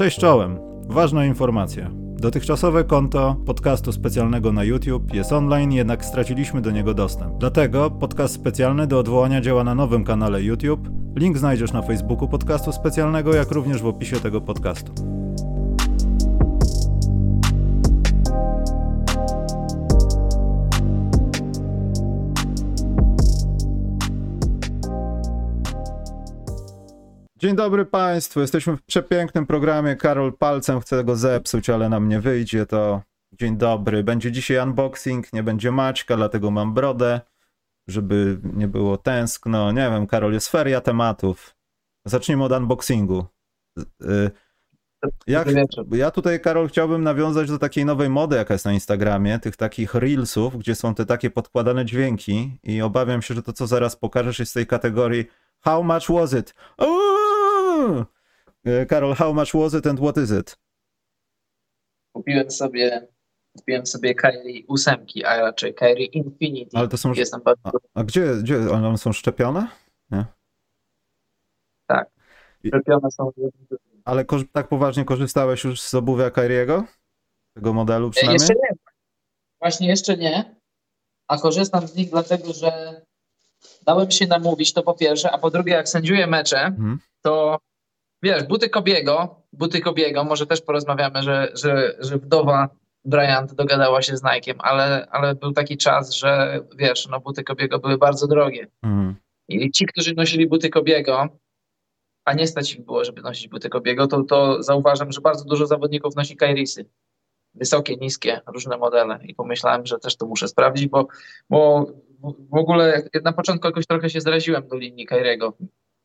Cześć czołem. Ważna informacja. Dotychczasowe konto podcastu specjalnego na YouTube jest online, jednak straciliśmy do niego dostęp. Dlatego podcast specjalny do odwołania działa na nowym kanale YouTube. Link znajdziesz na Facebooku podcastu specjalnego, jak również w opisie tego podcastu. Dzień dobry Państwu. Jesteśmy w przepięknym programie. Karol palcem chce go zepsuć, ale nam nie wyjdzie. To dzień dobry. Będzie dzisiaj unboxing, nie będzie Maćka, dlatego mam brodę, żeby nie było tęskno. Nie wiem, Karol, jest feria tematów. Zacznijmy od unboxingu. Y, Jak, ja tutaj, Karol, chciałbym nawiązać do takiej nowej mody, jaka jest na Instagramie, tych takich reelsów, gdzie są te takie podkładane dźwięki i obawiam się, że to, co zaraz pokażesz, jest z tej kategorii How much was it? Ooh! Karol, how much was it and what is it? Kupiłem sobie, kupiłem sobie Kairi ósemki, a raczej Kairi Infinity. Ale to są... Jestem bardzo... A, a gdzie, gdzie one są szczepione? Nie? Tak, szczepione są. Ale tak poważnie korzystałeś już z obuwia Kairiego? Tego modelu przynajmniej? Jeszcze nie. Właśnie jeszcze nie. A korzystam z nich dlatego, że dałem się namówić, to po pierwsze, a po drugie, jak sędziuję mecze, Mhm. to wiesz, buty Kobiego, buty Kobiego, może też porozmawiamy, że, że, że wdowa Bryant dogadała się z Nike'em, ale, ale był taki czas, że wiesz, no buty Kobiego były bardzo drogie. Mhm. I ci, którzy nosili buty Kobiego, a nie stać ich było, żeby nosić buty Kobiego, to, to zauważam, że bardzo dużo zawodników nosi Kairisy. Wysokie, niskie, różne modele. I pomyślałem, że też to muszę sprawdzić, bo, bo w ogóle na początku jakoś trochę się zraziłem do linii Kairiego.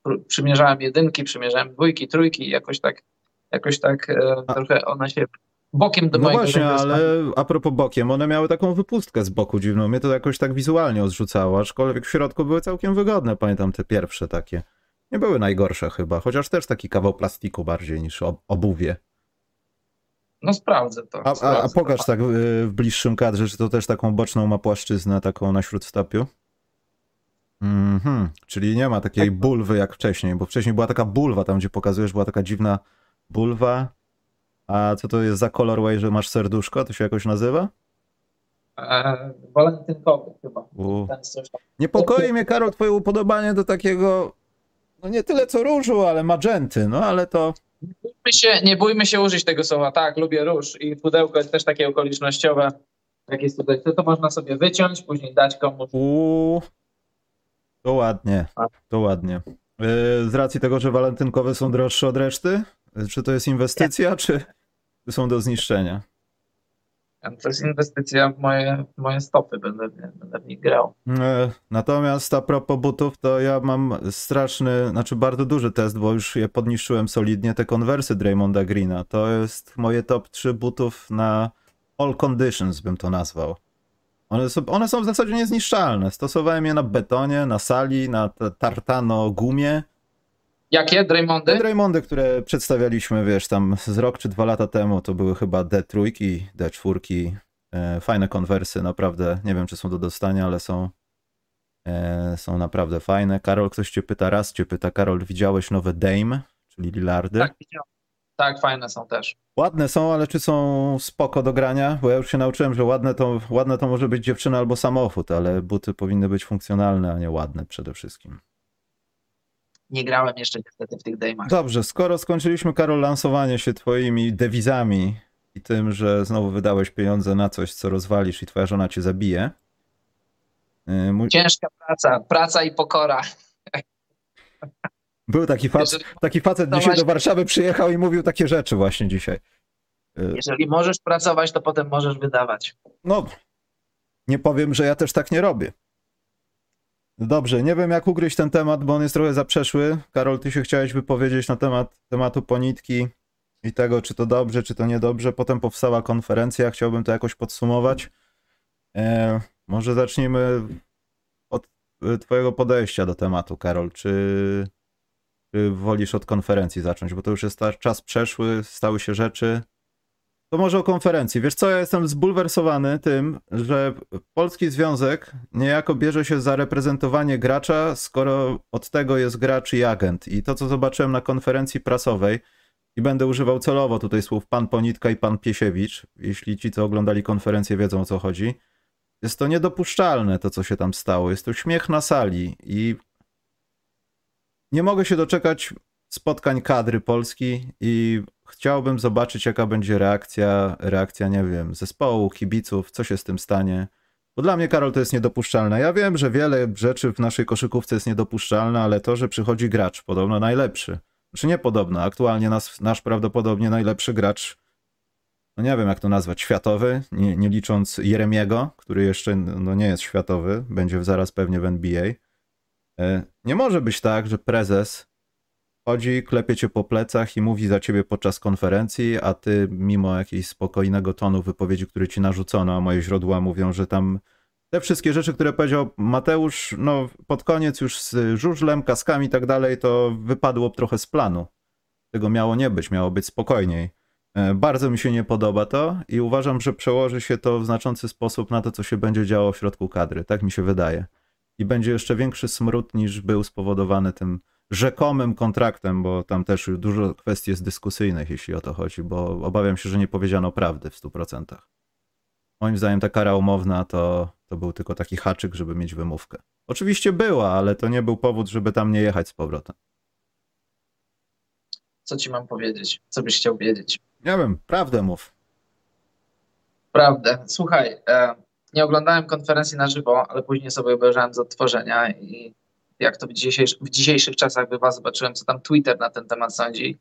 Pr- Przymierzałem jedynki, przymierzałem dwójki, trójki jakoś tak, jakoś tak e, A- trochę one się bokiem do No mojego właśnie, ale a propos bokiem, one miały taką wypustkę z boku dziwną. Mnie to jakoś tak wizualnie odrzucało, aczkolwiek w środku były całkiem wygodne. Pamiętam te pierwsze takie. Nie były najgorsze chyba, chociaż też taki kawał plastiku bardziej niż ob- obuwie. No sprawdzę to. A, a, a sprawdzę pokaż to. tak y, w bliższym kadrze, czy to też taką boczną ma płaszczyznę, taką na śródstopiu? Mhm, czyli nie ma takiej Tak. bulwy jak wcześniej, bo wcześniej była taka bulwa, tam gdzie pokazujesz, była taka dziwna bulwa. A co to jest za colorway, że masz serduszko? To się jakoś nazywa? E, walentynkowy chyba. U. Niepokoi mnie, Karol, twoje upodobanie do takiego, no nie tyle co różu, ale magenty, no ale to... bójmy się, nie bójmy się użyć tego słowa. Tak, lubię róż i pudełko jest też takie okolicznościowe. Jak jest tutaj, to, to można sobie wyciąć, później dać komuś. To ładnie, to ładnie. Yy, Z racji tego, że walentynkowe są droższe od reszty? Czy to jest inwestycja, czy są do zniszczenia? To jest inwestycja w moje, w moje stopy, będę, będę w nich grał. E, Natomiast a propos butów, to ja mam straszny, znaczy bardzo duży test, bo już je podniszczyłem solidnie, te konwersy Draymonda Greena. To jest moje top 3 butów na all conditions, bym to nazwał. One są, one są w zasadzie niezniszczalne. Stosowałem je na betonie, na sali, na te tartano gumie. Jakie? Te Draymondy? Draymondy, które przedstawialiśmy, wiesz, tam z rok czy dwa lata temu, to były chyba D3, D4. E, fajne konwersy, naprawdę. Nie wiem, czy są do dostania, ale są, e, są naprawdę fajne. Karol, ktoś cię pyta, raz cię pyta, Karol, widziałeś nowe Dame, czyli Lillardy? Tak, widziałem. Tak, fajne są też. Ładne są, ale czy są spoko do grania? Bo ja już się nauczyłem, że ładne to, ładne to może być dziewczyna albo samochód, ale buty powinny być funkcjonalne, a nie ładne przede wszystkim. Nie grałem jeszcze niestety w tych Dame'ach. Dobrze, skoro skończyliśmy, Karol, lansowanie się twoimi dewizami i tym, że znowu wydałeś pieniądze na coś, co rozwalisz i twoja żona cię zabije. yy, mój- Ciężka praca, praca i pokora. Był taki, fac, Jeżeli, taki facet No dzisiaj do. Warszawy przyjechał i mówił takie rzeczy właśnie dzisiaj. Yy, jeżeli możesz pracować, to potem możesz wydawać. No, nie powiem, że ja też tak nie robię. Dobrze, nie wiem jak ugryźć ten temat, bo on jest trochę zaprzeszły. Karol, ty się chciałeś wypowiedzieć na temat tematu ponitki i tego, czy to dobrze, czy to niedobrze. Potem powstała konferencja, chciałbym to jakoś podsumować. E, może zacznijmy od e, twojego podejścia do tematu, Karol. Czy, czy wolisz od konferencji zacząć? Bo to już jest czas przeszły, stały się rzeczy. To może o konferencji. Wiesz co, ja jestem zbulwersowany tym, że Polski Związek niejako bierze się za reprezentowanie gracza, skoro od tego jest gracz i agent. I to, co zobaczyłem na konferencji prasowej, i będę używał celowo tutaj słów pan Ponitka i pan Piesiewicz, jeśli ci, co oglądali konferencję, wiedzą o co chodzi. Jest to niedopuszczalne, to co się tam stało. Jest to śmiech na sali i nie mogę się doczekać spotkań kadry Polski i chciałbym zobaczyć, jaka będzie reakcja, reakcja, nie wiem, zespołu, kibiców, co się z tym stanie. Bo dla mnie, Karol, to jest niedopuszczalne. Ja wiem, że wiele rzeczy w naszej koszykówce jest niedopuszczalne, ale to, że przychodzi gracz, podobno najlepszy, czy nie podobno, aktualnie nas, nasz prawdopodobnie najlepszy gracz, no nie wiem jak to nazwać, światowy, nie, nie licząc Jeremiego, który jeszcze no nie jest światowy, będzie zaraz pewnie w NBA. E, nie może być tak, że prezes chodzi, klepie cię po plecach i mówi za ciebie podczas konferencji, a ty mimo jakiegoś spokojnego tonu wypowiedzi, który ci narzucono, a moje źródła mówią, że tam te wszystkie rzeczy, które powiedział Mateusz, no pod koniec już z żużlem, kaskami i tak dalej, to wypadło trochę z planu. Tego miało nie być, miało być spokojniej. E, bardzo mi się nie podoba to i uważam, że przełoży się to w znaczący sposób na to, co się będzie działo w środku kadry. Tak mi się wydaje. I będzie jeszcze większy smród niż był spowodowany tym rzekomym kontraktem, bo tam też dużo kwestii jest dyskusyjnych, jeśli o to chodzi, bo obawiam się, że nie powiedziano prawdy w 100%. Moim zdaniem ta kara umowna to, to był tylko taki haczyk, żeby mieć wymówkę. Oczywiście była, ale to nie był powód, żeby tam nie jechać z powrotem. Co ci mam powiedzieć? Co byś chciał wiedzieć? Nie wiem, prawdę mów. Prawdę. Słuchaj, e, oglądałem konferencji na żywo, ale później sobie obejrzałem z odtworzenia i jak to w, dzisiejszych, w dzisiejszych czasach bywa, zobaczyłem, co tam Twitter na ten temat sądzi.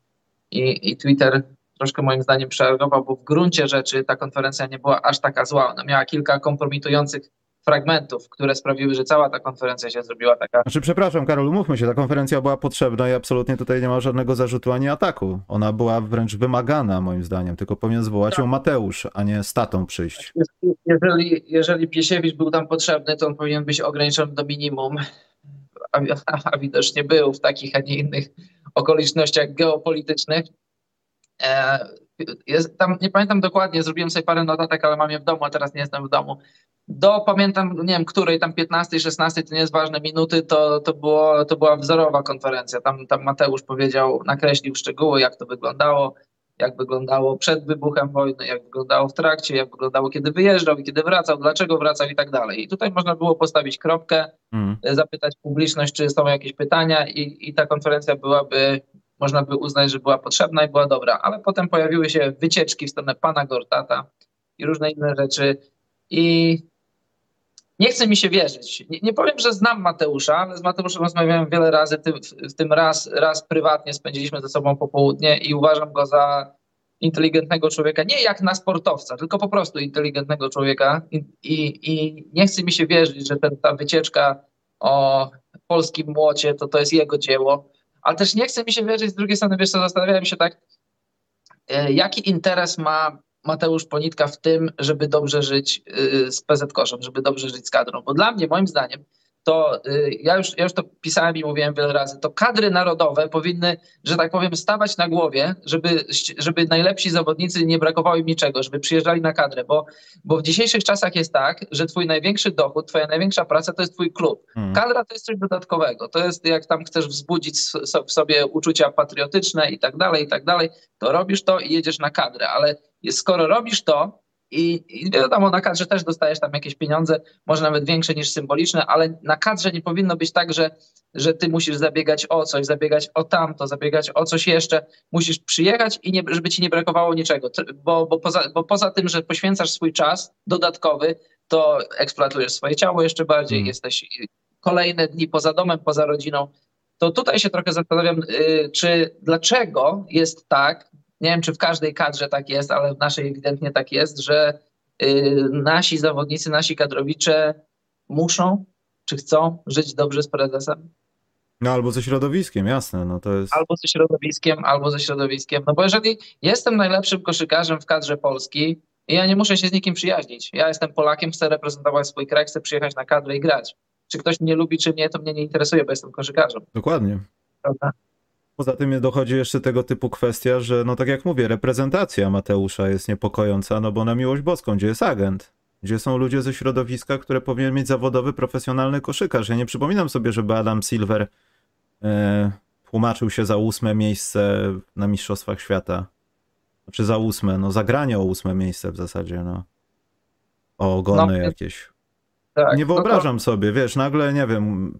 I, I Twitter troszkę moim zdaniem przereagował, bo w gruncie rzeczy ta konferencja nie była aż taka zła. Ona miała kilka kompromitujących fragmentów, które sprawiły, że cała ta konferencja się zrobiła taka. Znaczy, przepraszam, Karol, mówmy się, ta konferencja była potrzebna i absolutnie tutaj nie ma żadnego zarzutu ani ataku. Ona była wręcz wymagana, moim zdaniem, tylko powinien zwołać ją Mateusz, a nie statą przyjść. Jeżeli, jeżeli Piesiewicz był tam potrzebny, to on powinien być ograniczony do minimum a, a widocznie był w takich, a nie innych okolicznościach geopolitycznych. Jest, tam, nie pamiętam dokładnie, zrobiłem sobie parę notatek, ale mam je w domu, a teraz nie jestem w domu. Do pamiętam, nie wiem, której tam 15, 16, to nie jest ważne minuty, to, to, było, to była wzorowa konferencja. Tam, tam Mateusz powiedział, nakreślił szczegóły, jak to wyglądało, jak wyglądało przed wybuchem wojny, jak wyglądało w trakcie, jak wyglądało kiedy wyjeżdżał i kiedy wracał, dlaczego wracał i tak dalej. I tutaj można było postawić kropkę, mm. zapytać publiczność, czy są jakieś pytania i, i ta konferencja byłaby, można by uznać, że była potrzebna i była dobra, ale potem pojawiły się wycieczki w stronę pana Gortata i różne inne rzeczy. I nie chce mi się wierzyć. Nie, nie, powiem, że znam Mateusza, ale z Mateuszem rozmawiałem wiele razy, w tym raz, raz prywatnie spędziliśmy ze sobą popołudnie i uważam go za inteligentnego człowieka, nie jak na sportowca, tylko po prostu inteligentnego człowieka. I, i, i nie chce mi się wierzyć, że ten, ta wycieczka o polskim młocie to, to jest jego dzieło, ale też nie chce mi się wierzyć, z drugiej strony, wiesz co, zastanawiałem się tak, e, jaki interes ma Mateusz Ponitka w tym, żeby dobrze żyć y, z PZ Koszem, żeby dobrze żyć z kadrą. Bo dla mnie, moim zdaniem, to y, ja już, ja już to pisałem i mówiłem wiele razy, to kadry narodowe powinny, że tak powiem, stawać na głowie, żeby, żeby najlepsi zawodnicy nie brakowało im niczego, żeby przyjeżdżali na kadrę, bo, bo w dzisiejszych czasach jest tak, że twój największy dochód, twoja największa praca to jest twój klub. Hmm. Kadra to jest coś dodatkowego, to jest jak tam chcesz wzbudzić w sobie uczucia patriotyczne i tak dalej, i tak dalej, to robisz to i jedziesz na kadrę, ale skoro robisz to, i, I wiadomo, na kadrze też dostajesz tam jakieś pieniądze, może nawet większe niż symboliczne, ale na kadrze nie powinno być tak, że, że ty musisz zabiegać o coś, zabiegać o tamto, zabiegać o coś jeszcze. Musisz przyjechać i nie, żeby ci nie brakowało niczego, bo, bo, poza, bo poza tym, że poświęcasz swój czas dodatkowy, to eksploatujesz swoje ciało jeszcze bardziej, hmm. jesteś kolejne dni poza domem, poza rodziną. To tutaj się trochę zastanawiam, yy, czy dlaczego jest tak, nie wiem, czy w każdej kadrze tak jest, ale w naszej ewidentnie tak jest, że y, nasi zawodnicy, nasi kadrowicze muszą, czy chcą żyć dobrze z prezesem. No albo ze środowiskiem, jasne, no to jest... Albo ze środowiskiem, albo ze środowiskiem, no bo jeżeli jestem najlepszym koszykarzem w kadrze Polski i ja nie muszę się z nikim przyjaźnić, ja jestem Polakiem, chcę reprezentować swój kraj, chcę przyjechać na kadrę i grać. Czy ktoś mnie lubi, czy nie, to mnie nie interesuje, bo jestem koszykarzem. Dokładnie. Prawda? Poza tym dochodzi jeszcze tego typu kwestia, że no tak jak mówię, reprezentacja Mateusza jest niepokojąca, no bo na miłość boską, gdzie jest agent? Gdzie są ludzie ze środowiska, które powinien mieć zawodowy, profesjonalny koszykarz? Ja nie przypominam sobie, żeby Adam Silver e, tłumaczył się za ósme miejsce na Mistrzostwach Świata. Znaczy za ósme, no zagranie o ósme miejsce w zasadzie, no. O ogony No, jakieś. Tak, Nie no to- wyobrażam sobie, wiesz, nagle, nie wiem,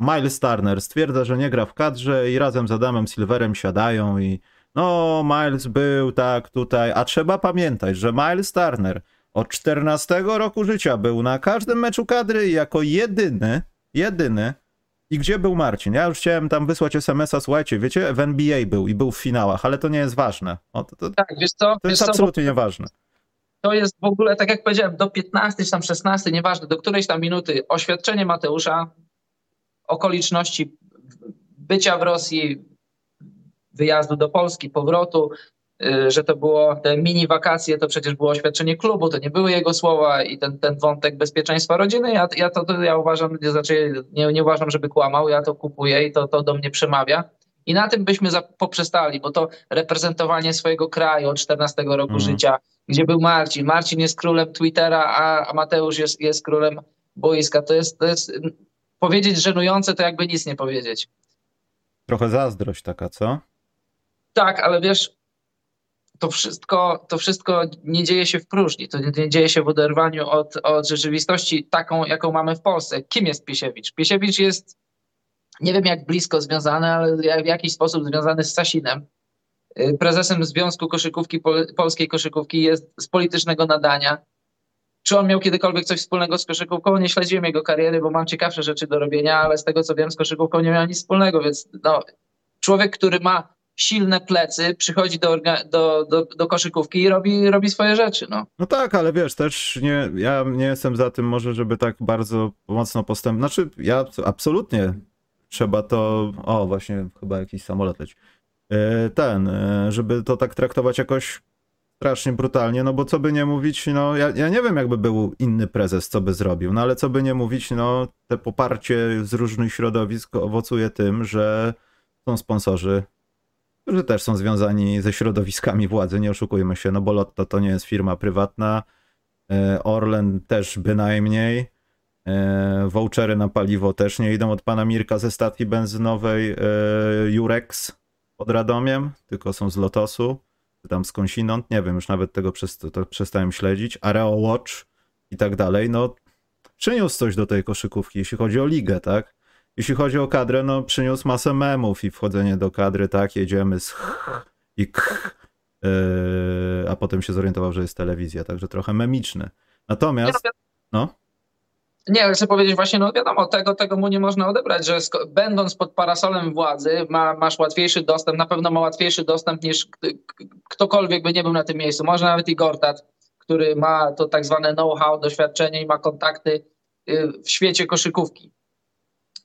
Miles Turner stwierdza, że nie gra w kadrze i razem z Adamem Silverem siadają i no, Miles był tak tutaj, a trzeba pamiętać, że Miles Turner od 14 roku życia był na każdym meczu kadry i jako jedyny, jedyny i gdzie był Marcin? Ja już chciałem tam wysłać SMS-a, słuchajcie, wiecie, w NBA był i był w finałach, ale to nie jest ważne. O, to, to, Tak, wiesz co? to wiesz jest co, absolutnie nieważne. to jest w ogóle, tak jak powiedziałem, do 15 czy tam 16, nieważne, do którejś tam minuty oświadczenie Mateusza, okoliczności bycia w Rosji, wyjazdu do Polski, powrotu, y, że to było te mini wakacje, to przecież było oświadczenie klubu, to nie były jego słowa i ten, ten wątek bezpieczeństwa rodziny, ja, ja to, to ja uważam, nie, znaczy nie, nie uważam, żeby kłamał, ja to kupuję i to, to do mnie przemawia. I na tym byśmy poprzestali, bo to reprezentowanie swojego kraju od 14 roku Mhm. życia, gdzie był Marcin. Marcin jest królem Twittera, a, Mateusz jest, jest królem boiska. To jest, to jest powiedzieć żenujące, to jakby nic nie powiedzieć. Trochę zazdrość taka, co? Tak, ale wiesz, to wszystko, to wszystko nie dzieje się w próżni. To nie, dzieje się w oderwaniu od, od rzeczywistości taką, jaką mamy w Polsce. Kim jest Piesiewicz? Piesiewicz jest, nie wiem jak blisko związany, ale w jakiś sposób związany z Sasinem. Y, Prezesem Związku Koszykówki, Pol- Polskiej Koszykówki jest z politycznego nadania. Czy on miał kiedykolwiek coś wspólnego z koszykówką? Nie śledziłem jego kariery, bo mam ciekawsze rzeczy do robienia, ale z tego co wiem, z koszykówką nie miał nic wspólnego, więc no, człowiek, który ma silne plecy, przychodzi do, do, do, do koszykówki i robi, robi swoje rzeczy. No. No tak, ale wiesz, też nie, ja nie jestem za tym może, żeby tak bardzo mocno postęp... Znaczy, ja absolutnie trzeba to... O, właśnie chyba jakiś samolot leci. E, Ten, e, żeby to tak traktować jakoś strasznie brutalnie, no bo co by nie mówić, no ja, ja nie wiem jakby był inny prezes, co by zrobił, no ale co by nie mówić, no te poparcie z różnych środowisk owocuje tym, że są sponsorzy, którzy też są związani ze środowiskami władzy, nie oszukujmy się, no bo Lotto to nie jest firma prywatna, e, Orlen też bynajmniej, e, vouchery na paliwo też nie idą od pana Mirka ze stacji benzynowej e, Jurex pod Radomiem, tylko są z Lotosu, tam skądinąd, nie wiem, już nawet tego przestałem śledzić, Areo Watch i tak dalej, no przyniósł coś do tej koszykówki, jeśli chodzi o ligę, tak? Jeśli chodzi o kadrę, no przyniósł masę memów i wchodzenie do kadry, tak, jedziemy z ch i k, yy, a potem się zorientował, że jest telewizja, także trochę memiczny. Natomiast, no, Nie, chcę powiedzieć właśnie, no wiadomo, tego, tego mu nie można odebrać, że będąc pod parasolem władzy ma, masz łatwiejszy dostęp, na pewno ma łatwiejszy dostęp niż ktokolwiek by nie był na tym miejscu. Może nawet i Gortat, który ma to tak zwane know-how, doświadczenie i ma kontakty y, w świecie koszykówki.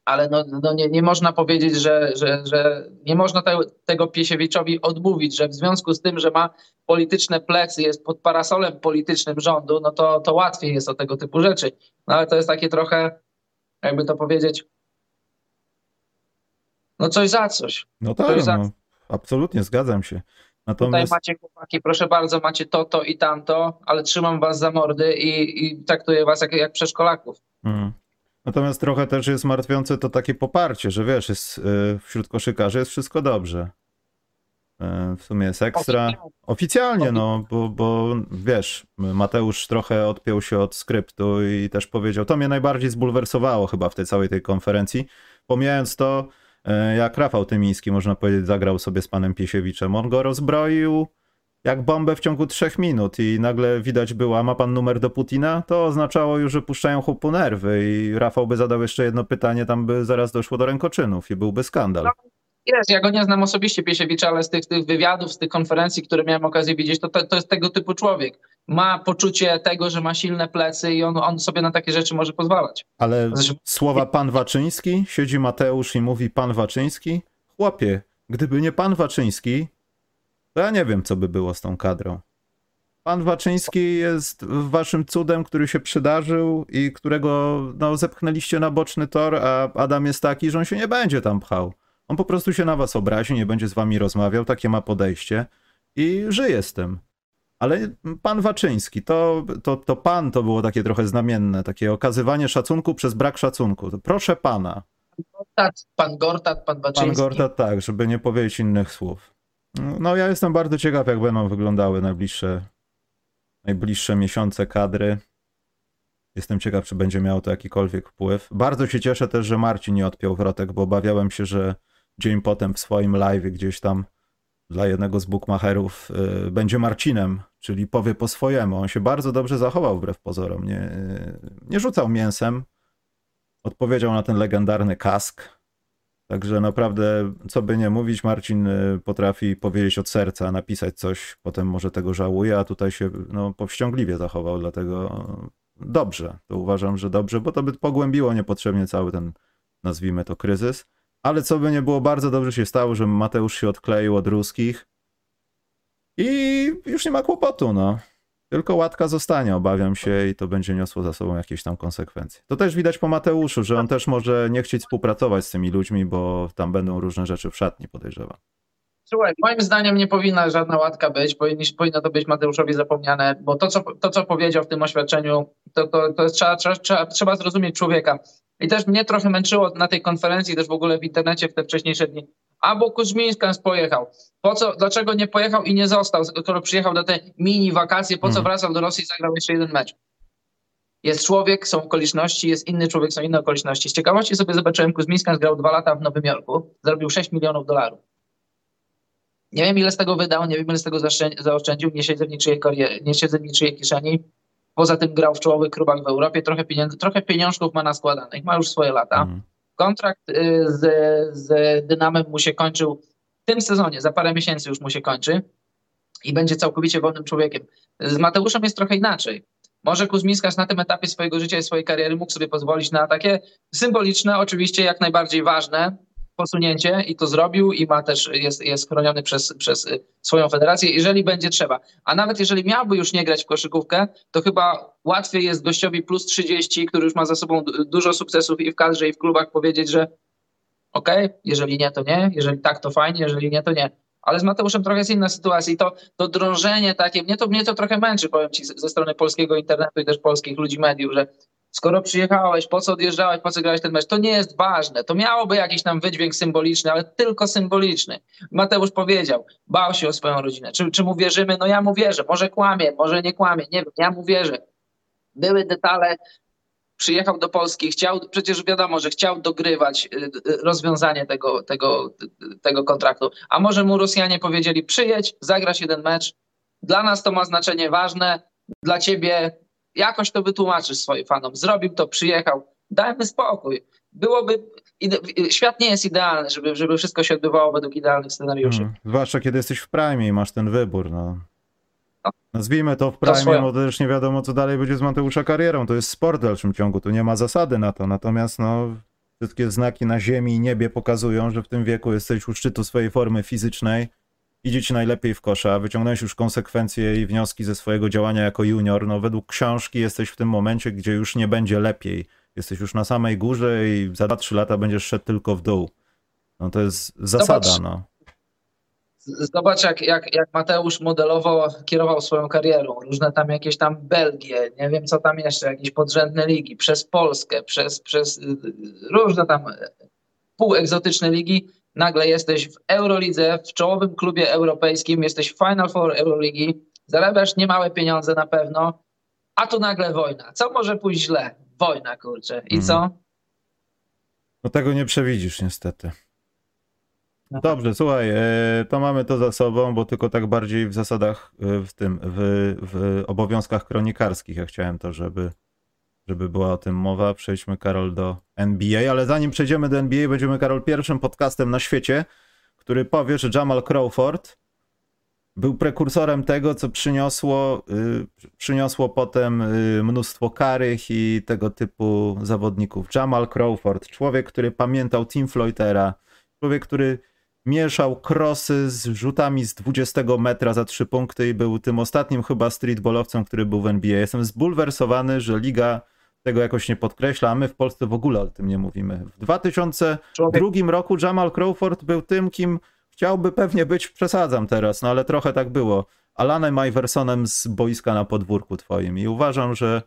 Ale no, no nie, nie można powiedzieć, że, że, że nie można te, tego Piesiewiczowi odmówić, że w związku z tym, że ma polityczne plecy, jest pod parasolem politycznym rządu, no to, to łatwiej jest o tego typu rzeczy. No ale to jest takie trochę, jakby to powiedzieć, no coś za coś. no tak, za- no, absolutnie zgadzam się. Tutaj Natomiast, macie chłopaki, proszę bardzo, macie to, to i tamto, ale trzymam was za mordy i, i traktuję was jak, jak przedszkolaków. mm. Natomiast trochę też jest martwiące to takie poparcie, że wiesz, jest, yy, wśród koszykarzy jest wszystko dobrze. Yy, w sumie jest ekstra. Oficjalnie, no, bo, bo wiesz, Mateusz trochę odpiął się od skryptu i też powiedział, to mnie najbardziej zbulwersowało chyba w tej całej tej konferencji, pomijając to, e, jak Rafał Tymiński, można powiedzieć, zagrał sobie z panem Piesiewiczem. On go rozbroił jak bombę w ciągu trzech minut i nagle widać było, a ma pan numer do Putina? To oznaczało już, że puszczają chłopu nerwy i Rafał by zadał jeszcze jedno pytanie, tam by zaraz doszło do rękoczynów i byłby skandal. Jest, ja go nie znam osobiście Piesiewicza, ale z tych, tych wywiadów, z tych konferencji, które miałem okazję widzieć, to, to, to jest tego typu człowiek. Ma poczucie tego, że ma silne plecy i on, on sobie na takie rzeczy może pozwalać. Ale Znaczy- słowa pan Waczyński, siedzi Mateusz i mówi pan Waczyński. Chłopie, gdyby nie pan Waczyński, to ja nie wiem, co by było z tą kadrą. Pan Waczyński jest waszym cudem, który się przydarzył i którego no, zepchnęliście na boczny tor, a Adam jest taki, że on się nie będzie tam pchał. On po prostu się na was obrazi, nie będzie z wami rozmawiał, takie ma podejście i żyje z tym. Ale pan Waczyński, to, to, to pan to było takie trochę znamienne, takie okazywanie szacunku przez brak szacunku. To proszę pana. Gortat, pan Gortat, pan Baczyński. Pan Gortat tak, żeby nie powiedzieć innych słów. No ja jestem bardzo ciekaw, jak będą wyglądały najbliższe, najbliższe miesiące kadry. Jestem ciekaw, czy będzie miało to jakikolwiek wpływ. Bardzo się cieszę też, że Marcin nie odpiął wrotek, bo obawiałem się, że dzień potem w swoim live gdzieś tam dla jednego z bookmacherów y, będzie Marcinem, czyli powie po swojemu. On się bardzo dobrze zachował wbrew pozorom. Nie, y, nie rzucał mięsem. Odpowiedział na ten legendarny kask. Także naprawdę, co by nie mówić, Marcin y, potrafi powiedzieć od serca, napisać coś, potem może tego żałuje, a tutaj się no, powściągliwie zachował, dlatego dobrze. To uważam, że dobrze, bo to by pogłębiło niepotrzebnie cały ten, nazwijmy to, kryzys. Ale co by nie było, bardzo dobrze się stało, że Mateusz się odkleił od ruskich i już nie ma kłopotu, no. Tylko łatka zostanie, obawiam się, i to będzie niosło za sobą jakieś tam konsekwencje. To też widać po Mateuszu, że on też może nie chcieć współpracować z tymi ludźmi, bo tam będą różne rzeczy w szatni, podejrzewam. Słuchaj, moim zdaniem nie powinna żadna łatka być, powinno to być Mateuszowi zapomniane, bo to, co, to, co powiedział w tym oświadczeniu, to, to, to trzeba, trzeba, trzeba zrozumieć człowieka. I też mnie trochę męczyło na tej konferencji, też w ogóle w internecie w te wcześniejsze dni. Albo Kuzmińskans pojechał. Po co, dlaczego nie pojechał i nie został, skoro przyjechał na te mini wakacje, po co mhm. wracał do Rosji i zagrał jeszcze jeden mecz? Jest człowiek, są okoliczności, jest inny człowiek, są inne okoliczności. Z ciekawości sobie zobaczyłem, Kuzmińskans grał dwa lata w Nowym Jorku, zarobił 6 milionów dolarów. Nie wiem, ile z tego wydał, nie wiem, ile z tego zaoszczędził, nie siedzę w niczyjej, nie siedzę w niczyjej kieszeni. Poza tym grał w czołowych klubach w Europie, trochę, pieniędzy, trochę pieniążków ma naskładanych, ma już swoje lata. Mm. Kontrakt y, z, z Dynamem mu się kończył w tym sezonie, za parę miesięcy już mu się kończy i będzie całkowicie wolnym człowiekiem. Z Mateuszem jest trochę inaczej. Może Kuzmińskarz na tym etapie swojego życia i swojej kariery mógł sobie pozwolić na takie symboliczne, oczywiście jak najbardziej ważne posunięcie i to zrobił i ma też, jest, jest chroniony przez, przez swoją federację, jeżeli będzie trzeba. A nawet jeżeli miałby już nie grać w koszykówkę, to chyba łatwiej jest gościowi plus 30, który już ma za sobą dużo sukcesów i w kadrze i w klubach powiedzieć, że ok, jeżeli nie, to nie, jeżeli tak, to fajnie, jeżeli nie, to nie. Ale z Mateuszem trochę jest inna sytuacja i to, to drążenie takie, mnie to, mnie to trochę męczy, powiem ci, ze strony polskiego internetu i też polskich ludzi mediów, że skoro przyjechałeś, po co odjeżdżałeś, po co grałeś ten mecz, to nie jest ważne. To miałoby jakiś tam wydźwięk symboliczny, ale tylko symboliczny. Mateusz powiedział, bał się o swoją rodzinę. Czy, czy mu wierzymy? No ja mu wierzę. Może kłamie, może nie kłamie, nie wiem, ja mu wierzę. Były detale, przyjechał do Polski, chciał, przecież wiadomo, że chciał dogrywać y, y, rozwiązanie tego, tego, tego kontraktu. A może mu Rosjanie powiedzieli, przyjedź, zagrasz jeden mecz, dla nas to ma znaczenie ważne, dla ciebie jakoś to wytłumaczysz swoim fanom. Zrobił to, przyjechał. Dajmy spokój. Byłoby. Świat nie jest idealny, żeby, żeby wszystko się odbywało według idealnych scenariuszy. Hmm. Zwłaszcza kiedy jesteś w prime i masz ten wybór. No. no. Nazwijmy to w prime, bo też nie wiadomo, co dalej będzie z Mateusza karierą. To jest sport w dalszym ciągu, tu nie ma zasady na to. Natomiast no, wszystkie znaki na ziemi i niebie pokazują, że w tym wieku jesteś u szczytu swojej formy fizycznej idzie ci najlepiej w kosza, wyciągnąłeś już konsekwencje i wnioski ze swojego działania jako junior, no według książki jesteś w tym momencie, gdzie już nie będzie lepiej. Jesteś już na samej górze i za 2-3 lata będziesz szedł tylko w dół. No to jest zasada, Zobacz. no. Zobacz, jak, jak, jak Mateusz modelowo kierował swoją karierą. Różne tam jakieś tam Belgie, nie wiem co tam jeszcze, jakieś podrzędne ligi, przez Polskę, przez, przez różne tam półegzotyczne ligi nagle jesteś w Eurolidze, w czołowym klubie europejskim, jesteś w Final Four Euroligi, zarabiasz niemałe pieniądze na pewno, a tu nagle wojna. Co może pójść źle? Wojna, kurczę. I co? Mhm. No tego nie przewidzisz niestety. No. Dobrze, słuchaj, e, to mamy to za sobą, bo tylko tak bardziej w zasadach, e, w tym, w, w obowiązkach kronikarskich ja chciałem to, żeby żeby była o tym mowa. Przejdźmy, Karol, do NBA, ale zanim przejdziemy do NBA, będziemy, Karol, pierwszym podcastem na świecie, który powie, że Jamal Crawford był prekursorem tego, co przyniosło, y, przyniosło potem y, mnóstwo karych i tego typu zawodników. Jamal Crawford, człowiek, który pamiętał Tim Floydera, człowiek, który mieszał krosy z rzutami z 20 metra za trzy punkty i był tym ostatnim chyba streetballowcem, który był w NBA. Jestem zbulwersowany, że liga tego jakoś nie podkreśla, a my w Polsce w ogóle o tym nie mówimy. W 2002 Człowiek. roku Jamal Crawford był tym, kim chciałby pewnie być, przesadzam teraz, no ale trochę tak było, Alanem Iversonem z boiska na podwórku twoim i uważam, że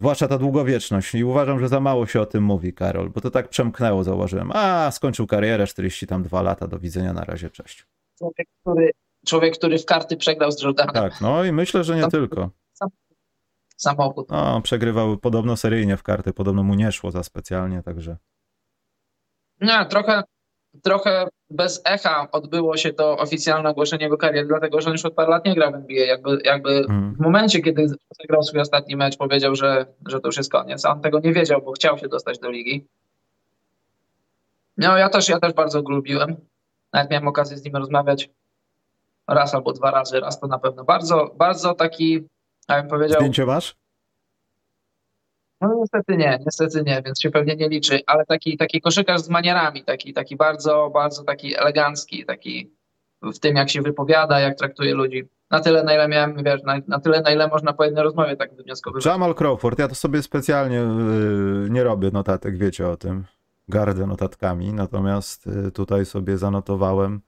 Zwłaszcza ta długowieczność. I uważam, że za mało się o tym mówi, Karol, bo to tak przemknęło, zauważyłem. A, skończył karierę, 42 lata, do widzenia, na razie, cześć. Człowiek, który, człowiek, który w karty przegrał z Jordanem. Tak, no i myślę, że nie tylko. Samochód. No, przegrywał podobno seryjnie w karty, podobno mu nie szło za specjalnie, także... Nie, trochę, trochę bez echa odbyło się to oficjalne ogłoszenie jego kariery, dlatego że on już od paru lat nie grał w NBA. Jakby, jakby Mhm. w momencie, kiedy zagrał swój ostatni mecz, powiedział, że, że to już jest koniec, a on tego nie wiedział, bo chciał się dostać do ligi. No, ja też, ja też bardzo go lubiłem. Nawet miałem okazję z nim rozmawiać raz albo dwa razy, raz to na pewno. Bardzo, bardzo taki, jakbym powiedział, Zdjęcie masz? no niestety nie, niestety nie, więc się pewnie nie liczy, ale taki, taki koszykarz z manierami, taki, taki bardzo, bardzo taki elegancki, taki w tym, jak się wypowiada, jak traktuje ludzi. Na tyle, na ile miałem, wiesz, na, na tyle, na ile można po jednej rozmowie tak wywnioskowywać. Jamal Crawford, ja to sobie specjalnie yy, nie robię notatek, wiecie o tym. Gardzę notatkami, natomiast yy, tutaj sobie zanotowałem.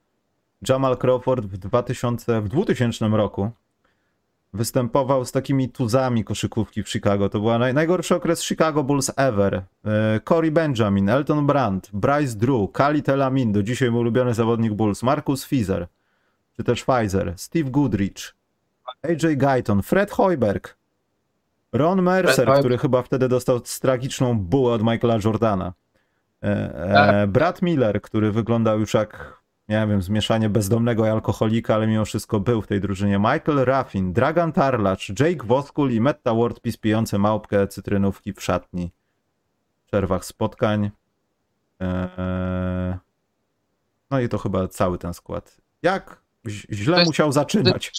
Jamal Crawford w, 2000, w 2000 roku występował z takimi tuzami koszykówki w Chicago. To był naj, najgorszy okres Chicago Bulls ever. Yy, Corey Benjamin, Elton Brand, Bryce Drew, Kali Telamin, do dzisiaj mój ulubiony zawodnik Bulls, Marcus Fizer, czy też Pfizer, Steve Goodrich, AJ Guyton, Fred Hoiberg, Ron Mercer, Hoiberg. który chyba wtedy dostał tragiczną bułę od Michaela Jordana. E, e, Tak. Brad Miller, który wyglądał już jak, nie wiem, zmieszanie bezdomnego i alkoholika, ale mimo wszystko był w tej drużynie. Michael Raffin, Dragan Tarlacz, Jake Voskul i Metta Wardpis pijące małpkę cytrynówki w szatni. W przerwach spotkań. E, no i to chyba cały ten skład. Jak źle jest- musiał zaczynać.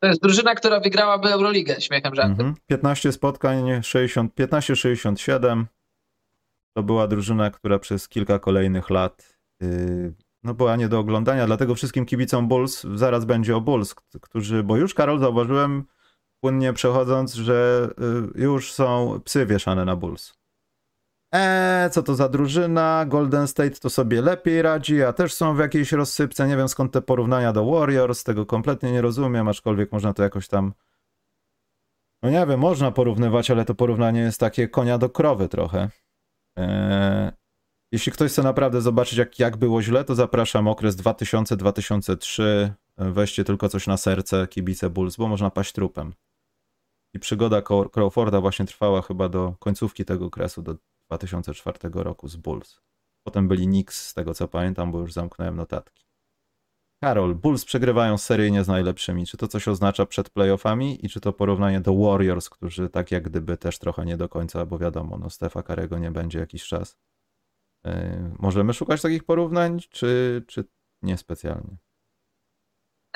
To jest drużyna, która wygrałaby Euroligę, śmiechem żartem. Mhm. 15 spotkań, 60, 15-67. To była drużyna, która przez kilka kolejnych lat no była nie do oglądania, dlatego wszystkim kibicom Bulls zaraz będzie o Bulls, którzy, bo już Karol zauważyłem, płynnie przechodząc, że y, już są psy wieszane na Bulls. Eee, co to za drużyna? Golden State to sobie lepiej radzi, a też są w jakiejś rozsypce. Nie wiem skąd te porównania do Warriors, tego kompletnie nie rozumiem, aczkolwiek można to jakoś tam. No nie wiem, można porównywać, ale to porównanie jest takie konia do krowy trochę. Eee, jeśli ktoś chce naprawdę zobaczyć, jak, jak było źle, to zapraszam okres 2000-2003. Weźcie tylko coś na serce, kibice Bulls, bo można paść trupem. I przygoda Crawforda właśnie trwała chyba do końcówki tego okresu, do 2004 roku z Bulls. Potem byli Knicks, z tego co pamiętam, bo już zamknąłem notatki. Karol, Bulls przegrywają seryjnie z najlepszymi. Czy to coś oznacza przed playoffami i czy to porównanie do Warriors, którzy tak jak gdyby też trochę nie do końca, bo wiadomo, no Stefa Karego nie będzie jakiś czas. Yy, możemy szukać takich porównań, czy, czy nie specjalnie?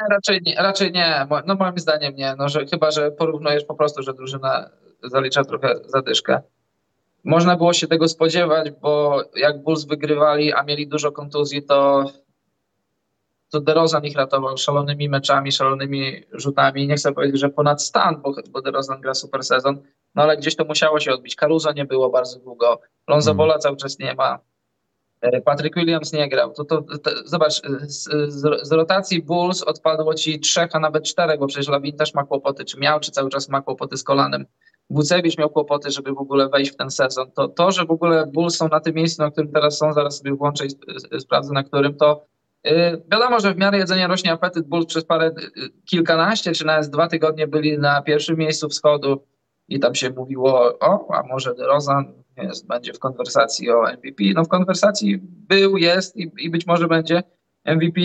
Nie, Raczej nie, raczej nie. No moim zdaniem nie. No, że, chyba, że porównujesz po prostu, że drużyna zalicza trochę zadyszkę. Można było się tego spodziewać, bo jak Bulls wygrywali, a mieli dużo kontuzji, to, to DeRozan ich ratował szalonymi meczami, szalonymi rzutami. Nie chcę powiedzieć, że ponad stan, bo, bo DeRozan gra super sezon, no ale gdzieś to musiało się odbić. Caruso nie było bardzo długo, Lonzo Mhm. Bola cały czas nie ma. E, Patrick Williams nie grał. To, to, to, zobacz, z, z, z rotacji Bulls odpadło ci trzech, a nawet czterech, bo przecież Lawin też ma kłopoty, czy miał, czy cały czas ma kłopoty z kolanem. Wucewicz miał kłopoty, żeby w ogóle wejść w ten sezon. To, to że w ogóle Bulls są na tym miejscu, na którym teraz są, zaraz sobie włączę i sp- sprawdzę, na którym to. Yy, wiadomo, że w miarę jedzenia rośnie apetyt. Bulls przez parę, yy, kilkanaście czy nawet dwa tygodnie byli na pierwszym miejscu wschodu i tam się mówiło, o, a może DeRozan jest, będzie w konwersacji o MVP. No w konwersacji był, jest i, i być może będzie MVP.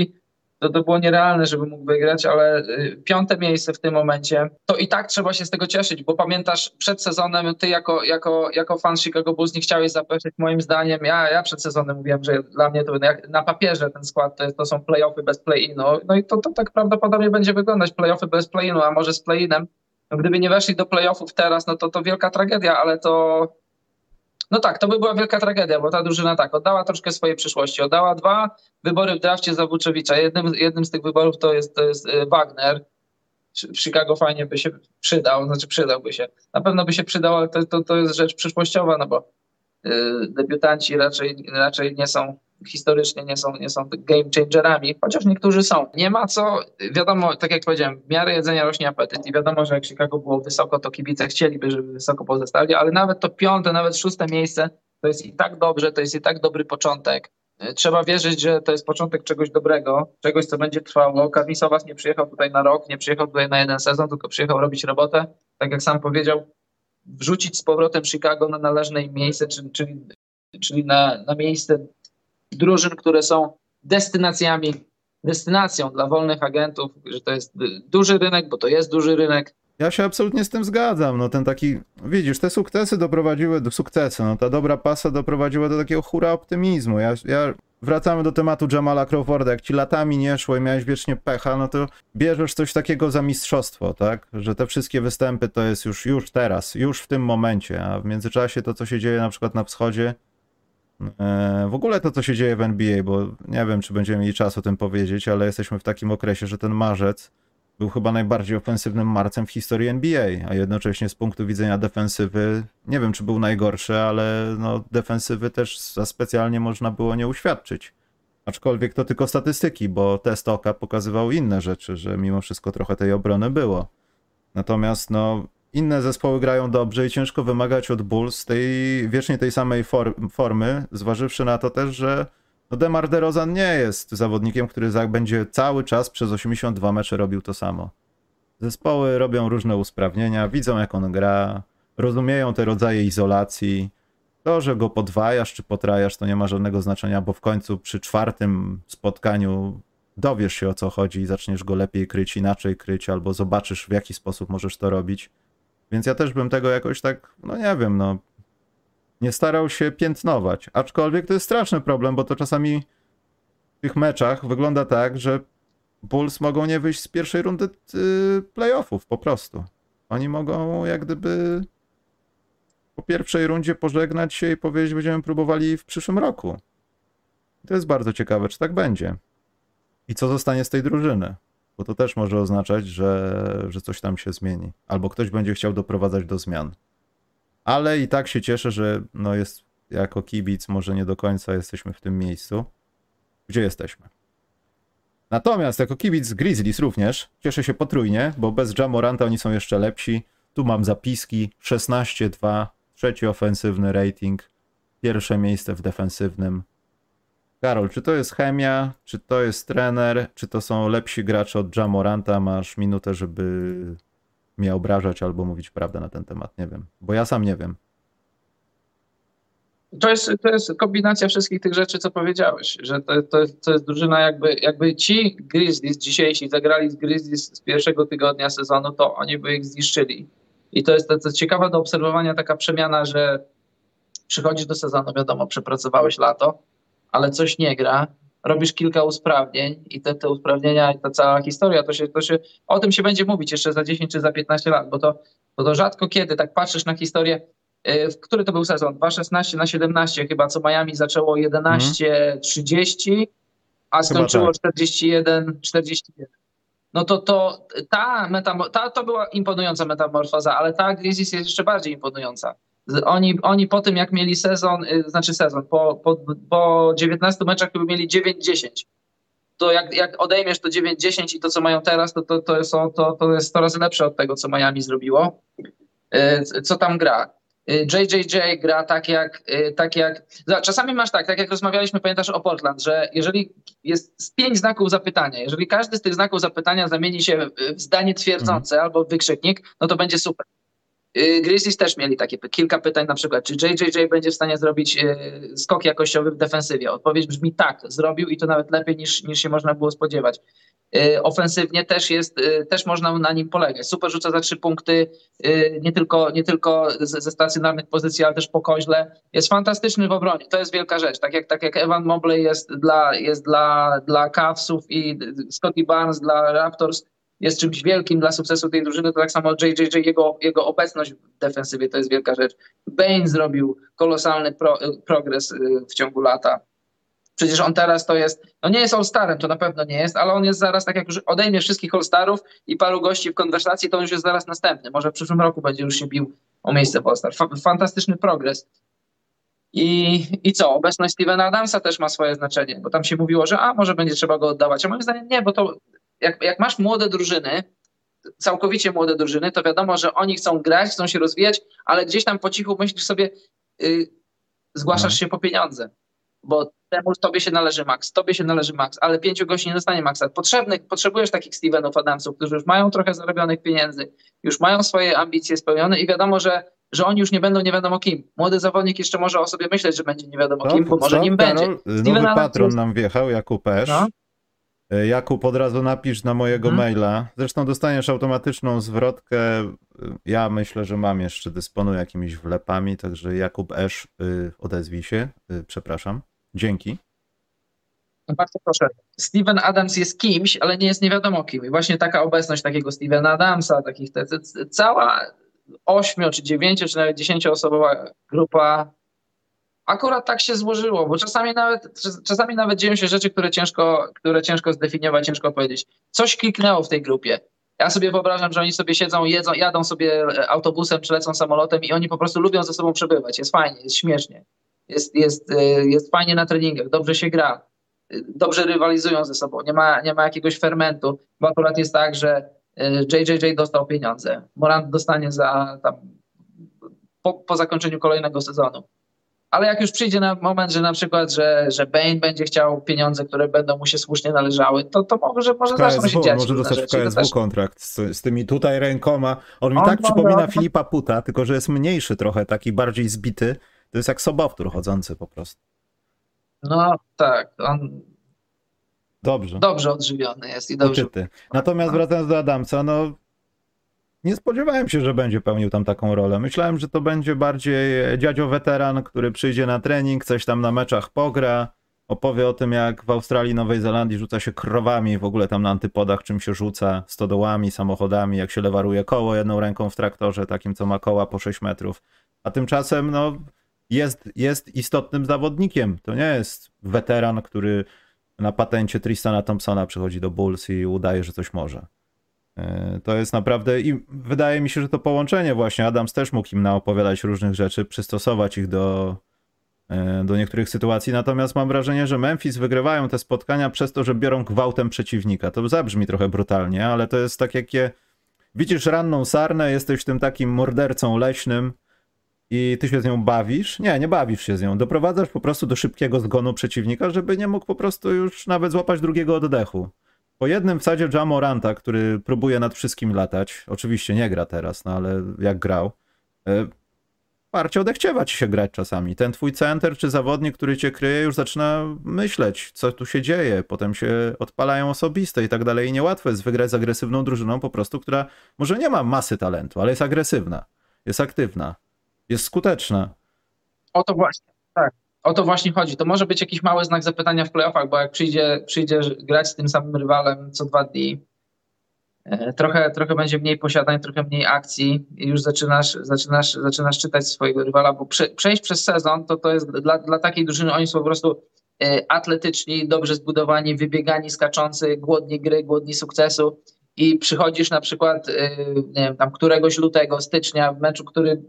To, to było nierealne, żeby mógł wygrać, ale y, piąte miejsce w tym momencie, to i tak trzeba się z tego cieszyć, bo pamiętasz przed sezonem, ty jako, jako, jako fan Chicago Bulls nie chciałeś zapeszeć, moim zdaniem, ja, ja przed sezonem mówiłem, że dla mnie to jak na papierze ten skład to, to są playoffy bez play-inu, no i to, to tak prawdopodobnie będzie wyglądać, playoffy bez play-inu, a może z play-inem. No, gdyby nie weszli do playoffów teraz, no to to wielka tragedia, ale to no tak, to by była wielka tragedia, bo ta drużyna tak, oddała troszkę swojej przyszłości. Oddała dwa wybory w drafcie za Vucevicza. Jednym, jednym z tych wyborów to jest, to jest y, Wagner. W Chicago fajnie by się przydał, znaczy przydałby się. Na pewno by się przydał, ale to, to, to jest rzecz przyszłościowa, no bo y, debiutanci raczej, raczej nie są historycznie nie są, nie są game changerami, chociaż niektórzy są. Nie ma co, wiadomo, tak jak powiedziałem, w miarę jedzenia rośnie apetyt i wiadomo, że jak Chicago było wysoko, to kibice chcieliby, żeby wysoko pozostali, ale nawet to piąte, nawet szóste miejsce to jest i tak dobrze, to jest i tak dobry początek. Trzeba wierzyć, że to jest początek czegoś dobrego, czegoś, co będzie trwało. Karnisowas nie przyjechał tutaj na rok, nie przyjechał tutaj na jeden sezon, tylko przyjechał robić robotę. Tak jak sam powiedział, wrzucić z powrotem Chicago na należne im miejsce, czyli, czyli, czyli na, na miejsce drużyn, które są destynacjami, destynacją dla wolnych agentów, że to jest duży rynek, bo to jest duży rynek. Ja się absolutnie z tym zgadzam. No ten taki, widzisz, te sukcesy doprowadziły do sukcesu. No ta dobra pasa doprowadziła do takiego hura optymizmu. Ja, ja wracamy do tematu Jamala Crawforda. Jak ci latami nie szło i miałeś wiecznie pecha, no to bierzesz coś takiego za mistrzostwo, tak? Że te wszystkie występy to jest już, już teraz, już w tym momencie, a w międzyczasie to, co się dzieje na przykład na wschodzie, w ogóle to, co się dzieje w NBA, bo nie wiem, czy będziemy mieli czas o tym powiedzieć, ale jesteśmy w takim okresie, że ten marzec był chyba najbardziej ofensywnym marcem w historii NBA, a jednocześnie z punktu widzenia defensywy, nie wiem czy był najgorszy, ale no, defensywy też za specjalnie można było nie uświadczyć. Aczkolwiek to tylko statystyki, bo test oka pokazywał inne rzeczy, że mimo wszystko trochę tej obrony było. Natomiast no, inne zespoły grają dobrze i ciężko wymagać od Bulls tej wiecznie tej samej formy, zważywszy na to też, że no Demar DeRozan nie jest zawodnikiem, który będzie cały czas przez 82 mecze robił to samo. Zespoły robią różne usprawnienia, widzą jak on gra, rozumieją te rodzaje izolacji. To, że go podwajasz czy potrajasz, to nie ma żadnego znaczenia, bo w końcu przy czwartym spotkaniu dowiesz się o co chodzi i zaczniesz go lepiej kryć, inaczej kryć, albo zobaczysz w jaki sposób możesz to robić. Więc ja też bym tego jakoś tak, no nie wiem, no nie starał się piętnować. Aczkolwiek to jest straszny problem, bo to czasami w tych meczach wygląda tak, że Bulls mogą nie wyjść z pierwszej rundy y, playoffów po prostu. Oni mogą jak gdyby po pierwszej rundzie pożegnać się i powiedzieć, będziemy próbowali w przyszłym roku. To jest bardzo ciekawe, czy tak będzie. I co zostanie z tej drużyny? Bo to też może oznaczać, że, że coś tam się zmieni. Albo ktoś będzie chciał doprowadzać do zmian ale i tak się cieszę, że no jest jako kibic, może nie do końca jesteśmy w tym miejscu, gdzie jesteśmy. Natomiast jako kibic Grizzlies również cieszę się potrójnie, bo bez Jamoranta oni są jeszcze lepsi. Tu mam zapiski 16-2, trzeci ofensywny rating, pierwsze miejsce w defensywnym. Karol, czy to jest chemia, czy to jest trener, czy to są lepsi gracze od Jamoranta? Masz minutę, żeby mnie obrażać albo mówić prawdę na ten temat. Nie wiem, bo ja sam nie wiem. To jest, to jest kombinacja wszystkich tych rzeczy, co powiedziałeś, że to, to, to jest drużyna jakby, jakby ci Grizzlies dzisiejsi zagrali z Grizzlies z pierwszego tygodnia sezonu, to oni by ich zniszczyli. I to jest to, to ciekawe do obserwowania taka przemiana, że przychodzisz do sezonu, wiadomo, przepracowałeś lato, ale coś nie gra, robisz kilka usprawnień i te, te usprawnienia i ta cała historia, to się, to się, o tym się będzie mówić jeszcze za 10 czy za 15 lat, bo to, bo to rzadko kiedy tak patrzysz na historię, y, w który to był sezon? 2,16 na 17 chyba, co Miami zaczęło 11,30, mhm. a skończyło tak. 41, 41. No to, to ta, metamor- ta to była imponująca metamorfoza, ale ta Grizzlies jest jeszcze bardziej imponująca. Oni, oni po tym, jak mieli sezon, y, znaczy sezon, po, po, po 19 meczach chyba mieli 9-10. To jak, jak odejmiesz to 9-10 i to, co mają teraz, to, to, to, są, to, to jest 100 razy lepsze od tego, co Miami zrobiło. Y, co tam gra? JJJ y, gra tak jak, tak jak. Czasami masz tak, tak jak rozmawialiśmy, pamiętasz o Portland, że jeżeli jest pięć znaków zapytania, jeżeli każdy z tych znaków zapytania zamieni się w zdanie twierdzące mhm. albo wykrzyknik, no to będzie super. Y, Grizzlies też mieli takie kilka pytań, na przykład, czy JJJ będzie w stanie zrobić y, skok jakościowy w defensywie? Odpowiedź brzmi tak, zrobił i to nawet lepiej niż, niż się można było spodziewać. Y, ofensywnie też jest, też można na nim polegać. Super rzuca za trzy punkty, nie tylko, nie tylko ze stacjonarnych pozycji, ale też po koźle. Jest fantastyczny w obronie, to jest wielka rzecz. Tak jak, tak jak Evan Mobley jest dla, jest dla, dla Cavsów i Scotty Barnes dla Raptors, jest czymś wielkim dla sukcesu tej drużyny, to tak samo JJJ, jego, jego obecność w defensywie to jest wielka rzecz. Bane zrobił kolosalny pro, progres y, w ciągu lata. Przecież on teraz to jest, no nie jest All-Starem, to na pewno nie jest, ale on jest zaraz, tak jak już odejmie wszystkich All-Starów i paru gości w konwersacji, to on już jest zaraz następny. Może w przyszłym roku będzie już się bił o miejsce w All-Star. Fantastyczny progres. I, I co? Obecność Stevena Adamsa też ma swoje znaczenie, bo tam się mówiło, że a może będzie trzeba go oddawać. A moim zdaniem nie, bo to jak, jak masz młode drużyny, całkowicie młode drużyny, to wiadomo, że oni chcą grać, chcą się rozwijać, ale gdzieś tam po cichu myślisz sobie, yy, zgłaszasz no. się po pieniądze, bo temu tobie się należy max, tobie się należy max, ale pięciu gości nie dostanie maxa. Potrzebnych, potrzebujesz takich Stevenów Adamsów, którzy już mają trochę zarobionych pieniędzy, już mają swoje ambicje spełnione i wiadomo, że że oni już nie będą nie wiadomo kim. Młody zawodnik jeszcze może o sobie myśleć, że będzie nie wiadomo kim, bo może nim będzie. Nowy patron nam wjechał, Jakub Esz. No. E, Jakub, od razu napisz na mojego hmm. maila. Zresztą dostaniesz automatyczną zwrotkę. Ja myślę, że mam jeszcze, dysponuję jakimiś wlepami, także Jakub Esz, y, odezwij się. Y, przepraszam. Dzięki. No bardzo proszę. Steven Adams jest kimś, ale nie jest nie wiadomo kim. I właśnie taka obecność takiego Stevena Adamsa, takich te, te, cała ośmiu, czy dziewięciu, czy nawet dziesięcioosobowa grupa. Akurat tak się złożyło, bo czasami nawet, czasami nawet dzieją się rzeczy, które ciężko, które ciężko zdefiniować, ciężko powiedzieć. Coś kliknęło w tej grupie. Ja sobie wyobrażam, że oni sobie siedzą, jedzą, jadą sobie autobusem czy lecą samolotem i oni po prostu lubią ze sobą przebywać. Jest fajnie, jest śmiesznie. Jest, jest, e, jest fajnie na treningach, dobrze się gra, dobrze rywalizują ze sobą, nie ma, nie ma jakiegoś fermentu, bo akurat jest tak, że JJJ e, dostał pieniądze. Morant dostanie za tam po, po zakończeniu kolejnego sezonu. Ale jak już przyjdzie na moment, że na przykład, że, że Bane będzie chciał pieniądze, które będą mu się słusznie należały, to, to może, może KSW, zaczną się dziać. Może dostać w KSW też... kontrakt z, z, tymi tutaj rękoma. On mi on tak przypomina Filipa Puta, tylko że jest mniejszy trochę, taki bardziej zbity. To jest jak sobowtór chodzący po prostu. No tak, on Dobrze. Dobrze odżywiony jest i dobrze. Uczyty. Natomiast wracając do Adamsa, no nie spodziewałem się, że będzie pełnił tam taką rolę. Myślałem, że to będzie bardziej dziadzio weteran, który przyjdzie na trening, coś tam na meczach pogra, opowie o tym, jak w Australii, Nowej Zelandii rzuca się krowami, w ogóle tam na antypodach czym się rzuca, stodołami, samochodami, jak się lewaruje koło jedną ręką w traktorze, takim co ma koła po 6 metrów. A tymczasem, no, jest, jest istotnym zawodnikiem. To nie jest weteran, który na patencie Tristana Thompsona przychodzi do Bulls i udaje, że coś może. E, to jest naprawdę i wydaje mi się, że to połączenie właśnie Adams też mógł im naopowiadać różnych rzeczy, przystosować ich do, e, do niektórych sytuacji. Natomiast mam wrażenie, że Memphis wygrywają te spotkania przez to, że biorą gwałtem przeciwnika. To zabrzmi trochę brutalnie, ale to jest tak jakie widzisz ranną sarnę, jesteś tym takim mordercą leśnym, i ty się z nią bawisz. Nie, nie bawisz się z nią. Doprowadzasz po prostu do szybkiego zgonu przeciwnika, żeby nie mógł po prostu już nawet złapać drugiego oddechu. Po jednym wsadzie Jamoranta, który próbuje nad wszystkim latać, oczywiście nie gra teraz, no ale jak grał, e, parcie odechciewa ci się grać czasami. Ten twój center czy zawodnik, który cię kryje, już zaczyna myśleć, co tu się dzieje. Potem się odpalają osobiste i tak dalej. Niełatwo jest wygrać z agresywną drużyną po prostu, która może nie ma masy talentu, ale jest agresywna, jest aktywna jest skuteczna. O to właśnie, tak. O to właśnie chodzi. To może być jakiś mały znak zapytania w playoffach, bo jak przyjdzie, przyjdziesz grać z tym samym rywalem co dwa dni, e, trochę, trochę będzie mniej posiadań, trochę mniej akcji i już zaczynasz, zaczynasz, zaczynasz czytać swojego rywala, bo prze, przejść przez sezon to, to jest dla, dla takiej drużyny, oni są po prostu e, atletyczni, dobrze zbudowani, wybiegani, skaczący, głodni gry, głodni sukcesu i przychodzisz na przykład e, nie wiem, tam któregoś lutego, stycznia w meczu, który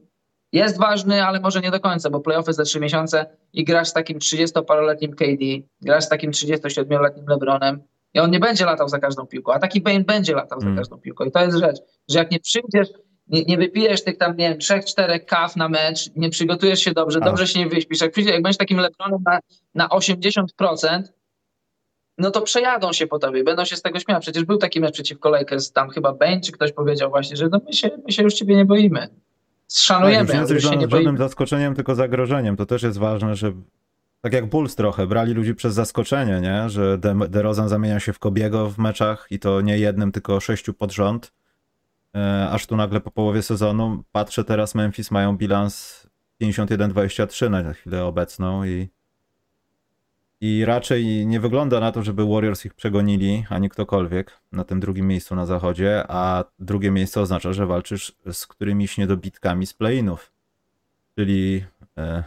jest ważny, ale może nie do końca, bo playoffy za trzy miesiące i grasz z takim 30-paroletnim KD, grasz z takim 37-letnim LeBronem i on nie będzie latał za każdą piłką, a taki Bane będzie latał mm. za każdą piłką. I to jest rzecz, że jak nie przyjdziesz, nie, nie wypijesz tych tam, nie wiem, trzech, czterech kaw na mecz, nie przygotujesz się dobrze, a. dobrze się nie wyśpisz, jak, jak będziesz takim LeBronem na, na 80%, no to przejadą się po tobie, będą się z tego śmiać. Przecież był taki mecz przeciwko Lakers, tam chyba Bane czy ktoś powiedział właśnie, że no my się, my się już ciebie nie boimy szanujemy. Tak, nie jesteś żadnym zaskoczeniem, tylko zagrożeniem. To też jest ważne, że tak jak Bulls trochę, brali ludzi przez zaskoczenie, nie? że De DeRozan zamienia się w Kobiego w meczach i to nie jednym, tylko sześciu pod rząd. E, aż tu nagle po połowie sezonu patrzę teraz Memphis mają bilans 51-23 na chwilę obecną i i raczej nie wygląda na to, żeby Warriors ich przegonili, ani ktokolwiek na tym drugim miejscu na zachodzie, a drugie miejsce oznacza, że walczysz z którymiś niedobitkami z playinów. Czyli e,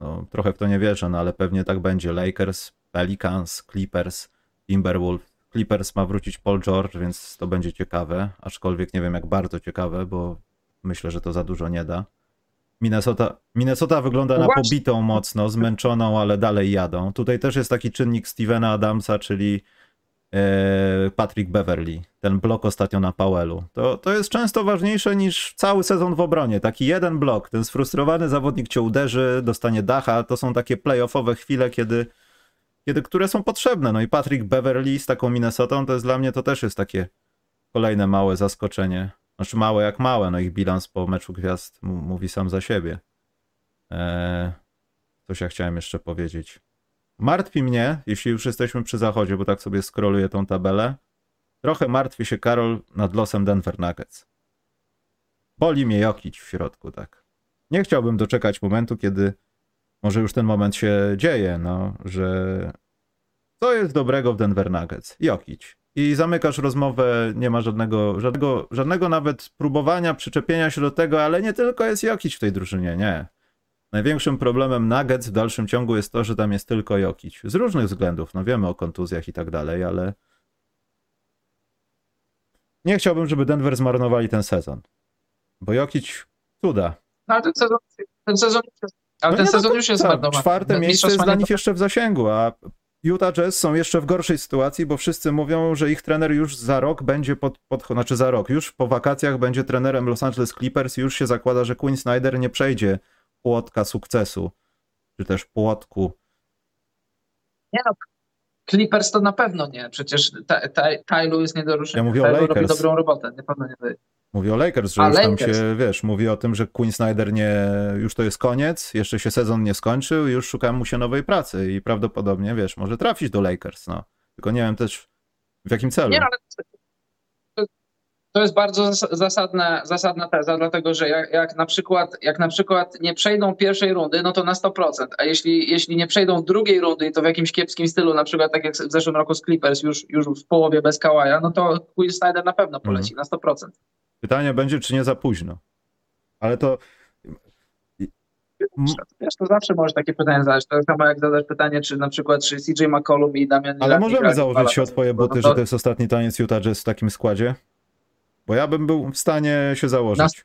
no, trochę w to nie wierzę, no ale pewnie tak będzie. Lakers, Pelicans, Clippers, Timberwolves. Clippers ma wrócić Paul George, więc to będzie ciekawe, aczkolwiek nie wiem jak bardzo ciekawe, bo myślę, że to za dużo nie da. Minnesota, Minnesota wygląda na właśnie. pobitą mocno, zmęczoną, ale dalej jadą. Tutaj też jest taki czynnik Stevena Adamsa, czyli e, Patrick Beverly. Ten blok ostatnio na Powellu. To, to jest często ważniejsze niż cały sezon w obronie. Taki jeden blok. Ten sfrustrowany zawodnik cię uderzy, dostanie dacha. To są takie playoffowe chwile, kiedy, kiedy które są potrzebne. No i Patrick Beverly z taką Minnesotą, to jest dla mnie to też jest takie kolejne małe zaskoczenie. Znaczy małe jak małe, no ich bilans po meczu gwiazd mówi sam za siebie. Eee, coś ja chciałem jeszcze powiedzieć. Martwi mnie, jeśli już jesteśmy przy zachodzie, bo tak sobie scrolluję tą tabelę. Trochę martwi się Karol nad losem Denver Nuggets. Boli mnie Jokic w środku, tak. Nie chciałbym doczekać momentu, kiedy może już ten moment się dzieje, no, że co jest dobrego w Denver Nuggets? Jokic. I zamykasz rozmowę, nie ma żadnego, żadnego, żadnego nawet próbowania przyczepienia się do tego, ale nie tylko jest Jokic w tej drużynie, nie. Największym problemem Nuggets w dalszym ciągu jest to, że tam jest tylko Jokic. Z różnych względów, no wiemy o kontuzjach i tak dalej, ale nie chciałbym, żeby Denver zmarnowali ten sezon. Bo Jokic cuda. No, ale ten sezon, ten sezon, ale No ten do sezon już jest zmarnowany. Czwarte miejsce jest dla nich jeszcze w zasięgu, a Utah Jazz są jeszcze w gorszej sytuacji, bo wszyscy mówią, że ich trener już za rok będzie pod, pod znaczy za rok, już po wakacjach będzie trenerem Los Angeles Clippers i już się zakłada, że Quinn Snyder nie przejdzie płotka sukcesu, czy też płotku. Nie no, Clippers to na pewno nie. Przecież ta, Tylu jest nie do ruszenia. Ja mówię o Tylu robi Lakers. dobrą robotę. Na pewno nie do... Mówi o Lakers, że A, już tam Lakers. się, wiesz, mówi o tym, że Quinn Snyder nie, już to jest koniec, jeszcze się sezon nie skończył i już szuka mu się nowej pracy i prawdopodobnie, wiesz, może trafić do Lakers, no. Tylko nie wiem też w jakim celu. Nie, ale to jest bardzo zas- zasadna, zasadna teza, dlatego że jak, jak, na przykład, jak na przykład nie przejdą pierwszej rundy, no to na 100%, a jeśli, jeśli nie przejdą drugiej rundy i to w jakimś kiepskim stylu, na przykład tak jak w zeszłym roku z Clippers, już, już w połowie bez Kałaja, no to Quinn Snyder na pewno poleci na 100%. Pytanie będzie, czy nie za późno. Ale to... Wiesz, to zawsze możesz takie pytanie zadać. To samo jak zadać pytanie, czy na przykład czy CJ McCollum i Damian Ale Lillard możemy założyć się o twoje buty, no że to- to jest ostatni taniec Utah Jazz w takim składzie? Bo ja bym był w stanie się założyć.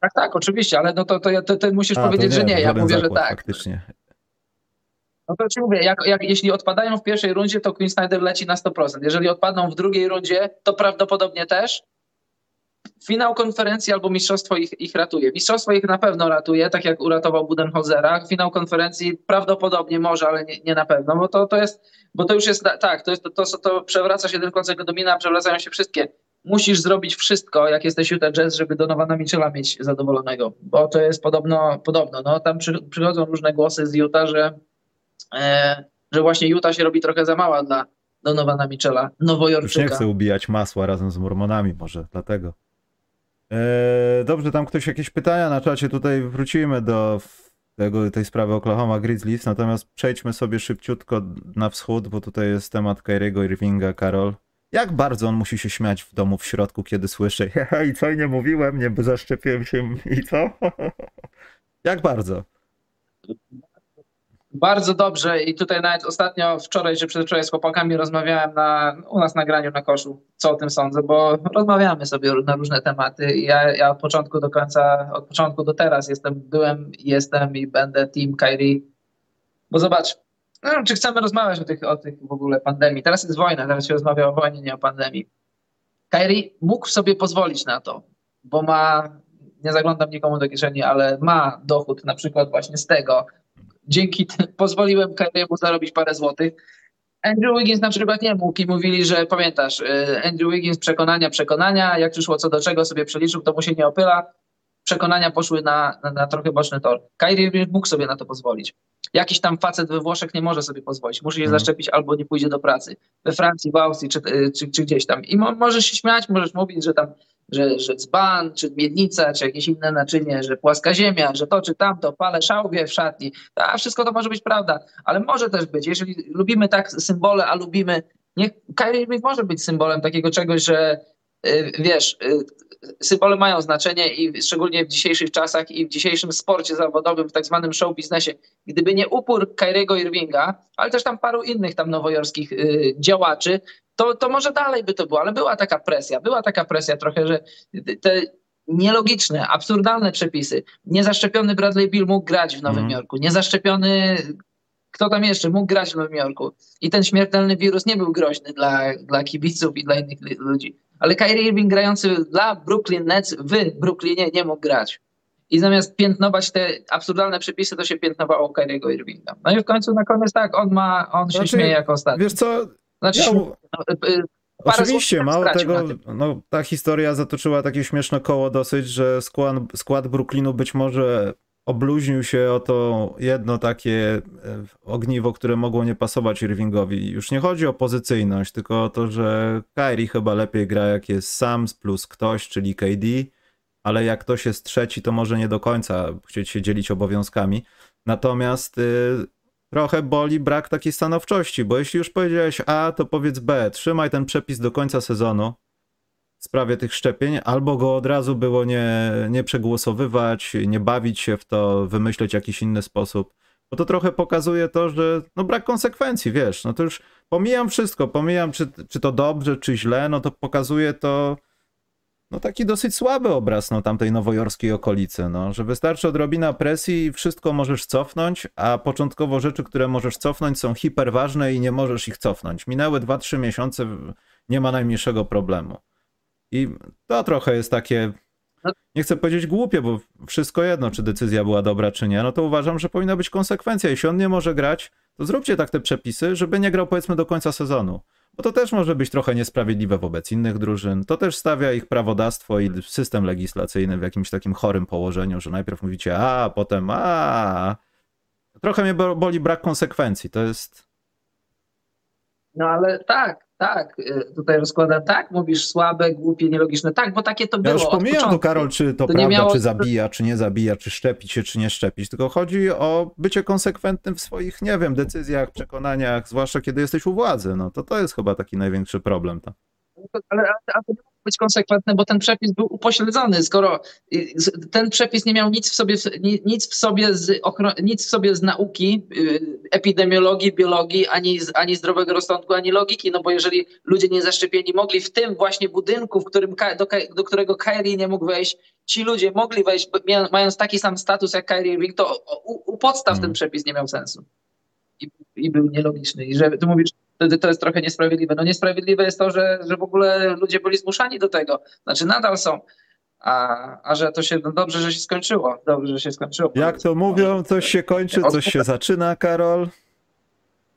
Tak, tak, oczywiście, ale no to, to, to ty musisz A, powiedzieć, że nie. Ja mówię, że zakład, tak. Faktycznie. No to ci mówię, jak, jak, jeśli odpadają w pierwszej rundzie, to Queen Snyder leci na 100%. Jeżeli odpadną w drugiej rundzie, to prawdopodobnie też. Finał konferencji albo mistrzostwo ich, ich ratuje. Mistrzostwo ich na pewno ratuje, tak jak uratował Budenholzera. Finał konferencji prawdopodobnie może, ale nie, nie na pewno, bo to, to jest, bo to już jest tak, to, jest, to, to, to przewraca się ten koncept domina, przewracają się wszystkie. Musisz zrobić wszystko, jak jesteś Utah Jazz, żeby Donowana Mitchella mieć zadowolonego, bo to jest podobno, podobno no tam przy, przychodzą różne głosy z Utah, że e, że właśnie Utah się robi trochę za mała dla Donowana Michela, Już nie nowojorczyka. chcę ubijać masła razem z mormonami, może dlatego. Eee, dobrze, tam ktoś jakieś pytania na czacie, tutaj wrócimy do tego, tej sprawy Oklahoma Grizzlies, natomiast przejdźmy sobie szybciutko na wschód, bo tutaj jest temat Kyriego Irvinga, Karol. Jak bardzo on musi się śmiać w domu w środku, kiedy słyszy i co, nie mówiłem, nie zaszczepiłem się i co? Jak bardzo? Bardzo dobrze i tutaj nawet ostatnio, wczoraj czy przedwczoraj z chłopakami rozmawiałem na, u nas na graniu na koszu, co o tym sądzę, bo rozmawiamy sobie na różne tematy. Ja, ja od początku do końca, od początku do teraz jestem, byłem, jestem i będę team Kyrie, bo zobacz, no, czy chcemy rozmawiać o tych, o tych w ogóle pandemii, teraz jest wojna, teraz się rozmawia o wojnie, nie o pandemii. Kyrie mógł sobie pozwolić na to, bo ma, nie zaglądam nikomu do kieszeni, ale ma dochód na przykład właśnie z tego, dzięki temu pozwoliłem Kyriemu zarobić parę złotych. Andrew Wiggins na przykład nie mógł i mówili, że pamiętasz, y, Andrew Wiggins przekonania, przekonania, jak przyszło co do czego sobie przeliczył, to mu się nie opyla. Przekonania poszły na, na, na trochę boczny tor. Kyrie mógł sobie na to pozwolić. Jakiś tam facet we Włoszech nie może sobie pozwolić. Musi się Mhm. zaszczepić albo nie pójdzie do pracy. We Francji, w Austrii czy, y, czy, czy gdzieś tam. I mo, możesz się śmiać, możesz mówić, że tam że, że dzban, czy miednica, czy jakieś inne naczynie, że płaska ziemia, że to czy tamto, palę szałwie w szatni. A wszystko to może być prawda, ale może też być, jeżeli lubimy tak symbole, a lubimy, niech Kyrie może być symbolem takiego czegoś, że y, wiesz, y, symbole mają znaczenie i szczególnie w dzisiejszych czasach i w dzisiejszym sporcie zawodowym, w tak zwanym show biznesie, gdyby nie upór Kyriego Irvinga, ale też tam paru innych tam nowojorskich y, działaczy, to, to może dalej by to było, ale była taka presja, była taka presja trochę, że te, nielogiczne, absurdalne przepisy. Niezaszczepiony Bradley Bill mógł grać w Nowym Mhm. Jorku. Niezaszczepiony, kto tam jeszcze, mógł grać w Nowym Jorku. I ten śmiertelny wirus nie był groźny dla, dla kibiców i dla innych ludzi. Ale Kyrie Irving grający dla Brooklyn Nets w Brooklynie nie mógł grać. I zamiast piętnować te absurdalne przepisy, to się piętnowało Kyriego Irvinga. No i w końcu na koniec tak, on ma, on się Znaczy, śmieje jako ostatni. Wiesz co, Znaczy, ja, y, y, Parę Oczywiście, mało tego, no, ta historia zatoczyła takie śmieszne koło dosyć, że skład, skład Brooklynu być może obluźnił się o to jedno takie e, ogniwo, które mogło nie pasować Irvingowi. Już nie chodzi o pozycyjność, tylko o to, że Kyrie chyba lepiej gra jak jest Sams plus ktoś, czyli KD, ale jak ktoś jest trzeci, to może nie do końca chcieć się dzielić obowiązkami. Natomiast y, trochę boli brak takiej stanowczości, bo jeśli już powiedziałeś A, to powiedz B. Trzymaj ten przepis do końca sezonu w sprawie tych szczepień, albo go od razu było nie, nie przegłosowywać, nie bawić się w to, wymyśleć jakiś inny sposób. Bo to trochę pokazuje to, że no brak konsekwencji, wiesz, no to już pomijam wszystko, pomijam czy, czy to dobrze, czy źle, no to pokazuje to no taki dosyć słaby obraz no, tamtej nowojorskiej okolicy, no, że wystarczy odrobina presji i wszystko możesz cofnąć, a początkowo rzeczy, które możesz cofnąć są hiperważne i nie możesz ich cofnąć. Minęły 2-3 miesiące, nie ma najmniejszego problemu. I to trochę jest takie, nie chcę powiedzieć głupie, bo wszystko jedno, czy decyzja była dobra, czy nie, no to uważam, że powinna być konsekwencja. Jeśli on nie może grać, to zróbcie tak te przepisy, żeby nie grał powiedzmy do końca sezonu. Bo to też może być trochę niesprawiedliwe wobec innych drużyn. To też stawia ich prawodawstwo i system legislacyjny w jakimś takim chorym położeniu, że najpierw mówicie a, potem a. Trochę mnie bo- boli brak konsekwencji. To jest. No ale tak, tak, y, tutaj rozkładam tak, mówisz słabe, głupie, nielogiczne. Tak, bo takie to Ja było już od pomijam początku. Karol, czy to, To prawda, miało- czy zabija, czy nie zabija, czy szczepić się, czy nie szczepić. Tylko chodzi o bycie konsekwentnym w swoich, nie wiem, decyzjach, przekonaniach, zwłaszcza kiedy jesteś u władzy. No to to jest chyba taki największy problem. To. Ale, ale, ale być konsekwentne, bo ten przepis był upośledzony. Skoro y, ten przepis nie miał nic w sobie, ni- nic w sobie, z, nic w sobie z nauki, y, epidemiologii, biologii, ani, ani zdrowego rozsądku, ani logiki, no bo jeżeli ludzie niezaszczepieni mogli w tym właśnie budynku, w którym, do, do którego Kyrie nie mógł wejść, ci ludzie mogli wejść, mając taki sam status jak Kyrie Irving, to u, u podstaw Mhm. ten przepis nie miał sensu. I, i był nielogiczny. I że ty mówisz, wtedy to jest trochę niesprawiedliwe. No niesprawiedliwe jest to, że, że w ogóle ludzie byli zmuszani do tego. Znaczy nadal są. A, a że to się, no dobrze, że się skończyło. Dobrze, że się skończyło. Jak to mówią, coś się kończy, coś się zaczyna, Karol.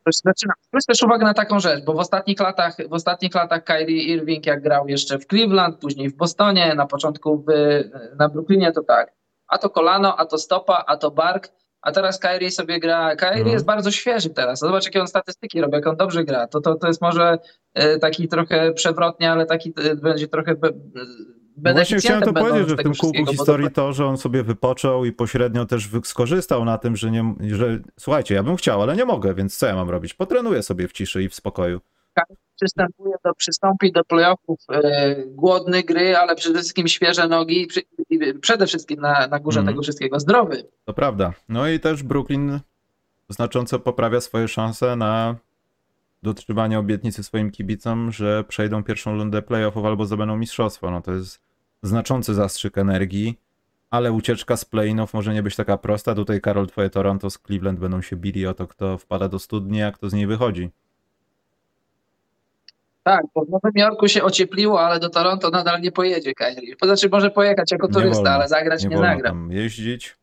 Się zaczyna. Zwróć też uwagę na taką rzecz, bo w ostatnich latach, w ostatnich latach Kyrie Irving, jak grał jeszcze w Cleveland, później w Bostonie, na początku w, na Brooklynie, to tak. A to kolano, a to stopa, a to bark. A teraz Kyrie sobie gra. Kyrie Mhm. jest bardzo świeży teraz. Zobacz, jakie on statystyki robi, jak on dobrze gra. To, to, to jest może e, taki trochę przewrotnie, ale taki e, będzie trochę be, No właśnie chciałem to powiedzieć, że w tym kółku historii to, że on sobie wypoczął i pośrednio też skorzystał na tym, że nie, że słuchajcie, ja bym chciał, ale nie mogę, więc co ja mam robić? Potrenuję sobie w ciszy i w spokoju. przystępuje do, przystąpi do playoffów e, głodny gry, ale przede wszystkim świeże nogi przede wszystkim na, na górze Mhm. tego wszystkiego zdrowy. To prawda. No i też Brooklyn znacząco poprawia swoje szanse na dotrzymanie obietnicy swoim kibicom, że przejdą pierwszą rundę playoffów albo zdobędą mistrzostwo. No to jest znaczący zastrzyk energii, ale ucieczka z play-inów może nie być taka prosta. Tutaj Karol, twoje Toronto z Cleveland będą się bili o to, kto wpada do studni, a kto z niej wychodzi. Tak, bo w Nowym Jorku się ociepliło, ale do Toronto nadal nie pojedzie Kyrie. To znaczy może pojechać jako turysta, wolno. ale zagrać nie, nie zagra. tam jeździć.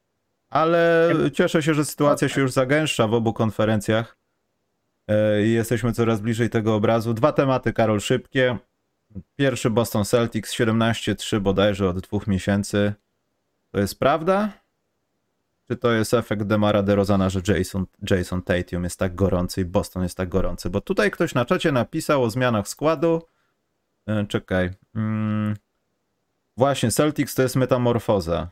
Ale cieszę się, że sytuacja się już zagęszcza w obu konferencjach. E, I jesteśmy coraz bliżej tego obrazu. Dwa tematy, Karol, szybkie. Pierwszy Boston Celtics 17-3 bodajże od dwóch miesięcy. To jest prawda? Czy to jest efekt Demara DeRozana, że Jason, Jason Tatum jest tak gorący i Boston jest tak gorący? Bo tutaj ktoś na czacie napisał o zmianach składu. E, Czekaj. Mm. Właśnie, Celtics to jest metamorfoza.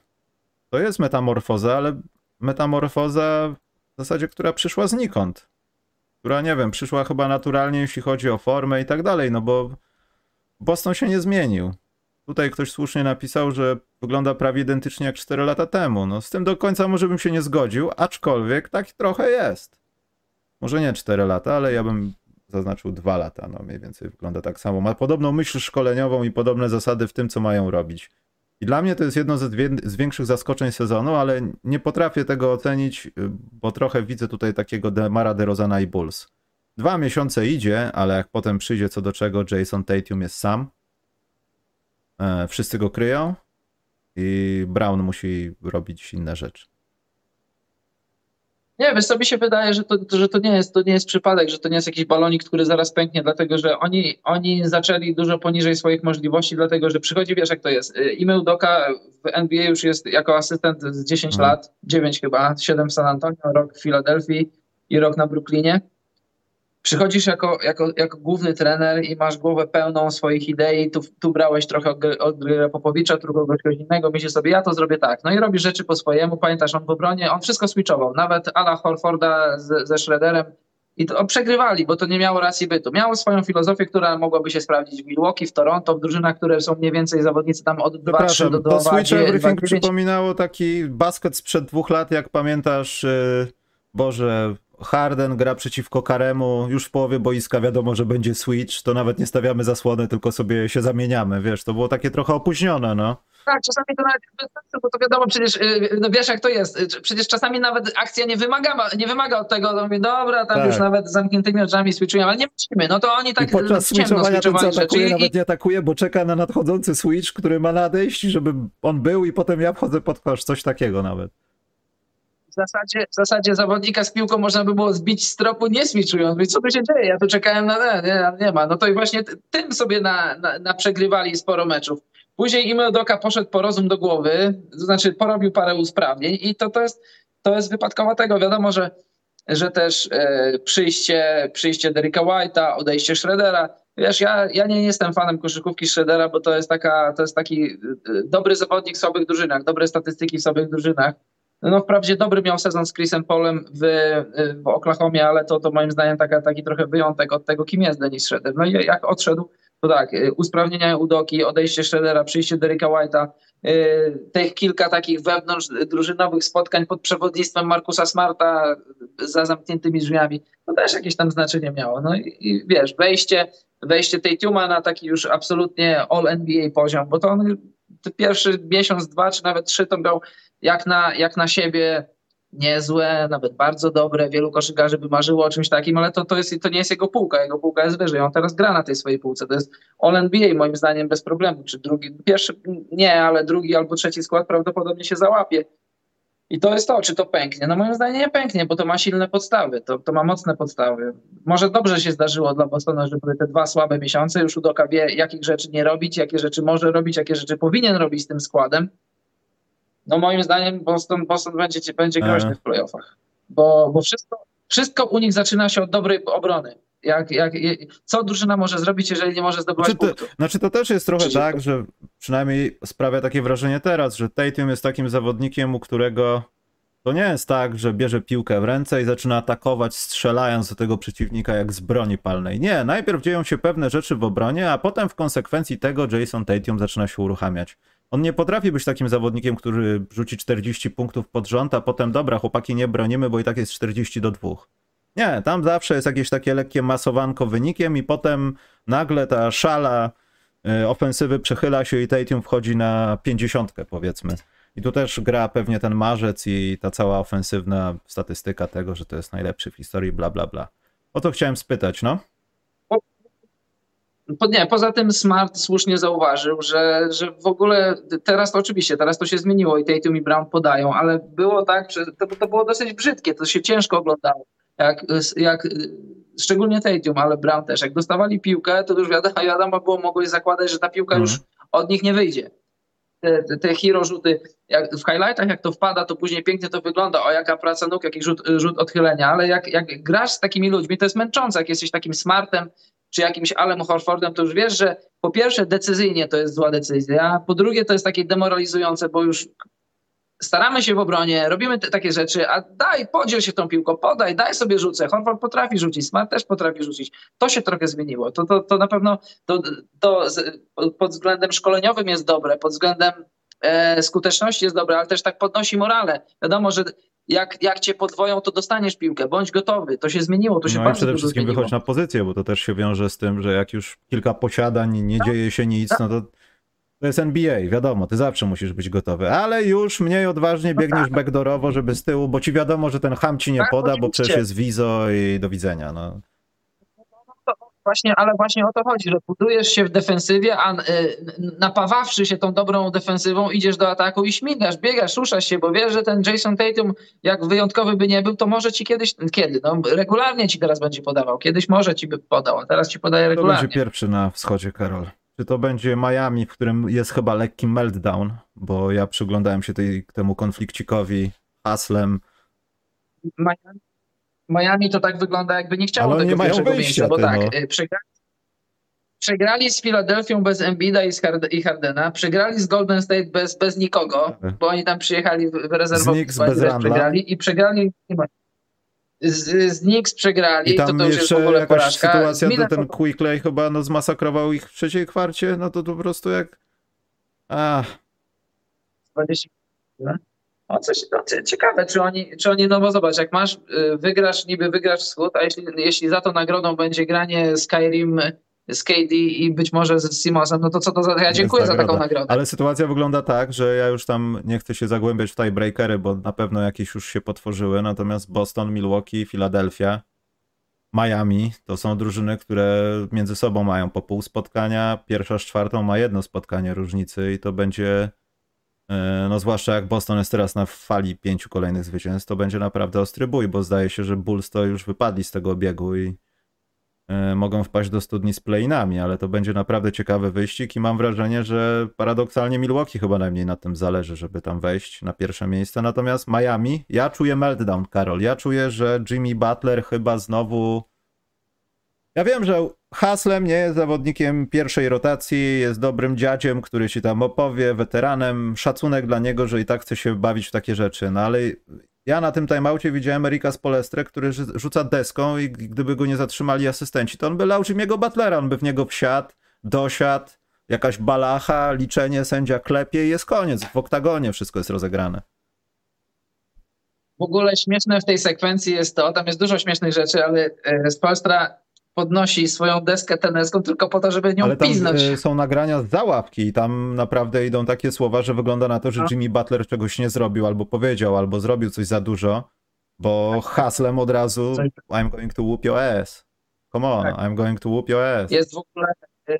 To jest metamorfoza, ale metamorfoza w zasadzie, która przyszła znikąd. Która, nie wiem, przyszła chyba naturalnie, jeśli chodzi o formę i tak dalej, no bo Boston się nie zmienił. Tutaj ktoś słusznie napisał, że wygląda prawie identycznie jak 4 lata temu. No z tym do końca może bym się nie zgodził, aczkolwiek tak trochę jest. Może nie 4 lata, ale ja bym zaznaczył 2 lata, no mniej więcej wygląda tak samo. Ma podobną myśl szkoleniową i podobne zasady w tym, co mają robić. I dla mnie to jest jedno z większych zaskoczeń sezonu, ale nie potrafię tego ocenić, bo trochę widzę tutaj takiego Demara DeRozana i Bulls. Dwa miesiące idzie, ale jak potem przyjdzie co do czego, Jason Tatum jest sam. E, wszyscy go kryją i Brown musi robić inne rzeczy. Nie, wiesz mi się wydaje, że to, że to, nie jest, to nie jest przypadek, że to nie jest jakiś balonik, który zaraz pęknie, dlatego że oni, oni zaczęli dużo poniżej swoich możliwości, dlatego że przychodzi, wiesz jak to jest, Ime Doka w NBA już jest jako asystent z 10 hmm. lat, 9 chyba, 7 w San Antonio, rok w Filadelfii i rok na Brooklynie przychodzisz jako, jako, jako główny trener i masz głowę pełną swoich idei, tu, tu brałeś trochę od, od Popowicza, tu kogoś innego, myślisz sobie, ja to zrobię tak. No i robisz rzeczy po swojemu, pamiętasz, on w obronie, on wszystko switchował, nawet Ala Horforda z, ze Schroederem. I to przegrywali, bo to nie miało racji bytu. Miało swoją filozofię, która mogłaby się sprawdzić w Milwaukee, w Toronto, w drużynach, które są mniej więcej zawodnicy tam od 2-3 do 2 To Switch Everything przypominało taki basket sprzed dwóch lat, jak pamiętasz, yy, Boże, Harden gra przeciwko Karemu, już w połowie boiska wiadomo, że będzie switch, to nawet nie stawiamy zasłony, tylko sobie się zamieniamy, wiesz, to było takie trochę opóźnione, no. Tak, czasami to nawet bez sensu, bo to wiadomo, przecież y, no wiesz jak to jest, y, przecież czasami nawet akcja nie wymaga, nie wymaga od tego, to mówię, dobra, tam tak. już nawet z zamkniętymi oczami switchują, ale nie musimy, no to oni tak I podczas switchowania ten, co atakuje, rzeczy. nawet nie atakuje, bo czeka na nadchodzący switch, który ma nadejść, żeby on był i potem ja wchodzę pod kosz, coś takiego nawet w zasadzie, w zasadzie zawodnika z piłką można by było zbić z tropu nie switchując. Co tu się dzieje? Ja tu czekałem na nie, nie, ma. No to i właśnie tym sobie na, na, na przegrywali sporo meczów. Później Imeldoka poszedł po rozum do głowy, to znaczy porobił parę usprawnień i to, to, jest, to jest wypadkowa tego. Wiadomo, że, że też e, przyjście, przyjście Derricka White'a, odejście Schroedera. Wiesz, ja, ja nie jestem fanem koszykówki Schroedera, bo to jest, taka, to jest taki e, dobry zawodnik w słabych drużynach, dobre statystyki w słabych drużynach. No wprawdzie dobry miał sezon z Chrisem Polem w, w Oklahomie, ale to, to moim zdaniem taka, taki trochę wyjątek od tego, kim jest Dennis Schroeder. No i jak odszedł, to tak, y, usprawnienia Udoki, odejście Schroedera, przyjście Derricka White'a, y, tych kilka takich wewnątrz drużynowych spotkań pod przewodnictwem Markusa Smarta za zamkniętymi drzwiami, to też jakieś tam znaczenie miało. No i, i wiesz, wejście, wejście tej Tuma na taki już absolutnie all-NBA poziom, bo to on pierwszy miesiąc, dwa czy nawet trzy to miał jak na, jak na siebie niezłe, nawet bardzo dobre. Wielu koszykarzy by marzyło o czymś takim, ale to, to, jest, to nie jest jego półka. Jego półka jest wyżej. On teraz gra na tej swojej półce. To jest All NBA moim zdaniem bez problemu. Czy drugi, pierwszy nie, ale drugi albo trzeci skład prawdopodobnie się załapie. I to jest to, czy to pęknie. No moim zdaniem nie pęknie, bo to ma silne podstawy, to, to ma mocne podstawy. Może dobrze się zdarzyło dla Bostonu, że były te dwa słabe miesiące, już Udoka wie, jakich rzeczy nie robić, jakie rzeczy może robić, jakie rzeczy powinien robić z tym składem. No moim zdaniem Boston, Boston będzie, będzie groźny w playoffach, bo, bo wszystko, wszystko u nich zaczyna się od dobrej obrony. Jak, jak, co drużyna może zrobić, jeżeli nie może zdobywać znaczy to, Znaczy to też jest trochę tak, że przynajmniej sprawia takie wrażenie teraz, że Tatum jest takim zawodnikiem, u którego to nie jest tak, że bierze piłkę w ręce i zaczyna atakować strzelając do tego przeciwnika jak z broni palnej. Nie, najpierw dzieją się pewne rzeczy w obronie, a potem w konsekwencji tego Jason Tatum zaczyna się uruchamiać. On nie potrafi być takim zawodnikiem, który rzuci 40 punktów pod rząd, a potem dobra, chłopaki nie bronimy, bo i tak jest 40 do 2. Nie, tam zawsze jest jakieś takie lekkie masowanko wynikiem i potem nagle ta szala y, ofensywy przechyla się i Tatum wchodzi na 50 powiedzmy. I tu też gra pewnie ten marzec i ta cała ofensywna statystyka tego, że to jest najlepszy w historii, bla bla bla. O to chciałem spytać, no. Po, nie, poza tym Smart słusznie zauważył, że, że w ogóle teraz to oczywiście, teraz to się zmieniło i Tatum i Brown podają, ale było tak, że to, to było dosyć brzydkie, to się ciężko oglądało jak, jak szczególnie Tatum, ale Brown też, jak dostawali piłkę, to już wiadomo, wiadomo było, mogłeś zakładać, że ta piłka już mhm. od nich nie wyjdzie. Te, te, te hero rzuty, jak w highlightach jak to wpada, to później pięknie to wygląda, o jaka praca nóg, jaki rzut, rzut odchylenia, ale jak, jak grasz z takimi ludźmi, to jest męczące, jak jesteś takim smartem, czy jakimś Alem Horfordem, to już wiesz, że po pierwsze decyzyjnie to jest zła decyzja, po drugie to jest takie demoralizujące, bo już staramy się w obronie, robimy te, takie rzeczy, a daj, podziel się tą piłką, podaj, daj sobie rzucę. Horford potrafi rzucić, Smart też potrafi rzucić. To się trochę zmieniło. To, to, to na pewno to, to pod względem szkoleniowym jest dobre, pod względem e, skuteczności jest dobre, ale też tak podnosi morale. Wiadomo, że jak, jak cię podwoją, to dostaniesz piłkę. Bądź gotowy. To się zmieniło, to się no bardzo przede wszystkim zmieniło. wychodź na pozycję, bo to też się wiąże z tym, że jak już kilka posiadań, nie dzieje się nic, no to To jest NBA, wiadomo, ty zawsze musisz być gotowy, ale już mniej odważnie biegniesz backdoorowo, żeby z tyłu, bo ci wiadomo, że ten ham ci nie Tak, poda, bo przecież jest wizo i do widzenia. No. Właśnie, ale właśnie o to chodzi, że budujesz się w defensywie, a y, napawawszy się tą dobrą defensywą, idziesz do ataku i śmigasz, biegasz, ruszasz się, bo wiesz, że ten Jason Tatum, jak wyjątkowy by nie był, to może ci kiedyś, kiedy? No regularnie ci teraz będzie podawał. Kiedyś może ci by podał, a teraz ci podaje regularnie. będzie pierwszy na wschodzie, Karol? Czy to będzie Miami, w którym jest chyba lekki meltdown, bo ja przyglądałem się tej, temu konflikcikowi haslem. Miami, Miami to tak wygląda, jakby nie chciało Ale tego mają pierwszego wyjście, miejsca, bo tak, no. y, przegrali, przegrali z Filadelfią bez Embida i, z Hard- i Hardena, przegrali z Golden State bez, bez nikogo, Tak. bo oni tam przyjechali w, w Randla. przegrali i przegrali z, z Knicks przegrali, I to tam to już jest w jeszcze ogóle jakaś porażka. sytuacja, Z to ten Quickley chyba no, zmasakrował ich w trzeciej kwarcie, no to, to po prostu jak... Ach, 20. O, coś no, cie- ciekawe, czy oni, czy oni, no bo zobacz, jak masz, y, wygrasz, niby wygrasz wschód, a jeśli, jeśli za to nagrodą będzie granie Skyrim z KD i być może z Simonsem, no to co to za, ja Jest dziękuję za taką nagrodę. Ale sytuacja wygląda tak, że ja już tam nie chcę się zagłębiać w tiebreakery, bo na pewno jakieś już się potworzyły, natomiast Boston, Milwaukee, Philadelphia, Miami to są drużyny, które między sobą mają po pół spotkania, pierwsza z czwartą ma jedno spotkanie różnicy i to będzie, no zwłaszcza jak Boston jest teraz na fali pięciu kolejnych zwycięstw, to będzie naprawdę ostry bój, bo zdaje się, że Bulls to już wypadli z tego obiegu i e, mogą wpaść do studni z play-inami, ale to będzie naprawdę ciekawy wyścig i mam wrażenie, że paradoksalnie Milwaukee chyba najmniej na tym zależy, żeby tam wejść na pierwsze miejsce. Natomiast Miami, ja czuję meltdown, Karol. Ja czuję, że Jimmy Butler chyba znowu. Ja wiem, że Haslem nie jest zawodnikiem pierwszej rotacji, jest dobrym dziadziem, który ci tam opowie, weteranem. Szacunek dla niego, że i tak chce się bawić w takie rzeczy. No ale ja na tym timeoutie widziałem Erika Spolestre, który rzu- rzuca deską i gdyby go nie zatrzymali asystenci, to on by lał Jimmy'ego Butlera, on by w niego wsiadł, dosiadł, jakaś balacha, liczenie, sędzia klepie i jest koniec. W oktagonie wszystko jest rozegrane. W ogóle śmieszne w tej sekwencji jest to, tam jest dużo śmiesznych rzeczy, ale e, Spolstra podnosi swoją deskę teneską tylko po to, żeby nią Ale tam piznąć. y, są nagrania z załapki i tam naprawdę idą takie słowa, że wygląda na to, że No. Jimmy Butler czegoś nie zrobił, albo powiedział, albo zrobił coś za dużo, bo haslem od razu Coś- I'm going to whoop your ass. Come on, Tak. I'm going to whoop your ass. Jest w ogóle. e,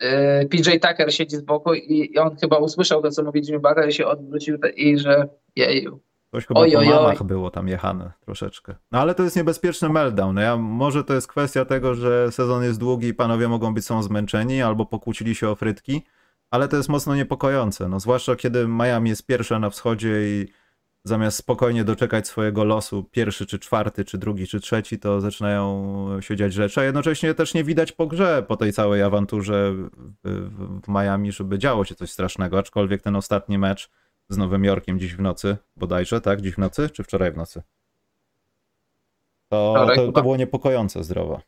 e, PJ Tucker siedzi z boku i on chyba usłyszał to, co mówi Jimmy Butler i się odwrócił i że jeju. Coś chyba Oj, po mamach było tam jechane troszeczkę. No ale to jest niebezpieczny meltdown. No ja, może to jest kwestia tego, że sezon jest długi i panowie mogą być są zmęczeni albo pokłócili się o frytki, ale to jest mocno niepokojące. No zwłaszcza kiedy Miami jest pierwsza na wschodzie i zamiast spokojnie doczekać swojego losu, pierwszy czy czwarty, czy drugi, czy trzeci, to zaczynają się dziać rzeczy, a jednocześnie też nie widać po grze, po tej całej awanturze w, w, w Miami, żeby działo się coś strasznego, aczkolwiek ten ostatni mecz z Nowym Jorkiem dziś w nocy, bodajże, tak? Dziś w nocy, czy wczoraj w nocy? To, to, to było niepokojące zdrowo.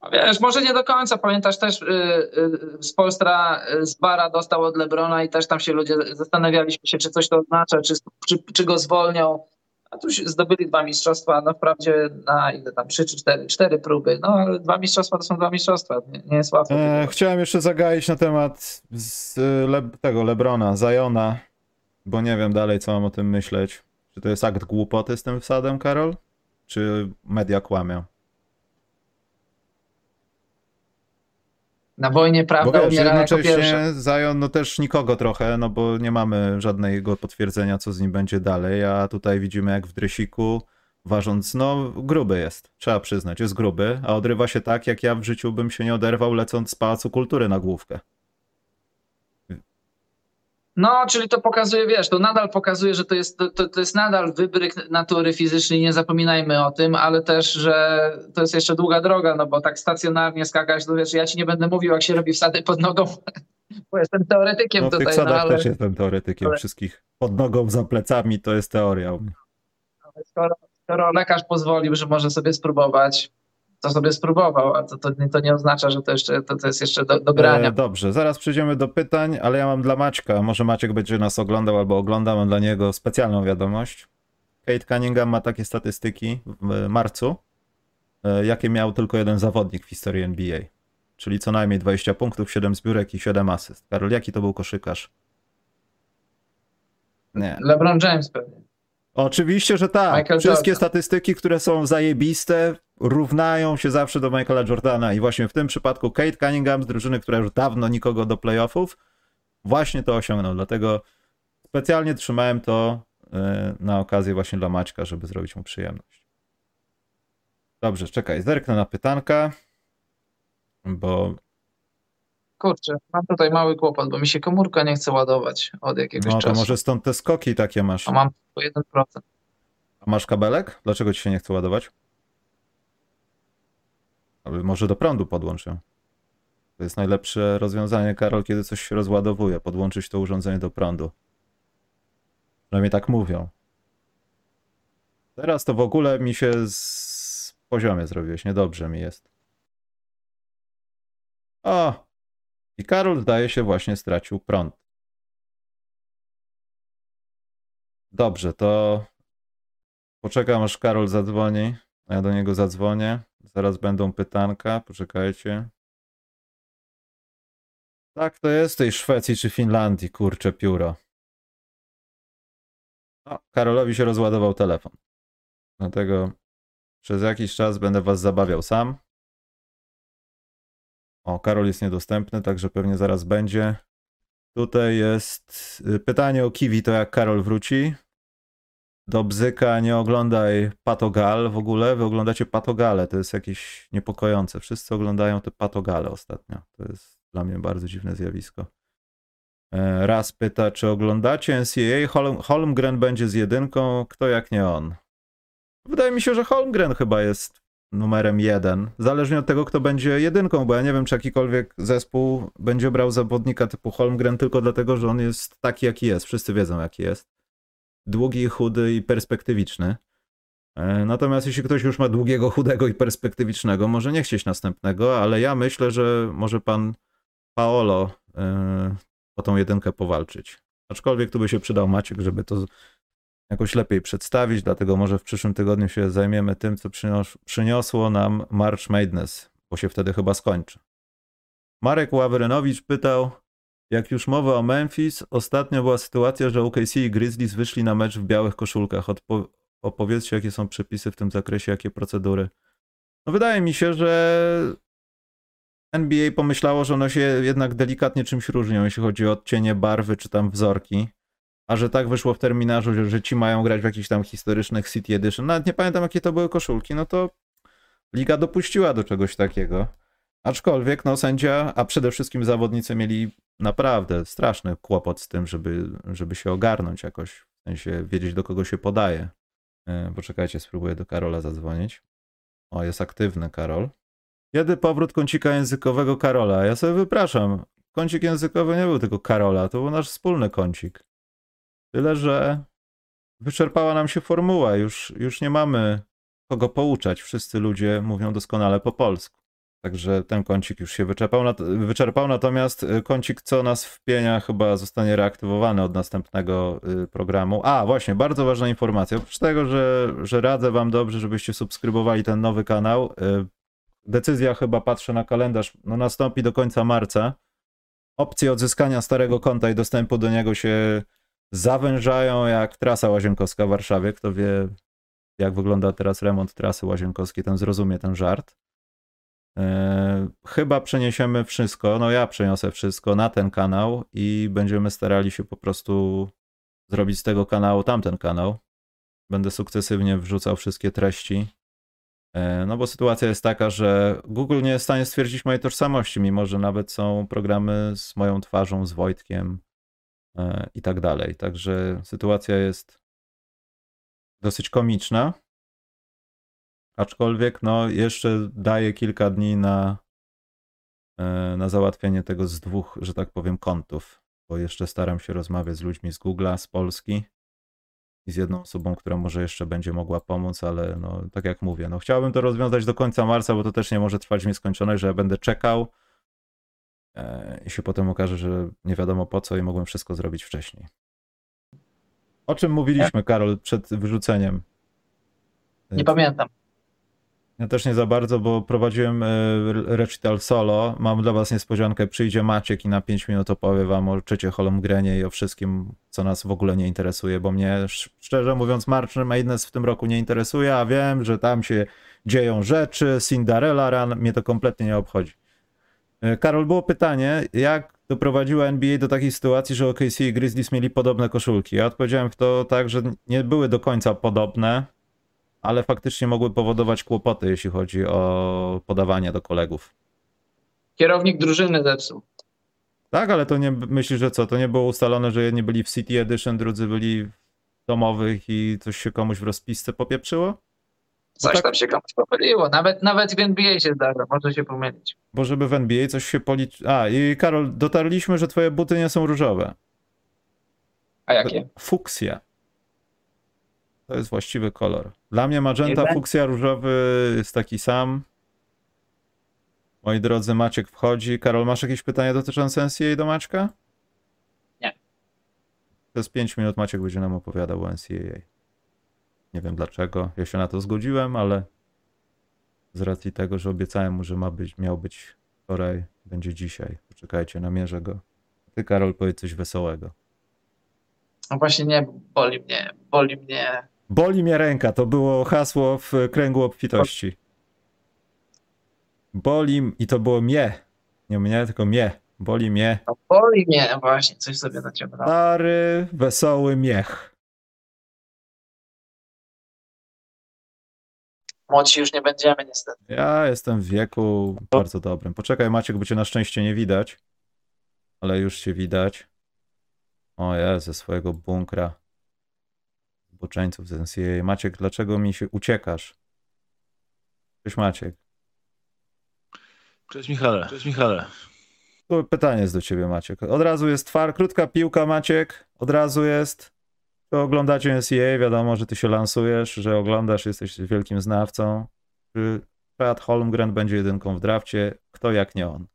A Wiesz, może nie do końca. Pamiętasz też, y, y, z Polstra y, z Bara dostał od Lebrona i też tam się ludzie zastanawialiśmy się, czy coś to oznacza, czy, czy, czy go zwolnią. A tu zdobyli dwa mistrzostwa, no wprawdzie na ile tam, trzy czy cztery, cztery próby, no ale dwa mistrzostwa to są dwa mistrzostwa, nie, nie jest łatwo. E, chciałem jeszcze zagaić na temat z, Le, tego Lebrona, Zajona, bo nie wiem dalej, co mam o tym myśleć. Czy to jest akt głupoty z tym wsadem, Karol? Czy media kłamią? Na wojnie Bo prawda wiesz, umiera jako pierwsza. Zion, no też nikogo trochę, no bo nie mamy żadnego potwierdzenia, co z nim będzie dalej, a tutaj widzimy jak w dresiku, ważąc, no gruby jest, trzeba przyznać, jest gruby, a odrywa się tak, jak ja w życiu bym się nie oderwał, lecąc z Pałacu Kultury na główkę. No, czyli to pokazuje, wiesz, to nadal pokazuje, że to jest, to, to, jest nadal wybryk natury fizycznej, nie zapominajmy o tym, ale też, że to jest jeszcze długa droga, no bo tak stacjonarnie skakać, to wiesz, ja ci nie będę mówił, jak się robi wsady pod nogą, bo jestem teoretykiem No w tych tutaj, no sadach ale też jestem teoretykiem ale- wszystkich. Pod nogą, za plecami to jest teoria. u mnie. skoro, skoro lekarz pozwolił, że może sobie spróbować, to sobie spróbował, a to, to, nie- to nie oznacza, że to, jeszcze, to, to jest jeszcze do, do grania. E, dobrze, zaraz przejdziemy do pytań, ale ja mam dla Maćka, może Maciek będzie nas oglądał albo ogląda, mam dla niego specjalną wiadomość. Kate Cunningham ma takie statystyki w marcu, e, jakie miał tylko jeden zawodnik w historii NBA. czyli co najmniej 20 punktów, 7 zbiórek i 7 asyst. Karol, jaki to był koszykarz? Nie. LeBron James pewnie. Oczywiście, że tak. Michael Wszystkie Jordan. statystyki, które są zajebiste, równają się zawsze do Michaela Jordana. I właśnie w tym przypadku Kate Cunningham z drużyny, która już dawno nikogo do playoffów, właśnie to osiągnął. Dlatego specjalnie trzymałem to e, na okazję właśnie dla Maćka, żeby zrobić mu przyjemność. Dobrze, czekaj, zerknę na pytanka, bo Kurczę, mam tutaj mały kłopot, bo mi się komórka nie chce ładować od jakiegoś no to czasu. może stąd te skoki takie masz. A mam tylko 1%. A masz kabelek? Dlaczego ci się nie chce ładować? Ale może do prądu podłącz. To jest najlepsze rozwiązanie, Karol, kiedy coś się rozładowuje. Podłączyć to urządzenie do prądu. Przynajmniej tak mówią. Teraz to w ogóle mi się z poziomie zrobiłeś. Niedobrze mi jest. O! I Karol zdaje się właśnie stracił prąd. Dobrze, to Poczekam aż Karol zadzwoni. Ja do niego zadzwonię. Zaraz będą pytanka. Poczekajcie. Tak to jest w tej Szwecji czy Finlandii, kurcze pióro. O, Karolowi się rozładował telefon. Dlatego przez jakiś czas będę was zabawiał sam. O, Karol jest niedostępny, także pewnie zaraz będzie. Tutaj jest y, pytanie o Kiwi, to jak Karol wróci do bzyka nie oglądaj Patogal w ogóle. Wy oglądacie Patogale, to jest jakieś niepokojące. Wszyscy oglądają te Patogale ostatnio. To jest dla mnie bardzo dziwne zjawisko. E, Raz pyta, czy oglądacie NCAA? Holm, Holmgren będzie z jedynką, kto jak nie on. Wydaje mi się, że Holmgren chyba jest numerem jeden. Zależnie od tego, kto będzie jedynką, bo ja nie wiem, czy jakikolwiek zespół będzie brał zawodnika typu Holmgren tylko dlatego, że on jest taki, jaki jest. Wszyscy wiedzą, jaki jest długi, chudy i perspektywiczny. E, Natomiast jeśli ktoś już ma długiego, chudego i perspektywicznego, może nie chcieć następnego, ale ja myślę, że może pan Paolo e, o tą jedynkę powalczyć. Aczkolwiek tu by się przydał Maciek, żeby to jakoś lepiej przedstawić, dlatego może w przyszłym tygodniu się zajmiemy tym, co przynios- przyniosło nam March Madness, bo się wtedy chyba skończy. Marek Ławrynowicz pytał, jak już mowa o Memphis, ostatnio była sytuacja, że OKC i Grizzlies wyszli na mecz w białych koszulkach. Odpo- opowiedzcie, jakie są przepisy w tym zakresie, jakie procedury. No wydaje mi się, że NBA pomyślało, że one się jednak delikatnie czymś różnią, jeśli chodzi o odcienie barwy czy tam wzorki. A że tak wyszło w terminarzu, że, że ci mają grać w jakichś tam historycznych City Edition. Nawet nie pamiętam, jakie to były koszulki, no to liga dopuściła do czegoś takiego. Aczkolwiek, no sędzia, a przede wszystkim zawodnicy mieli naprawdę straszny kłopot z tym, żeby, żeby się ogarnąć jakoś, w sensie wiedzieć do kogo się podaje. E, Poczekajcie, spróbuję do Karola zadzwonić. O, jest aktywny Karol. Kiedy powrót kącika językowego Karola? Ja sobie wypraszam. Kącik językowy nie był tylko Karola, to był nasz wspólny kącik. Tyle, że wyczerpała nam się formuła, już, już nie mamy kogo pouczać. Wszyscy ludzie mówią doskonale po polsku. Także ten kącik już się wyczerpał, wyczerpał, natomiast y, kącik co nas wpienia chyba zostanie reaktywowany od następnego y, programu. A, właśnie, bardzo ważna informacja. Oprócz tego, że, że radzę wam dobrze, żebyście subskrybowali ten nowy kanał, y, decyzja chyba, patrzę na kalendarz, no nastąpi do końca marca. Opcje odzyskania starego konta i dostępu do niego się zawężają jak trasa łazienkowska w Warszawie. Kto wie, jak wygląda teraz remont trasy łazienkowskiej, ten zrozumie ten żart. E, Chyba przeniesiemy wszystko, no ja przeniosę wszystko na ten kanał i będziemy starali się po prostu zrobić z tego kanału tamten kanał. Będę sukcesywnie wrzucał wszystkie treści. E, No bo sytuacja jest taka, że Google nie jest w stanie stwierdzić mojej tożsamości, mimo że nawet są programy z moją twarzą, z Wojtkiem e, i tak dalej. Także sytuacja jest dosyć komiczna. Aczkolwiek, no, jeszcze daję kilka dni na, e, na załatwienie tego z dwóch, że tak powiem, kontów, bo jeszcze staram się rozmawiać z ludźmi z Google'a, z Polski i z jedną osobą, która może jeszcze będzie mogła pomóc, ale no, tak jak mówię, no, chciałbym to rozwiązać do końca marca, bo to też nie może trwać w nieskończoność, że ja będę czekał e, i się potem okaże, że nie wiadomo po co i mogłem wszystko zrobić wcześniej. O czym mówiliśmy, Karol, przed wyrzuceniem? Nie pamiętam. Ja też nie za bardzo, bo prowadziłem e, recital solo. Mam dla was niespodziankę. Przyjdzie Maciek i na 5 minut opowie wam o Czycie Holmgrenie i o wszystkim, co nas w ogóle nie interesuje, bo mnie szczerze mówiąc March Madness w tym roku nie interesuje, a wiem, że tam się dzieją rzeczy, Cinderella Run, mnie to kompletnie nie obchodzi. E, Karol, było pytanie, jak doprowadziła NBA do takiej sytuacji, że OKC i Grizzlies mieli podobne koszulki? Ja odpowiedziałem w to tak, że nie były do końca podobne, ale faktycznie mogły powodować kłopoty, jeśli chodzi o podawanie do kolegów. Kierownik drużyny zepsuł. Tak, ale to nie myślisz, że co? To nie było ustalone, że jedni byli w City Edition, drudzy byli w domowych i coś się komuś w rozpisce popieprzyło? Coś tak- tam się komuś pomyliło. Nawet, nawet w NBA się zdarza, może się pomylić. Bo żeby w NBA coś się policzy. A, i Karol, dotarliśmy, że twoje buty nie są różowe. A jakie? Fuksja. To jest właściwy kolor. Dla mnie magenta, Jeden? fuksja, różowy jest taki sam. Moi drodzy, Maciek wchodzi. Karol, masz jakieś pytania dotyczące NCAA do Maćka? Nie. Przez 5 minut Maciek będzie nam opowiadał o NCAA. Nie wiem dlaczego. Ja się na to zgodziłem, ale z racji tego, że obiecałem mu, że ma być, miał być wczoraj, będzie dzisiaj. Poczekajcie, namierzę go. Ty, Karol, powiedz coś wesołego. No właśnie nie, boli mnie, boli mnie. Boli mnie ręka, to było hasło w kręgu obfitości. Boli i to było mnie. Nie mnie, tylko mnie. Boli mnie. No boli mnie, właśnie, coś sobie naciągnąłem. Stary, wesoły miech. Młodsi już nie będziemy niestety. Ja jestem w wieku bardzo dobrym. Poczekaj, Maciek, bo cię na szczęście nie widać. Ale już cię widać. O ja ze swojego bunkra. Zboczeńców z NCAA. Maciek, dlaczego mi się uciekasz? Cześć Maciek. Cześć Michale. Cześć Michale. Tu pytanie jest do ciebie, Maciek. Od razu jest twar, krótka piłka, Maciek. Od razu jest. Czy oglądacie NCAA? Wiadomo, że ty się lansujesz, że oglądasz, jesteś wielkim znawcą. Czy Chad Holmgren będzie jedynką w drafcie? Kto jak nie on?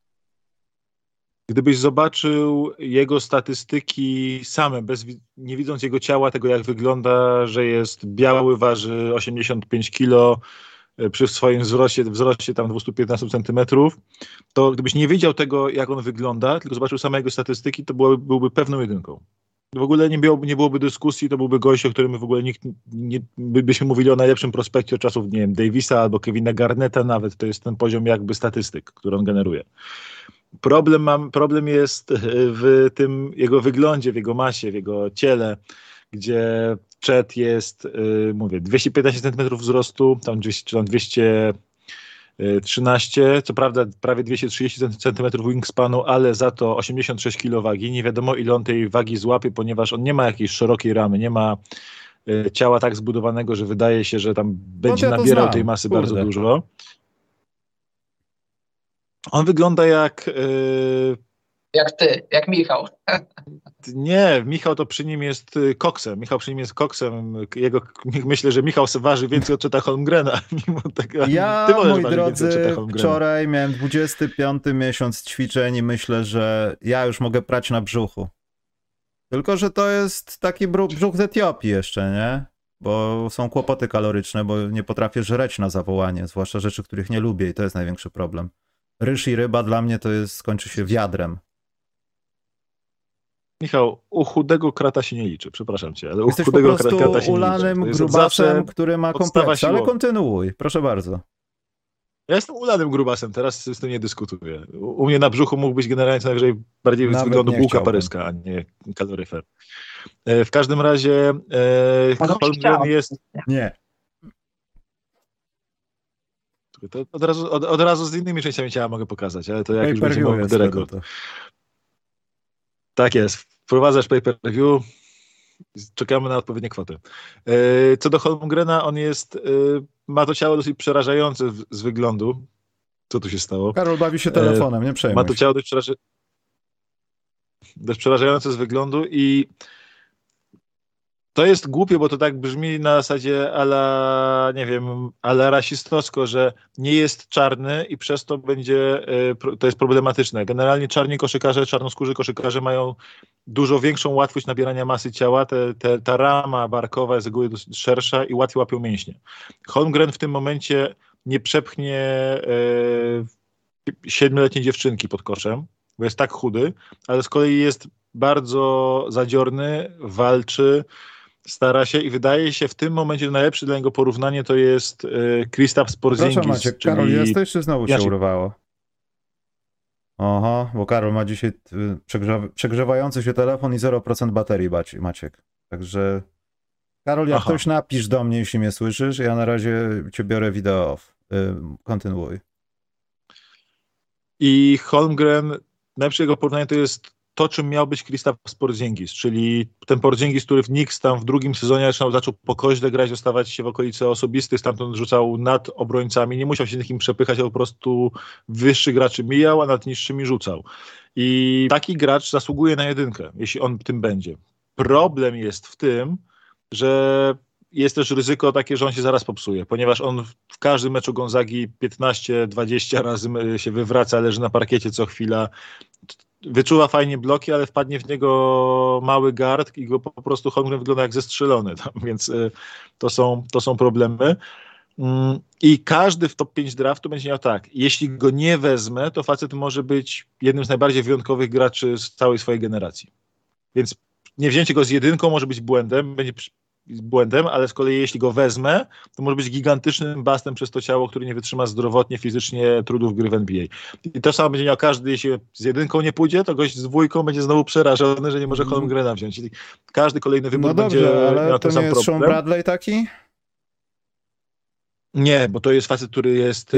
Gdybyś zobaczył jego statystyki same, bez, nie widząc jego ciała, tego jak wygląda, że jest biały, waży 85 kg, e, przy swoim wzroście, wzroście tam 215 cm, to gdybyś nie wiedział tego, jak on wygląda, tylko zobaczył same jego statystyki, to byłoby, byłby pewną jedynką. W ogóle nie, byłoby, nie byłoby dyskusji, to byłby gość, o którym w ogóle nikt, nie, by- byśmy mówili o najlepszym prospekcie od czasów, nie wiem, Davisa albo Kevina Garneta nawet, to jest ten poziom jakby statystyk, który on generuje. Problem, mam, problem jest e, w tym jego wyglądzie, w jego masie, w jego ciele, gdzie Chet jest, y, mówię, 215 cm wzrostu, tam 200, czy tam 213, co prawda prawie 230 cm wingspanu, ale za to 86 kg wagi. Nie wiadomo ile on tej wagi złapie, ponieważ on nie ma jakiejś szerokiej ramy, nie ma ciała tak zbudowanego, że wydaje się, że tam będzie ja to nabierał znam, tej masy kurde. bardzo dużo. On wygląda jak y, Jak ty, jak Michał. Nie, Michał to przy nim jest y, koksem. Michał przy nim jest koksem. Jego, myślę, że Michał se waży więcej od Czeta Holmgrena. Mimo tego, Ja, ty moi drodzy, wczoraj miałem 25 miesiąc ćwiczeń i myślę, że ja już mogę prać na brzuchu. Tylko, że to jest taki brzuch z Etiopii jeszcze, nie? Bo są kłopoty kaloryczne, bo nie potrafię żreć na zawołanie, zwłaszcza rzeczy, których nie lubię i to jest największy problem. Ryż i ryba dla mnie to jest, skończy się wiadrem. Michał, u chudego krata się nie liczy, przepraszam cię, ale u Jesteś chudego krata się nie ulanym liczy. To jest od grubasem, który ma kompleks, ale kontynuuj, proszę bardzo. Ja jestem ulanym grubasem, teraz z tym nie dyskutuję. U, mnie na brzuchu mógł być generalnie co najwyżej bardziej z Nawet wyglądu nie bułka chciałbym. paryska, a nie kaloryfer. E, w każdym razie e, jest Nie. To od, razu, od, od razu z innymi częściami ciała mogę pokazać, ale to jak już będzie mógł tego, to. Tak jest. Wprowadzasz pay-per-view. Czekamy na odpowiednie kwoty. E, Co do Holmgrena, on jest, e, ma to ciało dosyć przerażające z wyglądu. Co tu się stało? Karol bawi się telefonem, nie przejmuj Ma to ciało dość, dość przerażające z wyglądu i to jest głupie, bo to tak brzmi na zasadzie ala, nie wiem, ala rasistowsko, że nie jest czarny i przez to będzie, e, to jest problematyczne. Generalnie czarni koszykarze, czarnoskórzy koszykarze mają dużo większą łatwość nabierania masy ciała, te, te, ta rama barkowa jest z dosyć szersza i łatwiej łapią mięśnie. Holmgren w tym momencie nie przepchnie e, siedmioletniej dziewczynki pod koszem, bo jest tak chudy, ale z kolei jest bardzo zadziorny, walczy, stara się i wydaje się w tym momencie najlepsze dla niego porównanie to jest e, Kristaps Porzingis. Proszę Maciek, czyli... Karol jesteś, czy znowu się urwało? Aha, bo Karol ma dzisiaj y, przegrzewa- przegrzewający się telefon i 0% baterii, Maciek. Także Karol, jak Aha. ktoś napisz do mnie, jeśli mnie słyszysz, ja na razie cię biorę wideo off. Y, Kontynuuj. I Holmgren, najlepsze jego porównanie to jest to, czym miał być Kristaps Porzingis, czyli ten Porzingis, który w Knicks tam w drugim sezonie zaczął, zaczął po koźle grać, dostawać się w okolice osobistych, stamtąd rzucał nad obrońcami, nie musiał się z nikim przepychać, ale po prostu wyższy graczy mijał, a nad niższymi rzucał. I taki gracz zasługuje na jedynkę, jeśli on tym będzie. Problem jest w tym, że jest też ryzyko takie, że on się zaraz popsuje, ponieważ on w każdym meczu Gonzagi 15-20 razy y, się wywraca, leży na parkiecie co chwila, wyczuwa fajnie bloki, ale wpadnie w niego mały gard i go po prostu Holmgren wygląda jak zestrzelony, tam, więc y, to są, to są problemy. Mm, I każdy w top 5 draftu będzie miał tak, jeśli go nie wezmę, to facet może być jednym z najbardziej wyjątkowych graczy z całej swojej generacji. Więc nie wzięcie go z jedynką może być błędem, będzie błędem, ale z kolei jeśli go wezmę, to może być gigantycznym bastem przez to ciało, który nie wytrzyma zdrowotnie, fizycznie trudów gry w NBA. I to samo będzie miał każdy, jeśli z jedynką nie pójdzie, to gość z dwójką będzie znowu przerażony, że nie może Holmgrena wziąć. Czyli każdy kolejny wybór No dobrze, będzie ale miał to ten nie sam jest Sean problem. Bradley taki? Nie, bo to jest facet, który jest e,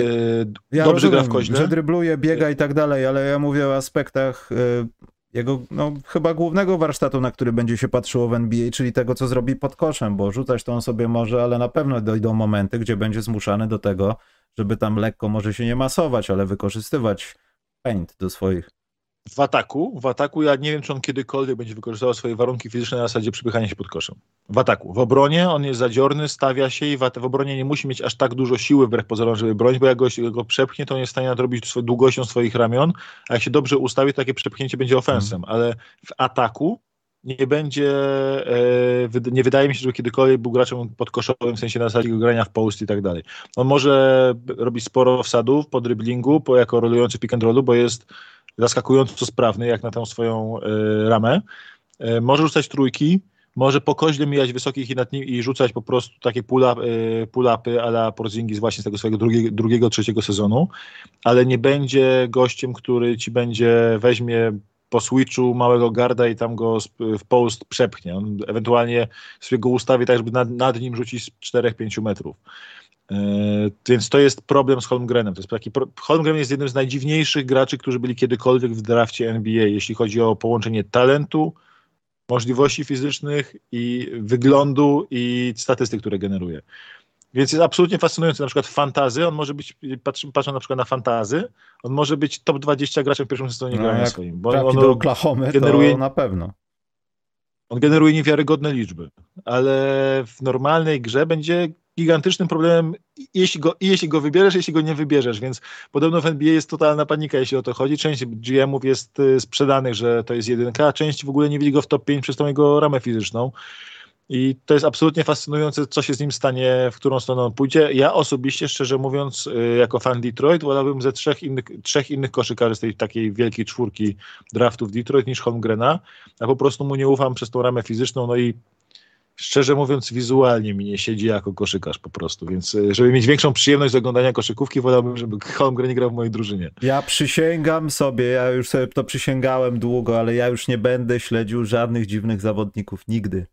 Ja dobrze gra rozumiem, w koźle. że drybluje, biega i tak dalej, ale ja mówię o aspektach y, jego, no chyba głównego warsztatu, na który będzie się patrzyło w NBA, czyli tego, co zrobi pod koszem, bo rzucać to on sobie może, ale na pewno dojdą momenty, gdzie będzie zmuszany do tego, żeby tam lekko może się nie masować, ale wykorzystywać paint do swoich. W ataku, w ataku ja nie wiem, czy on kiedykolwiek będzie wykorzystywał swoje warunki fizyczne na zasadzie przypychania się pod koszem. W ataku. W obronie on jest zadziorny, stawia się i w, w obronie nie musi mieć aż tak dużo siły wbrew pozorom, żeby bronić, bo jak go, go przepchnie, to on jest w stanie nadrobić długością swoich ramion, a jak się dobrze ustawi, to takie przepchnięcie będzie ofensem, ale w ataku nie będzie, e, nie wydaje mi się, żeby kiedykolwiek był graczem podkoszowym, w sensie na zasadzie grania w post i tak dalej. On może robić sporo wsadów po dryblingu, po, jako rolujący pick and rollu, bo jest zaskakująco sprawny, jak na tą swoją e, ramę. E, może rzucać trójki, może po koźle mijać wysokich i, nad nim, i rzucać po prostu takie e, pull-upy a la Porzingis właśnie z tego swojego drugiego, trzeciego sezonu, ale nie będzie gościem, który ci będzie, weźmie po switchu małego garda i tam go w post przepchnie. On ewentualnie sobie go ustawi tak, żeby nad, nad nim rzucić z 4-5 metrów. E, Więc to jest problem z Holmgrenem. To jest taki pro... Holmgren jest jednym z najdziwniejszych graczy, którzy byli kiedykolwiek w drafcie NBA, jeśli chodzi o połączenie talentu, możliwości fizycznych i wyglądu i statystyk, które generuje. Więc jest absolutnie fascynujący. Na przykład fantazy, on może być, patrzę, patrzę na przykład na fantazy, on może być top 20 graczem w pierwszym sezonie No, grania swoim. Bo Trafi on, do Oklahomy, generuje- to na pewno. on generuje niewiarygodne liczby, ale w normalnej grze będzie gigantycznym problemem, jeśli go, jeśli go wybierzesz, jeśli go nie wybierzesz, więc podobno w NBA jest totalna panika, jeśli o to chodzi. Część GM-ów jest y, sprzedanych, że to jest jedynka, a część w ogóle nie widzi go w top 5 przez tą jego ramę fizyczną. I to jest absolutnie fascynujące, co się z nim stanie, w którą stronę on pójdzie. Ja osobiście, szczerze mówiąc, y, jako fan Detroit, wolałbym ze trzech innych, trzech innych koszykarzy z tej takiej wielkiej czwórki draftów Detroit niż Holmgrena. Ja po prostu mu nie ufam przez tą ramę fizyczną, no i szczerze mówiąc, wizualnie mi nie siedzi jako koszykarz po prostu, więc y, żeby mieć większą przyjemność z oglądania koszykówki, wolałbym, żeby Holmgren nie grał w mojej drużynie. Ja przysięgam sobie, ja już sobie to przysięgałem długo, ale ja już nie będę śledził żadnych dziwnych zawodników nigdy.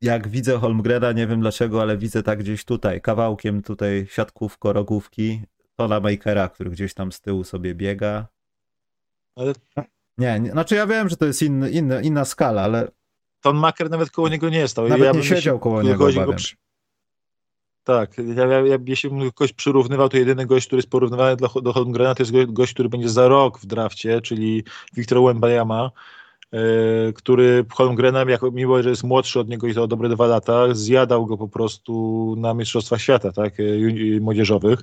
Jak widzę Holmgrena, nie wiem dlaczego, ale widzę tak gdzieś tutaj, kawałkiem tutaj siatkówko, rogówki, Tona Makera, który gdzieś tam z tyłu sobie biega. Ale Nie, nie znaczy ja wiem, że to jest inny, inny, inna skala, ale Ton Maker nawet koło niego nie stał. Nawet nie bym siedział koło niego, go przy- Tak, ja, ja, ja, jeśli bym kogoś przyrównywał, to jedyny gość, który jest porównywany do, do Holmgrena, to jest go- gość, który będzie za rok w drafcie, czyli Wiktor Wembanyama, e, który Holmgrena, jako, mimo że jest młodszy od niego i to o dobre dwa lata, zjadał go po prostu na Mistrzostwach Świata, tak, ju- młodzieżowych.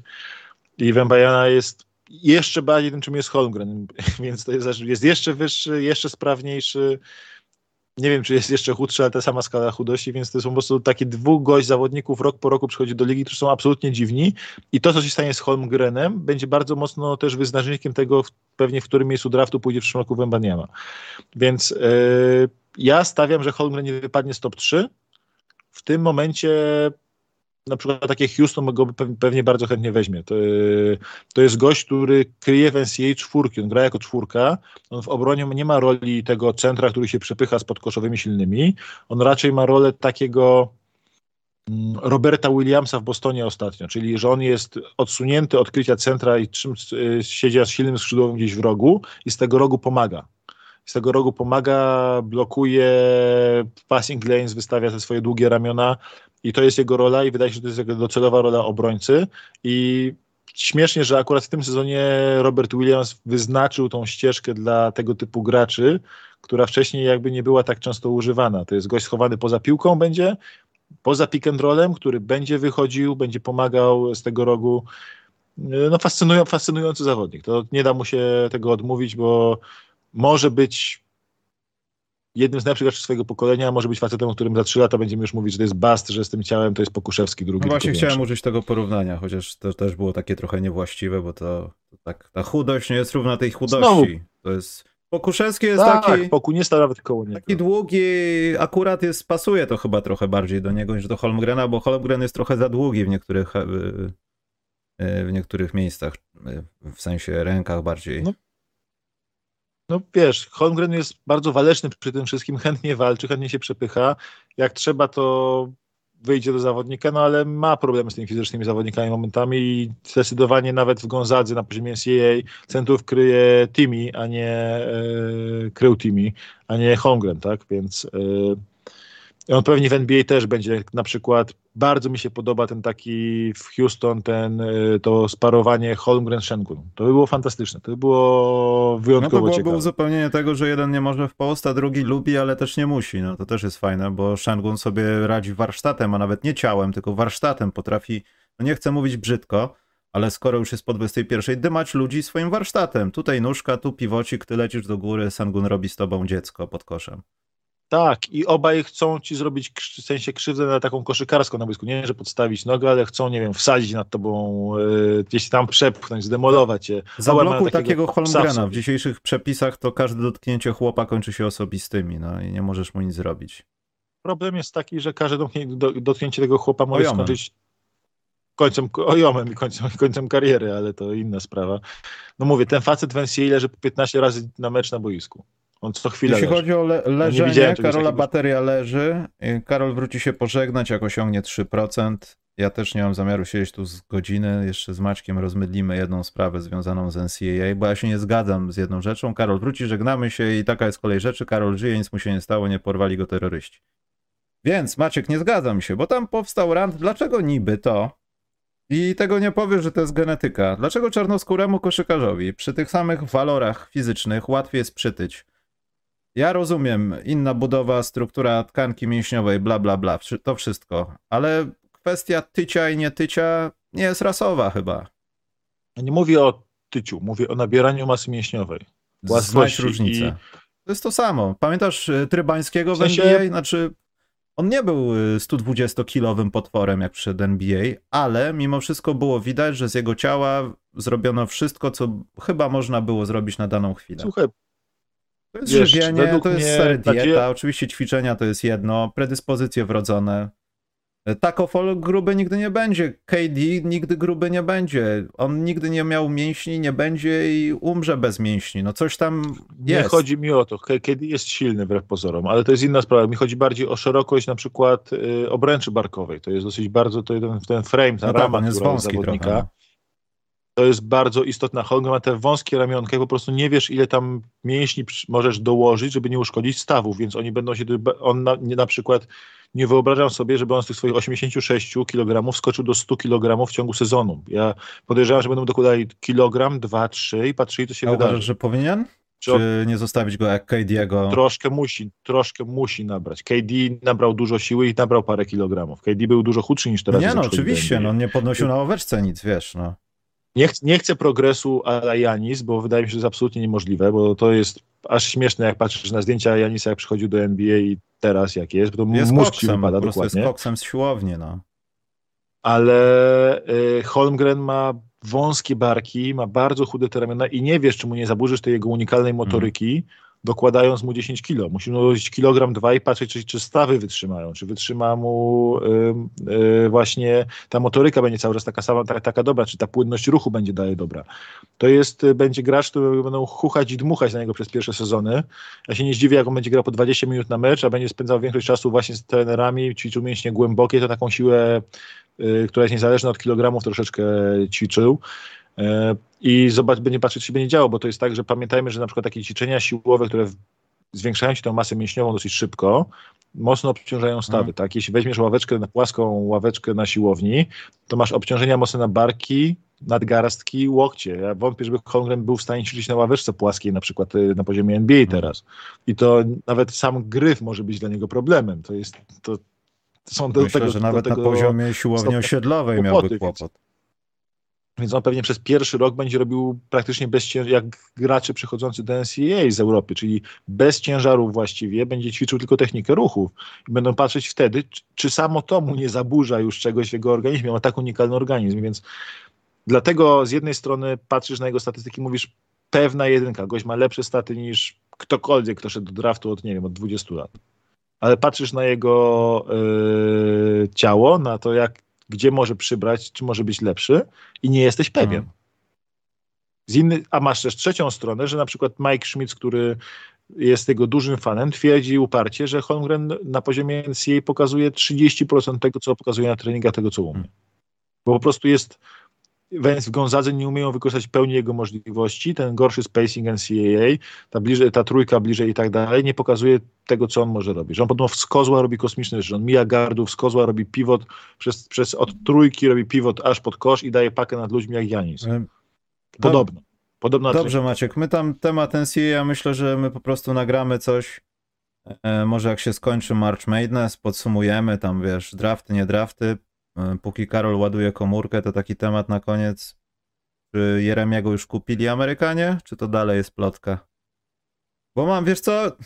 I Wembanyama jest jeszcze bardziej tym, czym jest Holmgren, więc to jest, jest jeszcze wyższy, jeszcze sprawniejszy, nie wiem, czy jest jeszcze chudszy, ale ta sama skala chudości, więc to są po prostu takie dwóch gość zawodników rok po roku przychodzi do ligi, którzy są absolutnie dziwni i to, co się stanie z Holmgrenem, będzie bardzo mocno też wyznacznikiem tego, pewnie w którym miejscu draftu pójdzie w przyszłym roku Wembaniama. Więc yy, ja stawiam, że Holmgren nie wypadnie z top 3. W tym momencie na przykład takie Houston go pewnie bardzo chętnie weźmie. To, to jest gość, który kryje w NCAA czwórki, on gra jako czwórka, on w obronie nie ma roli tego centra, który się przepycha z podkoszowymi silnymi, on raczej ma rolę takiego mm, Roberta Williamsa w Bostonie ostatnio, czyli że on jest odsunięty od krycia centra i czym y, siedzi z silnym skrzydłowym gdzieś w rogu i z tego rogu pomaga. Z tego rogu pomaga, blokuje passing lanes, wystawia te swoje długie ramiona i to jest jego rola i wydaje się, że to jest jego docelowa rola obrońcy i śmiesznie, że akurat w tym sezonie Robert Williams wyznaczył tą ścieżkę dla tego typu graczy, która wcześniej jakby nie była tak często używana. To jest gość schowany poza piłką będzie, poza pick and rollem, który będzie wychodził, będzie pomagał z tego rogu. No fascynują, fascynujący zawodnik. To nie da mu się tego odmówić, bo może być jednym z najlepszych swojego pokolenia, może być facetem, o którym za trzy lata będziemy już mówić, że to jest Bast, że z tym ciałem to jest Pokuszewski drugi. No właśnie chciałem użyć tego porównania, chociaż to też było takie trochę niewłaściwe, bo to, to tak, ta chudość nie jest równa tej chudości. Znowu. To jest Pokuszewski jest tak, taki. Poku nie stał nawet koło niego. Taki długi, akurat jest, pasuje to chyba trochę bardziej do niego niż do Holmgrena, bo Holmgren jest trochę za długi w niektórych, e, w niektórych miejscach, e, w sensie rękach bardziej. No, no wiesz, Holmgren jest bardzo waleczny przy tym wszystkim, chętnie walczy, chętnie się przepycha. Jak trzeba, to wyjdzie do zawodnika, no ale ma problemy z tymi fizycznymi zawodnikami momentami i zdecydowanie nawet w Gonzadze na poziomie NCAA centrów kryje Timi, a nie e, krył Timi, a nie Holmgren, tak? Więc e, on pewnie w NBA też będzie na przykład, bardzo mi się podoba ten taki w Houston, ten, y, to sparowanie Holmgren-Shengun. To by było fantastyczne, to by było wyjątkowo no to byłoby uzupełnienie tego, że jeden nie może w post, a drugi lubi, ale też nie musi. No to też jest fajne, bo Shengun sobie radzi warsztatem, a nawet nie ciałem, tylko warsztatem potrafi, no nie chcę mówić brzydko, ale skoro już jest po 21, dymać ludzi swoim warsztatem. Tutaj nóżka, tu piwocik, ty lecisz do góry, Sangun robi z tobą dziecko pod koszem. Tak, i obaj chcą ci zrobić w sensie krzywdę na taką koszykarską na boisku. Nie, że podstawić nogę, ale chcą, nie wiem, wsadzić nad tobą, yy, gdzieś tam przepchnąć, zdemolować cię. Zablokuj takiego, takiego Holmgrena. W dzisiejszych przepisach to każde dotknięcie chłopa kończy się osobistymi, no i nie możesz mu nic zrobić. Problem jest taki, że każde dotknięcie tego chłopa może ojomem. skończyć końcem, ojomem i końcem, końcem kariery, ale to inna sprawa. No mówię, ten facet w NCAA leży 15 razy na mecz na boisku. On co chwilę Jeśli leży. chodzi o le leżenie, Karola bateria leży. Karol wróci się pożegnać, jak osiągnie 3%. Ja też nie mam zamiaru siedzieć tu z godziny. Jeszcze z Maćkiem rozmydlimy jedną sprawę związaną z NCAA, bo ja się nie zgadzam z jedną rzeczą. Karol wróci, żegnamy się i taka jest kolej rzeczy. Karol żyje, nic mu się nie stało, nie porwali go terroryści. Więc Maciek, nie zgadzam się, bo tam powstał rant. Dlaczego niby to? I tego nie powiesz, że to jest genetyka. Dlaczego czarnoskóremu koszykarzowi przy tych samych walorach fizycznych łatwiej jest przytyć? Ja rozumiem, inna budowa, struktura tkanki mięśniowej, bla, bla, bla, to wszystko, ale kwestia tycia i nietycia nie jest rasowa chyba. Nie mówię o tyciu, mówię o nabieraniu masy mięśniowej. Znajdź różnicę. I... To jest to samo. Pamiętasz y, Trybańskiego w, sensie... w NBA? Znaczy, on nie był 120-kilowym y, potworem jak przed NBA, ale mimo wszystko było widać, że z jego ciała zrobiono wszystko, co chyba można było zrobić na daną chwilę. Słuchaj, to jest Wiesz, żywienie, to jest stary dieta, nadzieja... oczywiście ćwiczenia to jest jedno, predyspozycje wrodzone. Takofol gruby nigdy nie będzie, KD nigdy gruby nie będzie. On nigdy nie miał mięśni, nie będzie i umrze bez mięśni. No coś tam jest. Nie chodzi mi o to, KD jest silny wbrew pozorom, ale to jest inna sprawa. Mi chodzi bardziej o szerokość na przykład y, obręczy barkowej. To jest dosyć bardzo, to ten, ten frame, ta no rama, tak, jest wąski zawodnika. Trochę, no to jest bardzo istotna. Holger ma te wąskie ramionka i po prostu nie wiesz, ile tam mięśni możesz dołożyć, żeby nie uszkodzić stawów, więc oni będą się, on na, na przykład nie wyobrażam sobie, żeby on z tych swoich 86 kg skoczył do 100 kg w ciągu sezonu. Ja podejrzewam, że będą dokładali kilogram, dwa, trzy i patrzyli, co się A wydarzy. uważasz, że powinien? Czy, Czy nie zostawić go jak KD'ego? Troszkę musi, troszkę musi nabrać. KD nabrał dużo siły i nabrał parę kilogramów. KD był dużo chudszy niż teraz. Nie no, oczywiście, no nie podnosił na owerczce nic, wiesz, no. Nie, ch nie chcę progresu ala Janis, bo wydaje mi się, że jest absolutnie niemożliwe, bo to jest aż śmieszne, jak patrzysz na zdjęcia Janisa, jak przychodził do NBA i teraz jak jest, bo to Jest mózg koksem, wypada po prostu jest dokładnie. koksem z siłowni, no. Ale y, Holmgren ma wąskie barki, ma bardzo chude te ramiona i nie wiesz, czy mu nie zaburzysz tej jego unikalnej motoryki, dokładając mu 10 kilo. Musisz mu dodać kilogram dwa i patrzeć, czy, czy stawy wytrzymają, czy wytrzyma mu y, y, właśnie ta motoryka będzie cały czas taka sama, ta, taka dobra, czy ta płynność ruchu będzie dalej dobra. To jest, y, będzie gracz, który będą chuchać i dmuchać na niego przez pierwsze sezony. Ja się nie zdziwię, jak on będzie grał po 20 minut na mecz, a będzie spędzał większość czasu właśnie z trenerami, ćwiczył mięśnie głębokie, to taką siłę, y, która jest niezależna od kilogramów, troszeczkę ćwiczył. Y, I zobacz, będzie patrzeć, co się będzie działo, bo to jest tak, że pamiętajmy, że na przykład takie ćwiczenia siłowe, które zwiększają ci tą masę mięśniową dosyć szybko, mocno obciążają stawy. Mhm. Tak? Jeśli weźmiesz ławeczkę, na płaską ławeczkę na siłowni, to masz obciążenia mocne na barki, nadgarstki, łokcie. Ja wątpię, żeby Holmgren był w stanie ćwiczyć na ławeczce płaskiej, na przykład y, na poziomie NBA teraz. I to nawet sam gryf może być dla niego problemem. To jest, to, to są do Myślę, tego, że nawet tego, na poziomie siłowni osiedlowej kłopoty, miałby kłopot. Więc on pewnie przez pierwszy rok będzie robił praktycznie bez jak gracze przychodzący do NCAA z Europy, czyli bez ciężarów właściwie, będzie ćwiczył tylko technikę ruchów. I będą patrzeć wtedy, czy, czy samo to mu nie zaburza już czegoś w jego organizmie. Ma tak unikalny organizm, więc dlatego z jednej strony patrzysz na jego statystyki, mówisz pewna jedynka, gość ma lepsze staty niż ktokolwiek, kto szedł do draftu od, nie wiem, od 20 lat. Ale patrzysz na jego yy, ciało, na to, jak, gdzie może przybrać, czy może być lepszy i nie jesteś pewien. Mhm. Z inny, a masz też trzecią stronę, że na przykład Mike Schmitz, który jest jego dużym fanem, twierdzi uparcie, że Holmgren na poziomie NCAA pokazuje 30% tego, co pokazuje na treningach, tego, co umie. Bo po prostu jest więc w Gonzadze nie umieją wykorzystać pełni jego możliwości. Ten gorszy spacing NCAA, ta, bliżej, ta trójka bliżej i tak dalej, nie pokazuje tego, co on może robić. Że on podobno z kozła robi kosmiczne rzeczy. On mija gardów, z kozła robi pivot, przez, przez od trójki robi pivot aż pod kosz i daje pakę nad ludźmi jak Janis. Podobno. Podobno Dobrze, Maciek. My tam temat NCAA, myślę, że my po prostu nagramy coś. E, może jak się skończy March Madness, podsumujemy tam, wiesz, drafty, nie drafty. E, póki Karol ładuje komórkę, to taki temat na koniec. Czy Jeremiego już kupili Amerykanie, czy to dalej jest plotka? Bo mam, wiesz co,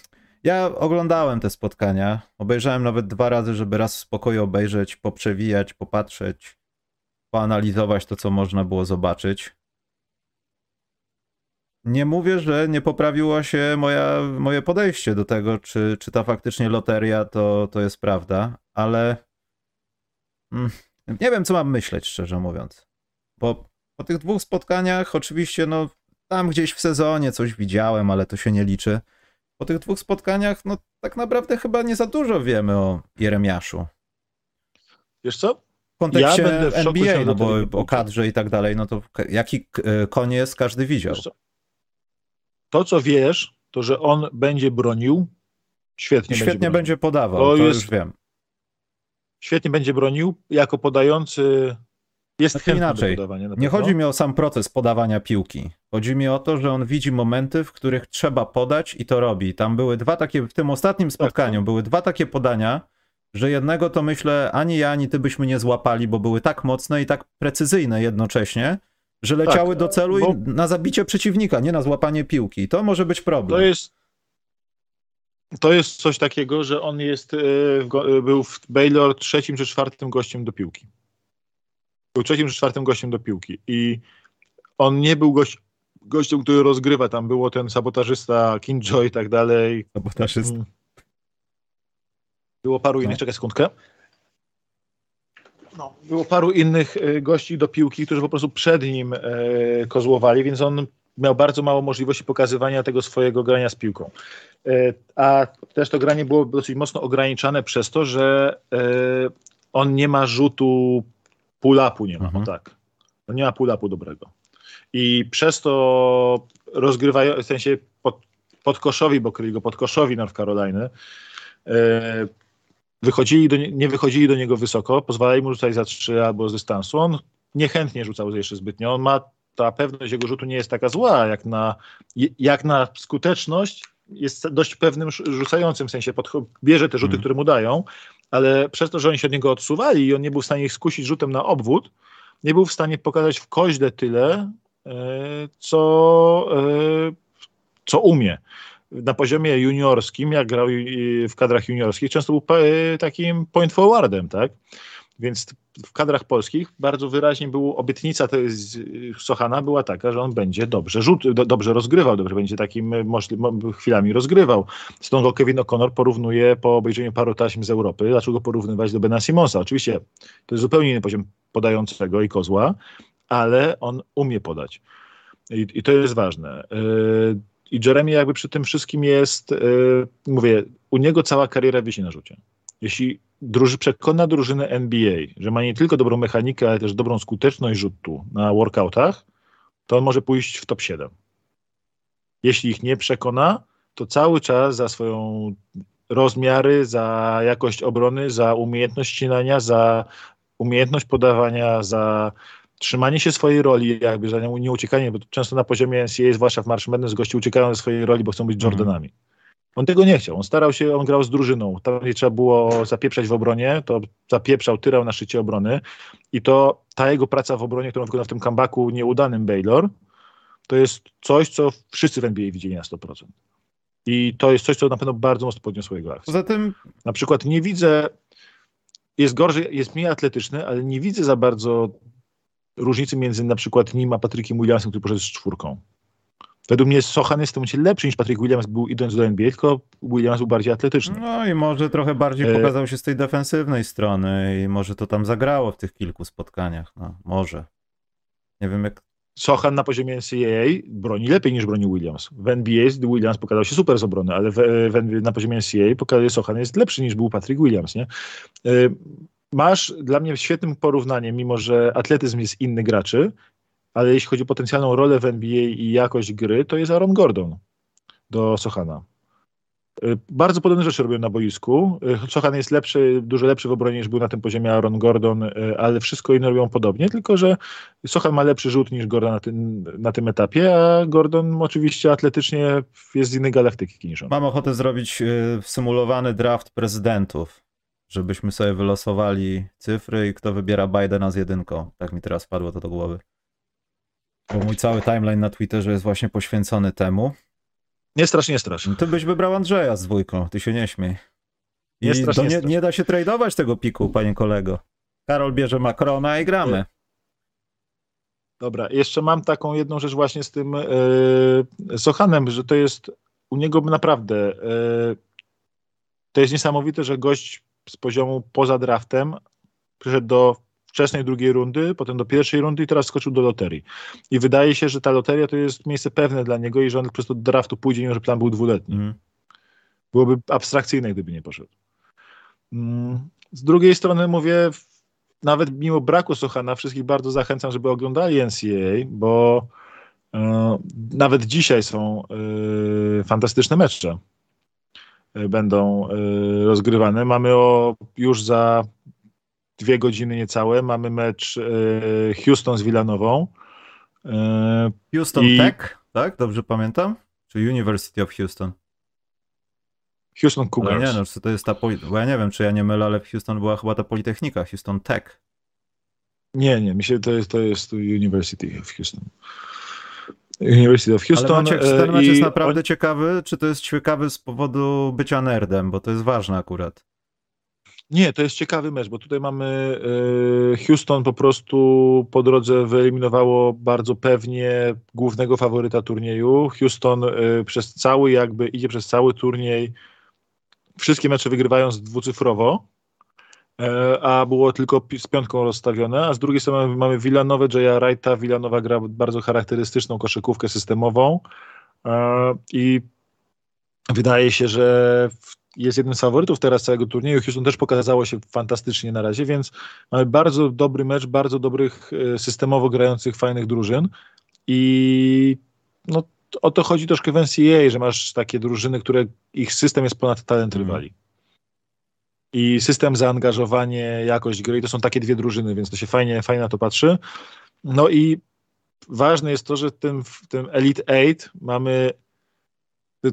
ja oglądałem te spotkania. Obejrzałem nawet dwa razy, żeby raz w spokoju obejrzeć, poprzewijać, popatrzeć, poanalizować to, co można było zobaczyć. Nie mówię, że nie poprawiło się moja, moje podejście do tego, czy, czy ta faktycznie loteria to, to jest prawda, ale nie wiem, co mam myśleć, szczerze mówiąc. Bo po tych dwóch spotkaniach, oczywiście, no tam gdzieś w sezonie coś widziałem, ale to się nie liczy. Po tych dwóch spotkaniach, no tak naprawdę chyba nie za dużo wiemy o Jeremiaszu. Wiesz co? W kontekście Ja będę w NBA, no bo o kadrze i tak dalej, no to jaki e, jest, każdy widział. Co? To, co wiesz, to, że on będzie bronił, świetnie, Świetnie będzie, będzie bronił. podawał, To to jest- już wiem. Świetnie będzie bronił, jako podający jest Znaczy chętny inaczej, Nie chodzi mi o sam proces podawania piłki. Chodzi mi o to, że on widzi momenty, w których trzeba podać i to robi. Tam były dwa takie, w tym ostatnim spotkaniu były dwa takie podania, że jednego to myślę, ani ja, ani ty byśmy nie złapali, bo były tak mocne i tak precyzyjne jednocześnie, że leciały do celu bo- i na zabicie przeciwnika, nie na złapanie piłki. To może być problem. To jest, to jest coś takiego, że on jest, e, e, był w Baylor trzecim czy czwartym gościem do piłki. Był trzecim czy czwartym gościem do piłki i on nie był gość, gościem, który rozgrywa. Tam było ten sabotażysta Kinjo i tak dalej. Sabotażysta. Mm. Było paru No. innych, czekaj sekundkę. No, było paru innych e, gości do piłki, którzy po prostu przed nim e, kozłowali, więc on miał bardzo mało możliwości pokazywania tego swojego grania z piłką. E, a też to granie było dosyć mocno ograniczane przez to, że e, on nie ma rzutu pull-upu, nie ma, Mhm. tak. On nie ma pull-upu dobrego. I przez to rozgrywają, w sensie pod, podkoszowi, bo kryli go podkoszowi North Caroliny, e, wychodzili do, nie- nie wychodzili do niego wysoko, pozwalali mu rzucać za trzy albo z dystansu. On niechętnie rzucał jeszcze zbytnio. On ma, ta pewność jego rzutu nie jest taka zła, jak na, jak na skuteczność jest dość pewnym rzucającym, w sensie bierze te rzuty, Mhm. które mu dają, ale przez to, że oni się od niego odsuwali i on nie był w stanie ich skusić rzutem na obwód, nie był w stanie pokazać w koźle tyle, e, co, e, co umie. Na poziomie juniorskim, jak grał w kadrach juniorskich, często był takim point forwardem, tak? Więc w kadrach polskich bardzo wyraźnie było obietnica Sochana była taka, że on będzie dobrze rzut, do, dobrze rozgrywał, dobrze będzie takim chwilami rozgrywał. Stąd go Kevin O'Connor porównuje po obejrzeniu paru taśm z Europy. Zaczął go porównywać do Bena Simonsa. Oczywiście to jest zupełnie inny poziom podającego i kozła, ale on umie podać. I, i to jest ważne. Yy, I Jeremy jakby przy tym wszystkim jest, yy, mówię, u niego cała kariera wisi na rzucie. Jeśli druży, przekona drużynę NBA, że ma nie tylko dobrą mechanikę, ale też dobrą skuteczność rzutu na workoutach, to on może pójść w top 7. Jeśli ich nie przekona, to cały czas za swoją rozmiary, za jakość obrony, za umiejętność ścinania, za umiejętność podawania, za trzymanie się swojej roli, jakby za nią nie uciekanie, bo często na poziomie NCAA, zwłaszcza w March Madness, gości uciekają ze swojej roli, bo chcą być mhm. Jordanami. On tego nie chciał. On starał się, on grał z drużyną. Tam, gdzie trzeba było zapieprzać w obronie, to zapieprzał, tyrał na szczycie obrony. I to ta jego praca w obronie, którą wykonał w tym comebacku nieudanym Baylor, to jest coś, co wszyscy w NBA widzieli na 100%. I to jest coś, co na pewno bardzo mocno podniosło jego akcję. Poza tym... Na przykład nie widzę, jest gorzej, jest mniej atletyczny, ale nie widzę za bardzo różnicy między na przykład nim a Patrykiem Williamsem, który poszedł z czwórką. Według mnie Sochan jest w tym momencie lepszy niż Patrick Williams był idąc do NBA, tylko Williams był bardziej atletyczny. No i może trochę bardziej e, pokazał się z tej defensywnej strony i może to tam zagrało w tych kilku spotkaniach. No, może. Nie wiem jak... Sochan na poziomie NCAA broni lepiej niż broni Williams. W NBA Williams pokazał się super z obrony, ale w, w, na poziomie NCAA pokazuje Sochan jest lepszy niż był Patrick Williams. Nie? E, masz dla mnie świetnym porównaniem, mimo że atletyzm jest inny graczy, ale jeśli chodzi o potencjalną rolę w NBA i jakość gry, to jest Aaron Gordon do Sochana. Y, bardzo podobne rzeczy robią na boisku. Y, Sochan jest lepszy, dużo lepszy w obronie niż był na tym poziomie Aaron Gordon, y, ale wszystko inne robią podobnie, tylko że Sochan ma lepszy rzut niż Gordon na tym, na tym etapie, a Gordon oczywiście atletycznie jest z innej galaktyki niż on. Mam ochotę zrobić symulowany draft prezydentów, żebyśmy sobie wylosowali cyfry i kto wybiera Bidena z jedynką. Tak mi teraz padło to do głowy. Bo mój cały timeline na Twitterze jest właśnie poświęcony temu. Nie strasz, nie strasz. Ty byś wybrał Andrzeja z dwójką, ty się nie śmiej. I nie, strasz, nie, nie, strasz. nie da się tradeować tego piku, panie kolego. Karol bierze Macrona i gramy. Dobra, jeszcze mam taką jedną rzecz właśnie z tym yy, Sochanem, że to jest u niego naprawdę yy, to jest niesamowite, że gość z poziomu poza draftem przyszedł do wczesnej drugiej rundy, potem do pierwszej rundy i teraz skoczył do loterii. I wydaje się, że ta loteria to jest miejsce pewne dla niego i że on po prostu do draftu pójdzie, mimo że plan był dwuletni. Mm. Byłoby abstrakcyjne, gdyby nie poszedł. Mm. Z drugiej strony mówię, nawet mimo braku Sochana, wszystkich bardzo zachęcam, żeby oglądali NCAA, bo e, nawet dzisiaj są e, fantastyczne mecze e, będą rozgrywane. Mamy o, już za dwie godziny niecałe mamy mecz e, Houston z Villanową. E, Houston i... Tech, tak? Dobrze pamiętam? Czy University of Houston? Houston Cougars. Ale nie, no, czy to jest ta, bo ja nie wiem, czy ja nie mylę, ale w Houston była chyba ta Politechnika, Houston Tech. Nie, nie, myślę, to jest, to jest University of Houston. University of Houston. Ale Maciek, ten mecz jest naprawdę ciekawy, czy to jest ciekawy z powodu bycia nerdem, bo to jest ważne akurat. Nie, to jest ciekawy mecz, bo tutaj mamy y, Houston po prostu po drodze wyeliminowało bardzo pewnie głównego faworyta turnieju. Houston y, przez cały jakby idzie przez cały turniej wszystkie mecze wygrywając dwucyfrowo, y, a było tylko z piątką rozstawione, a z drugiej strony mamy Villanowę, Jaya Wrighta. Villanowa gra bardzo charakterystyczną koszykówkę systemową i wydaje się, że w jest jednym z faworytów teraz całego turnieju. Houston też pokazało się fantastycznie na razie, więc mamy bardzo dobry mecz, bardzo dobrych e, systemowo grających, fajnych drużyn i no, o to chodzi troszkę w NCAA, że masz takie drużyny, które ich system jest ponad talent mhm. rywali. I system, zaangażowanie, jakość gry i to są takie dwie drużyny, więc to się fajnie, fajnie na to patrzy. No i ważne jest to, że w tym, w tym Elite 8 mamy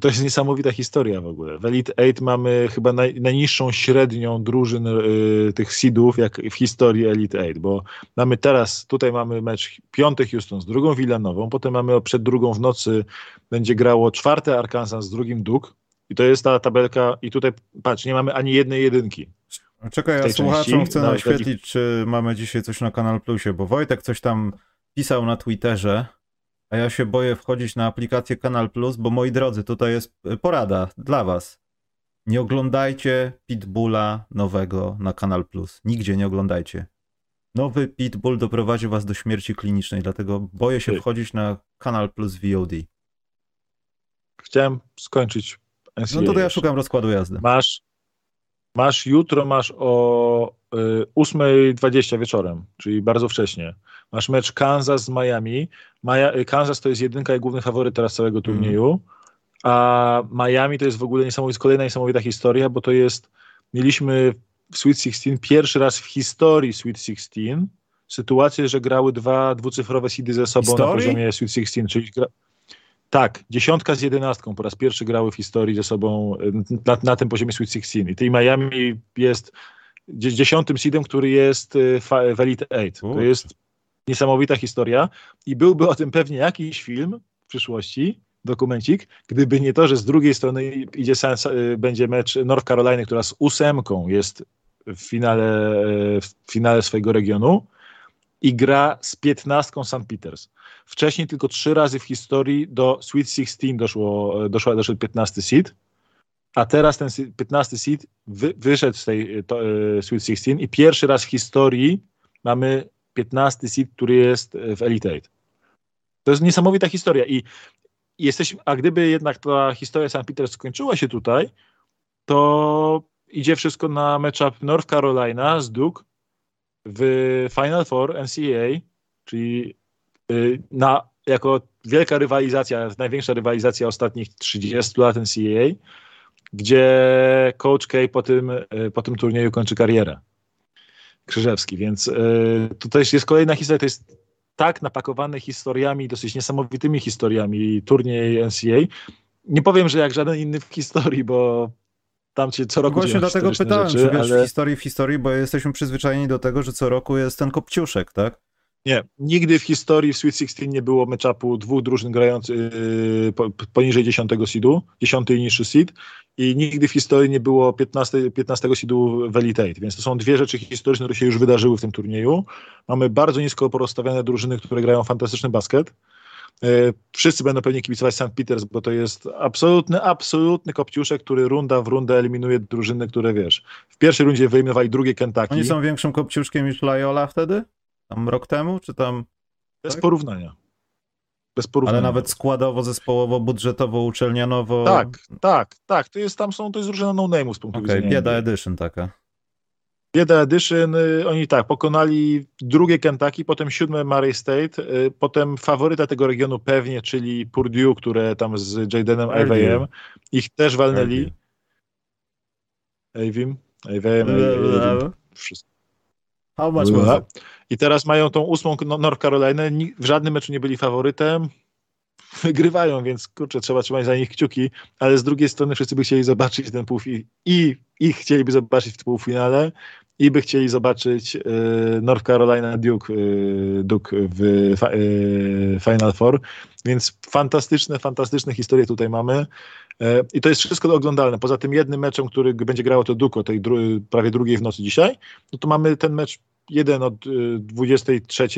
to jest niesamowita historia w ogóle. W Elite 8 mamy chyba naj, najniższą średnią drużyn y, tych seedów jak w historii Elite 8, bo mamy teraz, tutaj mamy mecz piąty Houston z drugą Villanową, potem mamy przed drugą w nocy będzie grało czwarte Arkansas z drugim Duke i to jest ta tabelka i tutaj patrz, nie mamy ani jednej jedynki. Czekaj, ja słuchaczom chcę naświetlić, czy mamy dzisiaj coś na Kanal Plusie, bo Wojtek coś tam pisał na Twitterze, a ja się boję wchodzić na aplikację Kanal Plus, bo moi drodzy, tutaj jest porada dla was. Nie oglądajcie Pitbulla nowego na Kanal Plus. Nigdzie nie oglądajcie. Nowy Pitbull doprowadzi was do śmierci klinicznej, dlatego boję się wchodzić na Kanal Plus VOD. Chciałem skończyć NCAA. No to, to ja szukam rozkładu jazdy. Masz, masz jutro, masz o y, 8.20 wieczorem, czyli bardzo wcześnie. Masz mecz Kansas z Miami. Maja, Kansas to jest jedynka i główny faworyt teraz całego turnieju, mm. a Miami to jest w ogóle niesamowita, kolejna niesamowita historia, bo to jest, mieliśmy w Sweet 16 pierwszy raz w historii Sweet 16 sytuację, że grały dwa dwucyfrowe seedy ze sobą Historii? na poziomie Sweet 16, czyli gra... Tak, dziesiątka z jedenastką po raz pierwszy grały w historii ze sobą y, na, na tym poziomie Sweet 16. I tej Miami jest dziesiątym seedem, który jest y, w Elite 8. To jest niesamowita historia i byłby o tym pewnie jakiś film w przyszłości, dokumencik, gdyby nie to, że z drugiej strony idzie y, będzie mecz North Carolina, która z ósemką jest w finale, w finale swojego regionu i gra z piętnastką St. Peters. Wcześniej tylko trzy razy w historii do Sweet 16 doszło, doszło, doszedł 15 seed, a teraz ten 15 seed wy, wyszedł z tej to, Sweet 16 i pierwszy raz w historii mamy 15 seed, który jest w Elite 8. To jest niesamowita historia i jesteśmy, a gdyby jednak ta historia St. Peters skończyła się tutaj, to idzie wszystko na matchup North Carolina z Duke w Final Four NCAA, czyli y, na, jako wielka rywalizacja, największa rywalizacja ostatnich 30 lat NCAA, gdzie Coach K po tym, y, po tym turnieju kończy karierę. Krzyżewski, więc y, to też jest kolejna historia, to jest tak napakowany historiami, dosyć niesamowitymi historiami turniej NCAA. Nie powiem, że jak żaden inny w historii, bo tam cię co roku Właśnie dlatego pytałem, rzeczy, czy wiesz ale... w historii w historii, bo jesteśmy przyzwyczajeni do tego, że co roku jest ten kopciuszek, tak? Nie, nigdy w historii w Sweet 16 nie było meczapu dwóch drużyn grających yy, poniżej 10 seedu, 10 i niższy seed i nigdy w historii nie było 15, 15 seedu w Elite 8, więc to są dwie rzeczy historyczne, które się już wydarzyły w tym turnieju. Mamy bardzo nisko porozstawiane drużyny, które grają fantastyczny basket. E, wszyscy będą pewnie kibicować St. Peters, bo to jest absolutny, absolutny kopciuszek, który runda w rundę eliminuje drużyny, które wiesz. W pierwszej rundzie wyeliminowali drugie Kentucky. Oni są większym kopciuszkiem niż Loyola wtedy? Tam rok temu, czy tam... Bez tak? porównania. Bez porównania. Ale nawet składowo, zespołowo, budżetowo, uczelnianowo. Tak, tak, tak. To jest tam są, to jest drużyna no-name'u z punktu okay, widzenia. Bieda Edition taka. Bieda Edition, y, oni tak, pokonali drugie Kentucky, potem siódme Murray State, y, potem faworyta tego regionu pewnie, czyli Purdue, które tam z Jadenem Iveyem, ich też walnęli. Avim, Iveyem, wszystko. How much was it? I teraz mają tą ósmą North Carolina, w żadnym meczu nie byli faworytem, wygrywają, więc kurczę, trzeba trzymać za nich kciuki, ale z drugiej strony wszyscy by chcieli zobaczyć ten półfinał i ich chcieliby zobaczyć w półfinale i by chcieli zobaczyć y, North Carolina Duke, y, Duke w y, Final Four, więc fantastyczne, fantastyczne historie tutaj mamy. I to jest wszystko oglądalne. Poza tym jednym meczem, który będzie grało to Duke o tej dru prawie drugiej w nocy dzisiaj, no to mamy ten mecz jeden od 23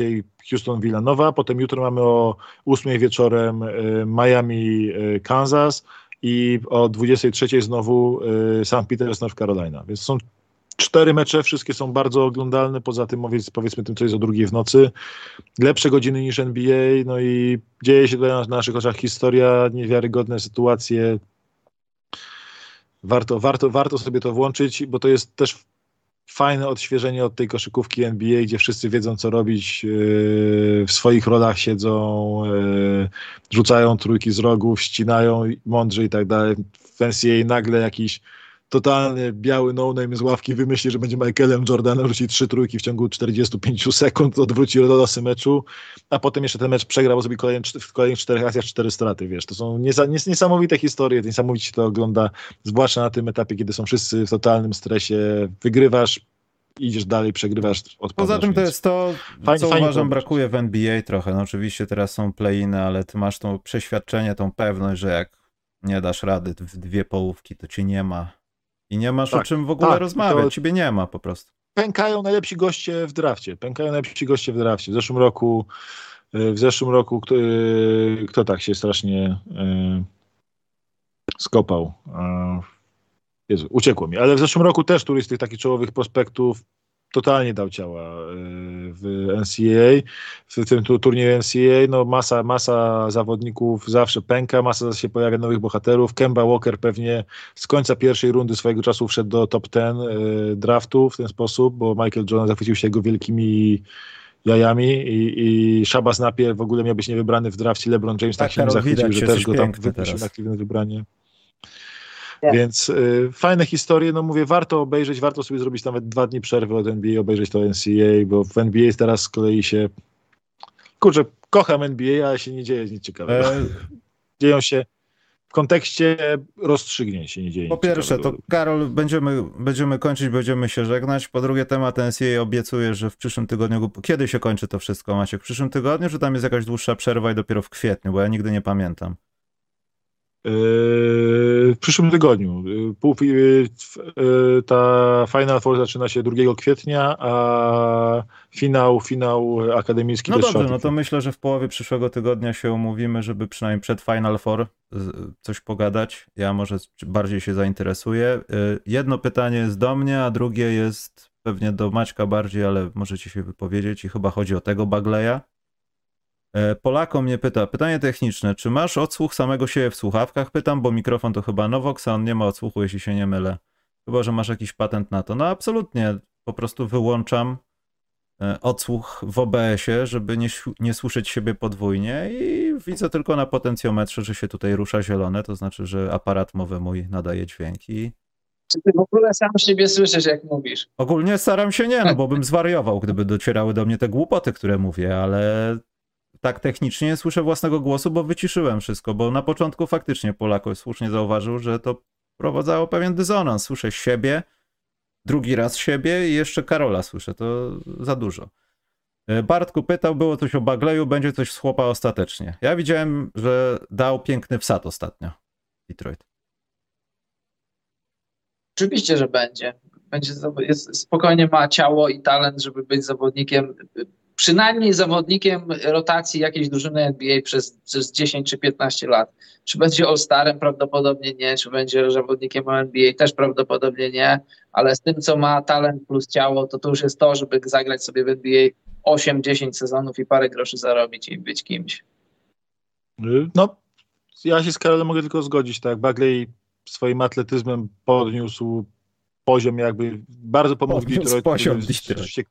Houston Villanova, potem jutro mamy o 8 wieczorem Miami Kansas i o 23 znowu St. Peters North Carolina. Więc są cztery mecze, wszystkie są bardzo oglądalne, poza tym powiedzmy tym, co jest o drugiej w nocy. Lepsze godziny niż NBA, no i dzieje się tutaj na naszych oczach historia, niewiarygodne sytuacje. Warto, warto, warto sobie to włączyć, bo to jest też fajne odświeżenie od tej koszykówki NBA, gdzie wszyscy wiedzą, co robić, yy, w swoich rolach siedzą, yy, rzucają trójki z rogów, ścinają mądrze i tak dalej. W NCAA nagle jakiś totalny biały no-name z ławki wymyśli, że będzie Michaelem Jordanem, rzuci trzy trójki w ciągu 45 sekund, odwróci do losy meczu, a potem jeszcze ten mecz przegrał, zrobi kolejne, w kolejnych czterech akcjach cztery straty, wiesz. To są niesa, nies, niesamowite historie, to niesamowicie się to ogląda, zwłaszcza na tym etapie, kiedy są wszyscy w totalnym stresie, wygrywasz, idziesz dalej, przegrywasz, odpadasz. Poza tym to jest to, Fajnie- co fajnie uważam to- brakuje w NBA trochę. No oczywiście teraz są play-iny, ale ty masz to przeświadczenie, tą pewność, że jak nie dasz rady w dwie połówki, to cię nie ma. I nie masz o Tak, czym w ogóle tak, rozmawiać, to- ciebie nie ma po prostu. pękają najlepsi goście w drafcie. Pękają najlepsi goście w drafcie. W zeszłym roku, y, w zeszłym roku kto, y, kto tak się strasznie y, skopał? Jezu, uciekło mi. Ale w zeszłym roku też któryś z tych takich czołowych prospektów totalnie dał ciała y, w NCAA, w tym tu- turnieju NCAA, no masa, masa zawodników zawsze pęka, masa się pojawia nowych bohaterów. Kemba Walker pewnie z końca pierwszej rundy swojego czasu wszedł do top 10 y, draftu w ten sposób, bo Michael Jordan zachwycił się jego wielkimi jajami i, i Shabazz Napier w ogóle miał być niewybrany w drafcie. LeBron James tak, Tak, się Karol, zachwycił, widać, że też go tam wypuścił na aktywne wybranie. Więc y, fajne historie, no mówię, warto obejrzeć, warto sobie zrobić nawet dwa dni przerwy od NBA, obejrzeć to NCAA, bo w NBA teraz z kolei się, kurczę, kocham NBA, ale się nie dzieje nic ciekawego. E, Dzieją się, w kontekście rozstrzygnięć się nie dzieje po pierwsze, ciekawego. to Karol, będziemy, będziemy kończyć, będziemy się żegnać. Po drugie, temat NCAA obiecuje, że w przyszłym tygodniu, kiedy się kończy to wszystko, Maciek? W przyszłym tygodniu, czy tam jest jakaś dłuższa przerwa i dopiero w kwietniu, bo ja nigdy nie pamiętam. Yy, W przyszłym tygodniu. Yy, yy, ta Final Four zaczyna się 2 kwietnia, a finał, finał akademicki No dobrze, no to myślę, że w połowie przyszłego tygodnia się umówimy, żeby przynajmniej przed Final Four coś pogadać. Ja może bardziej się zainteresuję. Jedno pytanie jest do mnie, a drugie jest pewnie do Maćka bardziej, ale możecie się wypowiedzieć i chyba chodzi o tego Bagleya. E, Polako mnie pyta, pytanie techniczne, czy masz odsłuch samego siebie w słuchawkach? Pytam, bo mikrofon to chyba Novox, a on nie ma odsłuchu, jeśli się nie mylę. Chyba, że masz jakiś patent na to. No absolutnie, po prostu wyłączam e, odsłuch w OBS-ie, żeby nie, nie słyszeć siebie podwójnie i widzę tylko na potencjometrze, że się tutaj rusza zielone, to znaczy, że aparat mowy mój nadaje dźwięki. Czy ty w ogóle sam siebie słyszysz, jak mówisz? Ogólnie staram się nie, no bo bym zwariował, gdyby docierały do mnie te głupoty, które mówię, ale tak technicznie słyszę własnego głosu, bo wyciszyłem wszystko, bo na początku faktycznie Polako słusznie zauważył, że to prowadzało pewien dysonans. Słyszę siebie, drugi raz siebie i jeszcze Karola słyszę, to za dużo. E, Bartku pytał, było coś o Bagleju, będzie coś z chłopa ostatecznie. Ja widziałem, że dał piękny wsad ostatnio. Detroit. Oczywiście, że będzie. będzie jest, spokojnie ma ciało i talent, żeby być zawodnikiem, przynajmniej zawodnikiem rotacji jakiejś drużyny NBA przez, przez 10 czy 15 lat. Czy będzie All-Starem? Prawdopodobnie nie. Czy będzie zawodnikiem NBA? Też prawdopodobnie nie. Ale z tym, co ma talent plus ciało, to to już jest to, żeby zagrać sobie w NBA 8-10 sezonów i parę groszy zarobić i być kimś. No, ja się z Karolem mogę tylko zgodzić, tak. Bagley swoim atletyzmem podniósł poziom jakby, bardzo pomógł Detroit. się-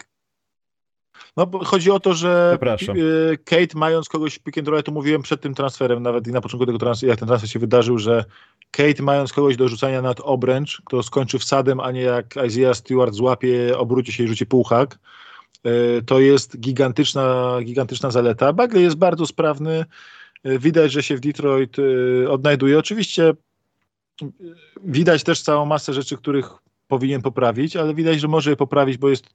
No, chodzi o to, że yy, Kate mając kogoś pick and roll, to mówiłem przed tym transferem, nawet i na początku tego transferu, jak ten transfer się wydarzył, że Kate mając kogoś do rzucania nad obręcz, kto skończy wsadem, a nie jak Isaiah Stewart złapie, obróci się i rzuci półhak, yy, to jest gigantyczna, gigantyczna zaleta. Bagley jest bardzo sprawny, yy, widać, że się w Detroit odnajduje. Oczywiście widać też całą masę rzeczy, których powinien poprawić, ale widać, że może je poprawić, bo jest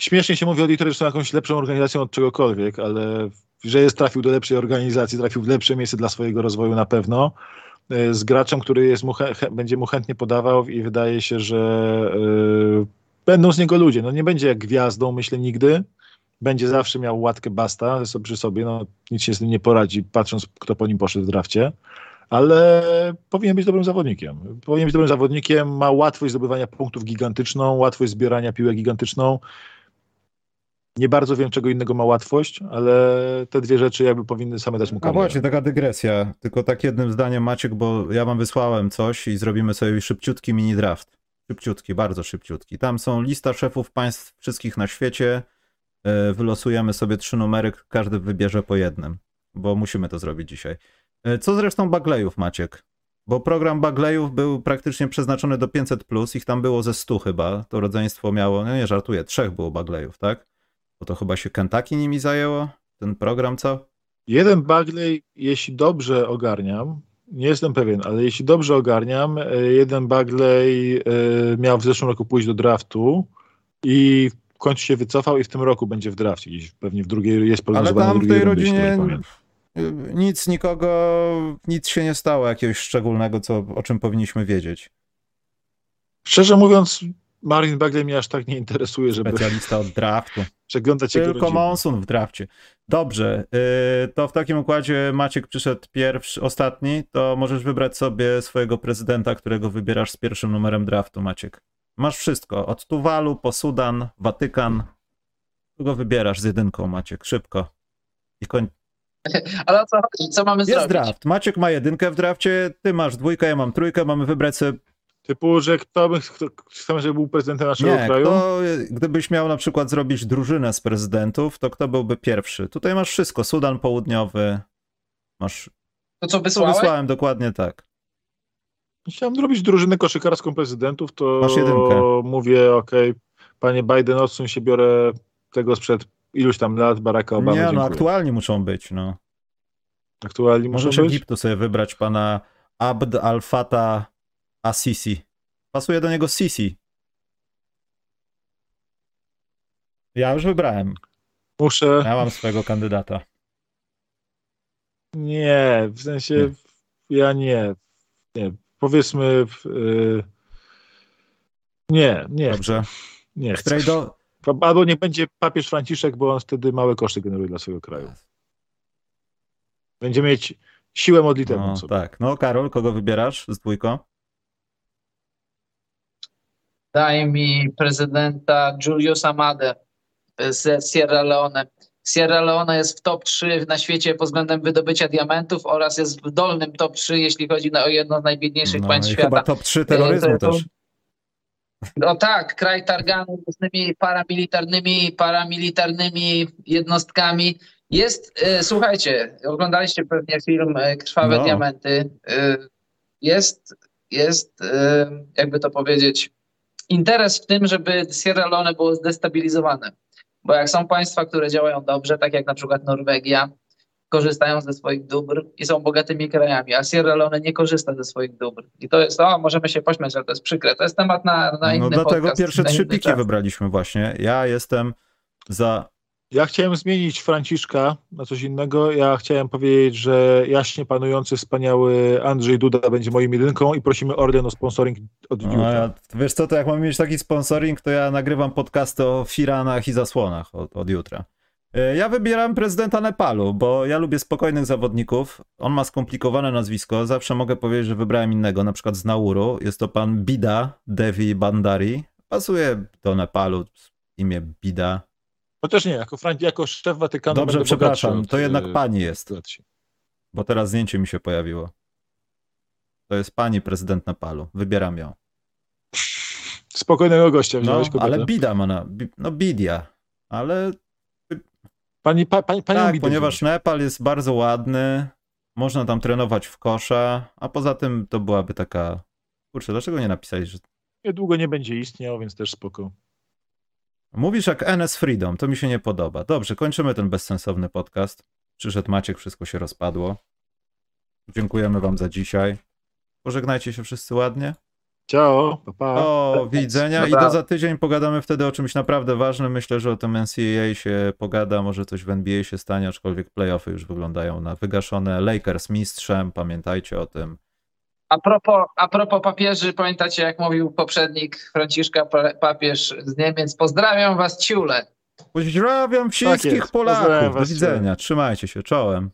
śmiesznie się mówi o Detroit, że są jakąś lepszą organizacją od czegokolwiek, ale że jest trafił do lepszej organizacji, trafił w lepsze miejsce dla swojego rozwoju na pewno. Y, Z graczem, który jest mu będzie mu chętnie podawał i wydaje się, że y, będą z niego ludzie. No nie będzie jak gwiazdą, myślę, nigdy. Będzie zawsze miał łatkę basta przy sobie. No, nic się z tym nie poradzi, patrząc, kto po nim poszedł w drafcie. Ale powinien być dobrym zawodnikiem. Powinien być dobrym zawodnikiem, ma łatwość zdobywania punktów gigantyczną, łatwość zbierania piłek gigantyczną. Nie bardzo wiem, czego innego ma łatwość, ale te dwie rzeczy jakby powinny same dać mu A karierę. właśnie, taka dygresja. Tylko tak jednym zdaniem, Maciek, bo ja wam wysłałem coś i zrobimy sobie szybciutki mini draft. Szybciutki, bardzo szybciutki. Tam są lista szefów państw wszystkich na świecie. E, Wylosujemy sobie trzy numery, każdy wybierze po jednym, bo musimy to zrobić dzisiaj. E, Co z resztą Bagleyów, Maciek? Bo program Bagleyów był praktycznie przeznaczony do 500, plus, ich tam było ze 100 chyba. To rodzeństwo miało, no nie żartuję, trzech było Bagleyów, tak? Bo to chyba się Kentucky nimi zajęło, ten program, co? Jeden Bagley, jeśli dobrze ogarniam, nie jestem pewien, ale jeśli dobrze ogarniam, e, jeden Bagley e, miał w zeszłym roku pójść do draftu i w końcu się wycofał i w tym roku będzie w drafcie. Gdzieś pewnie w drugiej jest Ale prognozowany tam do w tej rundy, rodzinie nic, nikogo, nic się nie stało jakiegoś szczególnego, co, o czym powinniśmy wiedzieć. Szczerze mówiąc, Marvin Bagley mnie aż tak nie interesuje, żeby Specjalista od draftu. przeglądać jego Tylko. Monsun w drafcie. Dobrze, yy, to w takim układzie Maciek przyszedł pierwszy, ostatni, to możesz wybrać sobie swojego prezydenta, którego wybierasz z pierwszym numerem draftu, Maciek. Masz wszystko, od Tuwalu po Sudan, Watykan. Kogo wybierasz z jedynką, Maciek? Szybko. I koń... Ale o co chodzi? Co mamy Jest zrobić? draft. Maciek ma jedynkę w drafcie, ty masz dwójkę, ja mam trójkę, mamy wybrać sobie... Typu, że kto by, kto, chcemy, żeby był prezydentem naszego Nie, kraju? kto, gdybyś miał na przykład zrobić drużynę z prezydentów, to kto byłby pierwszy? Tutaj masz wszystko, Sudan Południowy, masz To co wysłałeś? wysłałem dokładnie tak. Chciałem zrobić drużynę koszykarską prezydentów, to Masz jedynkę. mówię, okej, panie Biden, odsuń się, biorę tego sprzed iluś tam lat, Baracka Obamy, nie, no dziękuję. aktualnie muszą być, no. Aktualnie muszą Możesz być? Egiptu sobie wybrać pana Abd al-Fatah Assisi. Pasuje do niego Sisi. Ja już wybrałem. Muszę. Ja mam swojego kandydata. Nie, w sensie ja nie. Nie, powiedzmy. y, nie, nie. Dobrze. Nie. Trade Albo niech będzie papież Franciszek, bo on wtedy małe koszty generuje dla swojego kraju. Będzie mieć siłę modlitewną no, tak. No, Karol, kogo wybierasz z dwójką? Daj mi prezydenta Juliusa Madę z Sierra Leone. Sierra Leone jest w top 3 na świecie pod względem wydobycia diamentów oraz jest w dolnym top 3, jeśli chodzi o jedno z najbiedniejszych No, państw świata. chyba top 3 terroryzmu To- to- też. No tak, kraj targany różnymi paramilitarnymi, paramilitarnymi jednostkami. Jest, e, słuchajcie, oglądaliście pewnie film e, Krwawe No. Diamenty. E, jest, jest, e, jakby to powiedzieć, interes w tym, żeby Sierra Leone było zdestabilizowane. Bo jak są państwa, które działają dobrze, tak jak na przykład Norwegia, korzystają ze swoich dóbr i są bogatymi krajami, a Sierra Leone nie korzysta ze swoich dóbr. I to jest, o, możemy się pośmiać, ale to jest przykre. To jest temat na, na inny No dlatego podcast, pierwsze trzy piki czas. wybraliśmy właśnie. Ja jestem za Ja chciałem zmienić Franciszka na coś innego. Ja chciałem powiedzieć, że jaśnie panujący, wspaniały Andrzej Duda będzie moim jedynką i prosimy Orden o sponsoring od No, jutra. ja, wiesz co, to jak mam mieć taki sponsoring, to ja nagrywam podcasty o firanach i zasłonach od, od jutra. E, Ja wybieram prezydenta Nepalu, bo ja lubię spokojnych zawodników. On ma skomplikowane nazwisko. Zawsze mogę powiedzieć, że wybrałem innego, na przykład z Nauru. Jest to pan Bida Devi Bandari. Pasuje do Nepalu imię Bida. Chociaż nie, jako, Fran- jako szef Watykanu Dobrze, przepraszam, to jednak e, pani jest, bo teraz zdjęcie mi się pojawiło. To jest pani prezydent Nepalu. Wybieram ją. Spokojnego gościa No, wziąłeś kobietę. ale Bida ma na... Bi- No Bidia. Ale Pani, pa, pani, panią tak, ponieważ wziąłeś. Nepal jest bardzo ładny, można tam trenować w kosza, a poza tym to byłaby taka... Kurczę, dlaczego nie napisali, że... Niedługo nie będzie istniał, więc też spoko. Mówisz jak NS Freedom, to mi się nie podoba. Dobrze, kończymy ten bezsensowny podcast. Przyszedł Maciek, wszystko się rozpadło. Dziękujemy wam za dzisiaj. Pożegnajcie się wszyscy ładnie. Ciao, pa, pa. Do widzenia i do za tydzień pogadamy wtedy o czymś naprawdę ważnym. Myślę, że o tym NCAA się pogada, może coś w NBA się stanie, aczkolwiek playoffy już wyglądają na wygaszone. Lakers mistrzem, pamiętajcie o tym. A propos, a propos papieży, pamiętacie jak mówił poprzednik Franciszka, pa- papież z Niemiec, pozdrawiam was ciule. Pozdrawiam wszystkich. Pozdrawiam Polaków. Do was, widzenia. Trzymajcie się. Czołem.